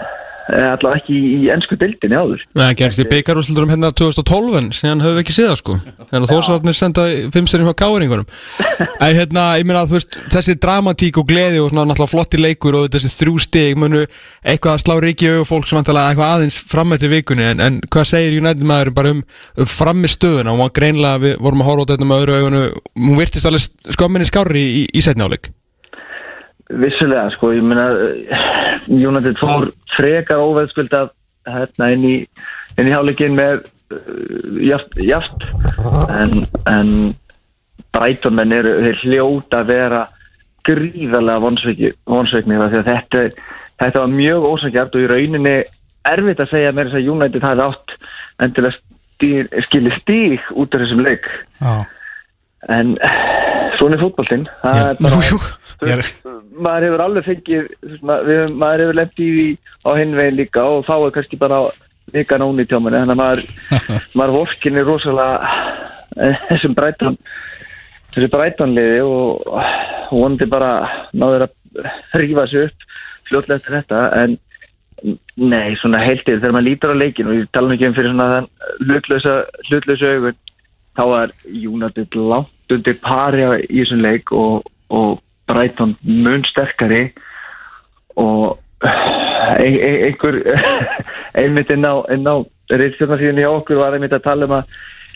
allavega ekki í, ennsku dildinni áður. Það gerst í byggarúsluturum hérna 2012 en síðan höfum við ekki séð það sko. Þannig að þósararnir senda fimm serjum hjá káringurum <laughs> Æ, hérna, ég meina að þú veist þessi dramatík og gleði og svona náttúrulega flotti leikur og þessi þrjú stig munu eitthvað að slá ríki og fólk sem vantilega eitthvað aðeins fram eftir vikunni. En, en hvað segir United maður bara um, um frammi stöðuna? Og greinlega við vorum að horfa á þetta með öðru augunu hún virtist alveg skömminni skárri í, í, í Vissulega, sko, ég meina uh, United fór frekar óveðskuldað hérna inn í inn í hálfleikin með uh, jaft, jaft en, en Brighton menn eru þeir hljóta að vera gríðarlega vonsveiknir af því að þetta, þetta var mjög ósangjart og í rauninni erfitt að segja með þess að United hafi átt endilega stíl, skili stík út af þessum leik. Já. En svona er er veist, maður hefur alveg fengið maður hefur lefnt í því á hinn veginn líka og þá er kannski bara líka nóni í tjómanni þannig að maður, <laughs> maður vorkinni rosalega eh, þessum breytan þessu breytanliði og vonandi bara náður að rífa sig upp fljótlega eftir þetta. En nei, svona heiltið þegar maður lítur á leikin og ég tala ekki um fyrir svona hlutlösa, augun þá var United langt undir pari á- í þessum leik og, og Brighton mun sterkari og ein, ein, einhver <laughs> einmitt inn á, á reyðstjórnarsíðinni hjá okkur var einmitt að tala um að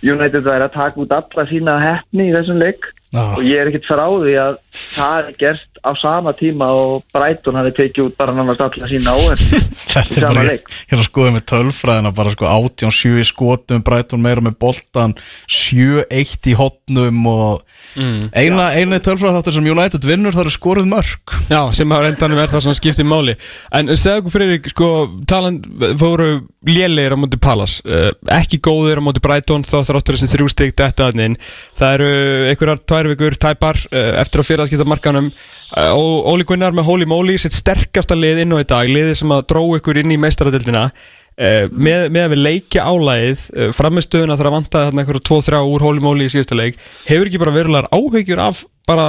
United væri að taka út alla sína hefni í þessum leik Já. og ég er ekkert frá því að það er gert á sama tíma og Brighton hafi tekið út bara nánast alla sína óhend <laughs> Þetta er bara, leik. ég er að skoða með tölfræðina bara sko 18-7 í skotum, Brighton meira með boltan 7-1 í hotnum og eina, eina tölfræð þáttur sem United vinnur það eru skoruð mörg Já, sem að reyndanum er það sem skiptir máli. En segðu okkur fyrir, sko, talan fóru lélegir á móti Palace uh, ekki góðir á móti Brighton þá þráttur þessi þrjú stygg detta aðnin það eru einhverjar tvær vikur tæpar uh, eftir að félagskipta markanum uh, Óli Gunnar með Holy Moly sitt sterkasta lið inn á í dag liðið sem að dró ykkur inn í meistaradildina uh, með, með að við leikja álægið uh, framistöðuna þarf að vanta þarna einhverju 2-3 úr Holy Moly í síðasta leik. Hefur ekki bara verulegar áhyggjur af bara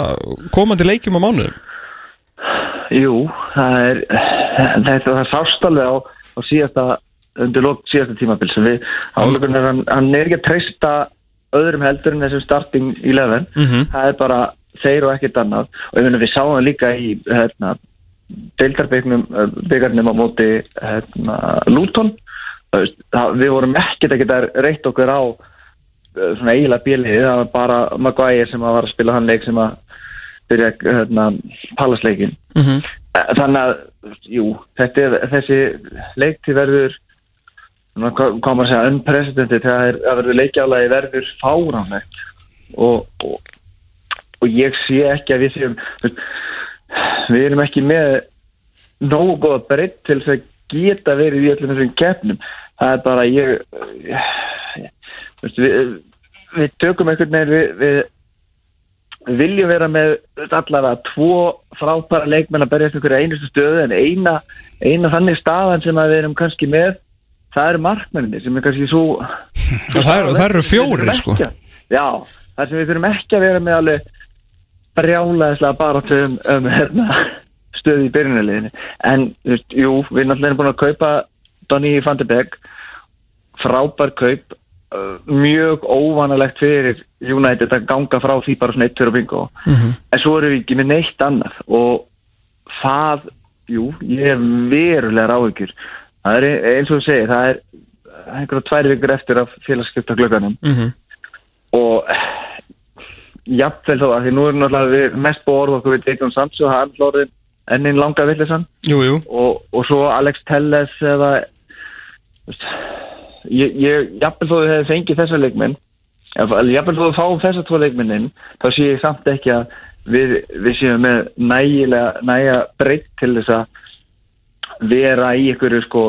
komandi leikjum á mánuðum? Jú, það er þetta það sást alveg á, á síðasta undir lók síðasta tímabil sem við áleikurinn er hann, hann er ekki að treysta öðrum heldur en þessum starting í lefn Mhm. það er bara þeir og ekkert annað. Og ég meina við sáum það líka í hérna, deildarbyggjarnum á móti hérna, það- við vorum ekkert að geta reytt okkur á eh, svona eiginlega bíliði, það var bara Maguire sem að var að spila hann leik sem að byrja hérna, palasleikin Mhm. þannig að, jú, er þessi leikti verður maður að segja, unprecedented. Það að verður leikjálaði verður fáránlegt. Og, og, og ég sé ekki að við séum við erum ekki með nógu góða breytt til þess að geta verið í öllum þessum keppnum það er bara ég, ég, við, við tökum einhvern veginn við, við viljum vera með allavega tvo frábæra leikmenn að berjast einhverja einustu stöðu en eina, eina þannig staðan sem við erum kannski með það eru markmenninni sem er kannski svo <laughs> Og það eru- eru þurfum sko. Já, það sem við þurfum ekki að vera með alveg brjálaðislega bara um, um hérna, stöðu í byrjunarliðinu. En veist, jú, við náttúrulega erum búin að kaupa Donny van de Beek. Frábær kaup. Uh, mjög óvanalegt fyrir United að ganga frá því bara svona 1-2 og bingo. En svo erum við ekki með neitt annað. Og það, jú, ég hef verulega ráðugjur það er eins og þú segir, það er einhverja tvær vikur eftir af félagsskipta glögganum Mhm. og jafnvel þó að því nú er náttúrulega mest búið orð okkur við Dayton Sancho, það er hlórið ennin langa villisann og, og svo Alex Telles eða ég, jafnvel þó þið hefði fengið þessa leikminn eða jafnvel þó þið fáum þessa tvo leikminnin þá sé ég samt ekki að við, við séum með nægilega næja breytt til þess að vera í einhverju sko,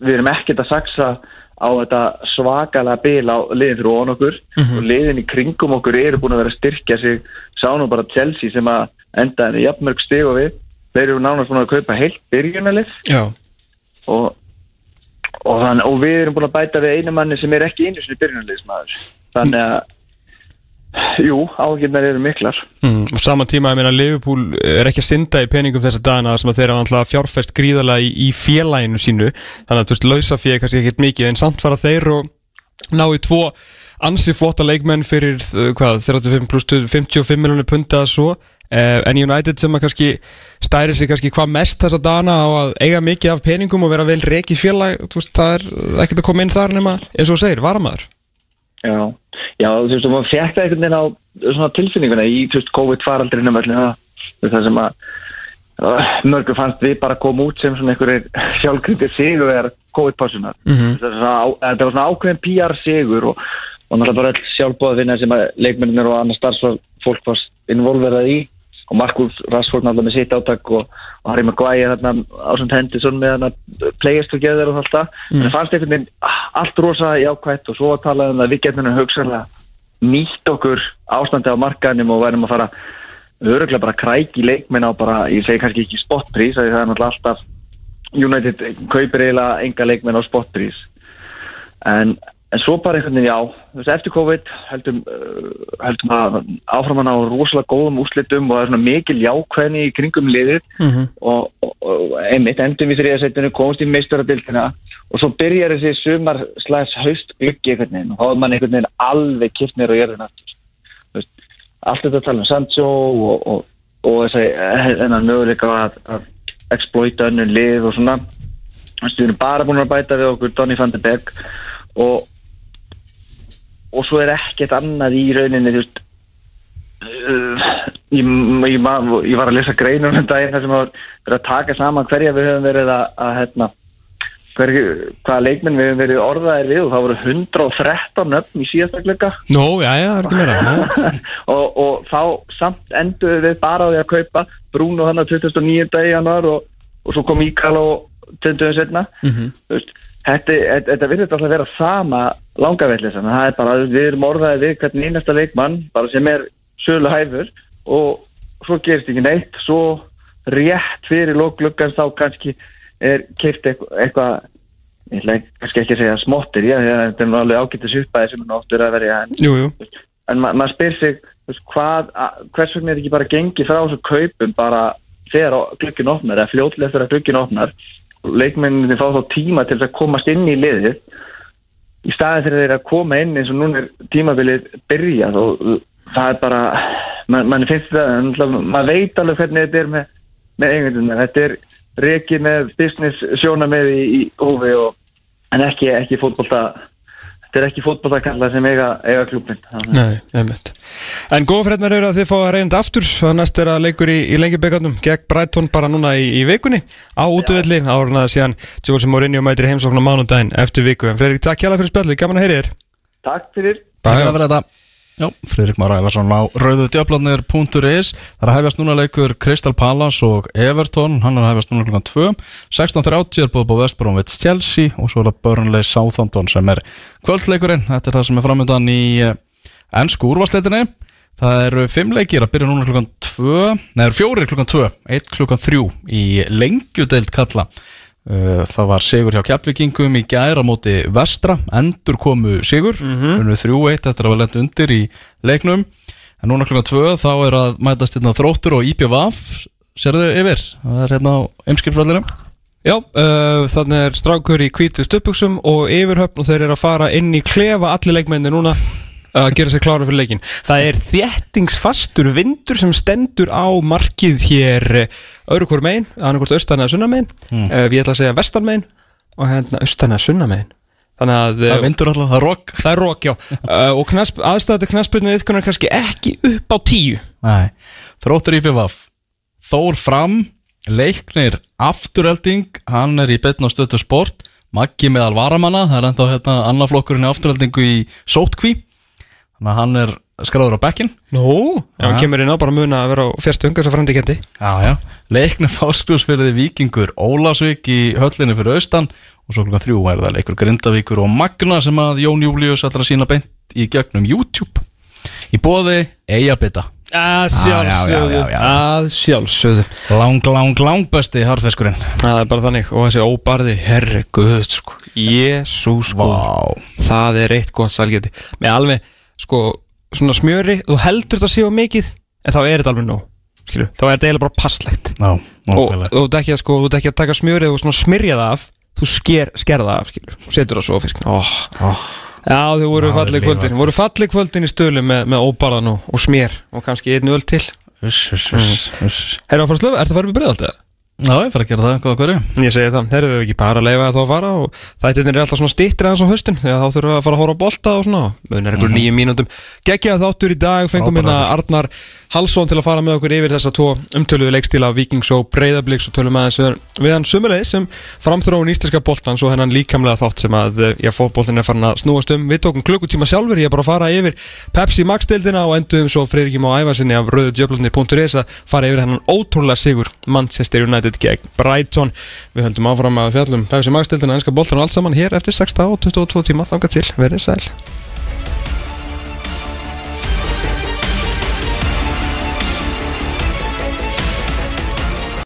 við erum ekkert að saksa á þetta svakalega bil á liðin fyrir ofan okkur. Og liðin í kringum okkur eru búin að vera að styrkja sig. Sá nú bara Chelsea sem að enda henni jafnmörg stig og við. Þeir eru nánast búin að kaupa heilt byrjunalið og, og, þann, og við erum búin að bæta við einu manni sem er ekki einu sinni byrjunarliðsmaður. Þannig að jú, ágjörnar eru miklar. Mm, Og sama tíma, ég meina, Liverpool er ekki að synda í peningum þessa dagana sem að þeir hafa alltaf fjárfest gríðarlega í, í félaginu sínu. Þannig að, þú veist, lausafið er kannski ekkert mikið En samt fara þeir og ná í tvo ansi flotta leikmenn fyrir, uh, hvað, 35 pluss 55 miljonir punta svo. Uh, En United sem að kannski stæri sig kannski hvað mest þessa dagana á að eiga mikið af peningum og vera vel reiki félag Þú veist, það er ekkert að koma inn þar nema, eins og segir, varamæður já, já þú veist, og maður fekk það einhvern veginn á svona tilfinninguna í, COVID-faraldrinum það, sem að uh, mörgur fannst við bara koma út sem svona einhverjir sjálfkritir sigur eða COVID-pásunar Mhm. þetta var svona ákveðin PR sigur og, og náttúrulega bara öll sjálfbóða vinna sem að leikmennir og annars starfsfólk var involverað í og Markus Rashford náttúrulega með sitt átak og, og Harry Maguire þarna ásand Henderson með þarna players together og allt það mm. en það fannst einhvern veginn ah, allt rosa jákvætt og svo að tala um að við getum hugsanlega nýtt okkur ástandi á markanum og verðum að fara öruglega bara kræki leikmenn á bara, ég segi kannski ekki spotprís, það er náttúrulega alltaf United kaupir eiginlega enga leikmenn á spotprís en, en svo bara einhvern veginn já veist, eftir COVID heldum, uh, heldum að áfram að ná rosalega góðum úslitum og það er svona mikil jákvæðni í kringum liðið. Og, og, og einmitt endum við þriðasettinu, komst í meistaradildina og svo byrjar þessi sumar slags haust gluggi einhvern veginn og þá er mann einhvern veginn alveg kipt nýr og jörðin aftur. Allt þetta að tala um Sancho og, og, og þessi ennan möguleika að, að exploita önnur lið og svona. Við erum bara búin að bæta við okkur Donny van de Beek og og svo er ekkert annað í rauninni þú veist uh, ég, ég, ma- ég var að lesa greinum um daginn þar sem að vera að taka saman hverja við höfum verið að, að hérna, hverju, hvaða leikmenn við höfum verið orðaðir við og það voru 113 nöfn í síðasta glögga Nó, já, já, það er ekki meira <laughs> og, og þá samt endur við bara á því að kaupa Bruno hann að 2009. í januar og, og svo kom Íkal og 20. setna Mhm. veist, þetta, þetta, þetta virðist alltaf að vera sama langavellis það er bara, við erum orðaði við hvern einasta leikmann bara sem er sölu hæfur og svo gerist ekki neitt. Svo rétt fyrir lókluggans þá kannski er keift eitthvað eitthva, ég ætla kannski ekki að segja smottir, já, þetta er nú alveg ágættis uppæði sem er áttur að verja en Jú, jú. En ma maður spyr sig hvað, hvers vegna er ekki bara gengið frá þessu kaupum bara þegar glukkin opnar eða fljótlega þegar glukkin opnar leikmenninni fá þá tíma til að komast inn í liðið. Í staðin fyrir þeir að koma inn eins og núna er tímabilið byrjað og það er bara man, mann finnst það, maður veit alveg hvernig þetta er með, með einhvern þetta er rekið með business sjónamið í, í hófi og en ekki, ekki fótbolta þetta er ekki fótboltakalla sem eiga, eiga klubin Nei, nefnitt En góða frednar eru að þið fá að reynda aftur. Það næst er að leikur í, í lengjubikarnum gegn Brighton bara núna í, í vikunni. Á útvöldi árun að síðan Jose Mourinho mætir heimsókn á mánudaginn eftir viku. En Fredrik, takk hjá fyrir spjalli, gaman að heyri þér. Takk fyrir Já, Friðrik Már Ævarsson á rauðudjöflarnir.is Það er að hefjast núna leikur Crystal Palace og Everton. Hann er að hefjast núna klukkan 2 16.30 er búið búið Vestbromvits Chelsea og svo er það Burnley Southampton sem er kvöldleikurinn. Þetta er það sem er framöndan í eh, ennsku úrvarsleitinni Það eru fimm leikir að byrja núna klukkan 2 Nei, það eru fjórir klukkan 2 Eitt klukkan 3 í lengjudeild kalla Það var sigur hjá Kjapvikingum í gæra móti Vestra, endur komu sigur, mm -hmm. 3-1 eftir að vera lent undir í leiknum. En núna klukkan 2 þá er að mætast hérna þróttur og IPVAF sérðu yfir, það er hérna á ymskipsvallirum Já, uh, þannig er strákur í hvítu stöpuksum og yfirhöfn og þeir eru að fara inn í klefa allir leikmenni núna að gera sér klára fyrir leikin Það er þéttingsfastur vindur sem stendur á markið hér eh, öðru hvort megin, annarkvort austan eða sunnan megin. Mm. uh, Við ætla að segja vestan megin og hérna austan eða sunnan megin. Þannig að Það eh, vindur alltaf, það er rock það er rók, já. Uh, <laughs> og knasp, aðstæðu knaspinu yfirkunar kannski ekki upp á tíu. Nei, þróttur IPVAF Þór fram, leiknir afturhelding, hann er í betn og stötu sport, Maggi meðal varamanna það er ennþá hérna annaflokkurinn í afturheldingu í sótkví þannig að hann er skráður á bekkin Nú, ef hann kemur inn á bara muna að vera á fjörstung þess að frandi kendi Já, já, leiknir fáskrúsfyrði Víkingur Ólasvík í höllinni fyrir austan og svo klukkan þrjú er það leikur Grindavíkur og Magna sem að Jón Július ætlar að sína beint í gegnum YouTube. Í bóði Eyjabita Að sjálfsögðu. já, já, já. Að sjálfsögðu. Lang, lang, lang besti harfeskurinn Það er bara þannig. Og þessi óbarði herri guð sko. Jésús sko. Vá. Það er eitt gott salgeti Með alveg sko svona smjöri Þú heldur þetta séu mikið En þá er þetta alveg nóg Skilu, þá er þetta eiginlega bara passlegt Já, og þú ert ekki sko, þú ekki að taka smjörið og smyrja það af þú sker, sker það af, skilur og setur það svo á fiskin oh. Já, þau voru Já, fallið kvöldin. voru fallið kvöldin í stölu með, með óbarðan og, og smér og kannski einu öll til. Uss. Herra að fara að slöfa, ertu að fara upp í breiðaldið? Já, ég fer að gera það, hvað hverju? Ég segi það, þeir eru ekki bara að leifa það að fara og þættirnir er alltaf svona stýttir aðeins á þegar þá þurfum við að fara að hóra á bolta og svona. Mun er einhver Mhm. nýjum mínútum. Gekkja þáttur í dag, fengum bara hérna Arnar Halsson til að fara með okkur yfir þessa tvo umtöluðu leikstíla Vikings og Breiðabliks og tölum aðeins við, við hann sumulegis sem framþróun íslenska boltans og hennan líkamlega þátt sem að eh, já, fótboltin er farin að snúast um. Við tókum klukkutíma sjálfur, ég er bara að fara yfir Pepsi Max-deildina og endum svo Freirikim á æfarsinni af rauðudjöflunni.is að fara yfir hennan ótrúlega sigur Manchester United gegn Brighton. Við höldum áfram að fjallum Pepsi Max-deildina, ennska boltan og allt saman hér eftir 6 og 22 tíma. Þangað til, verið sæl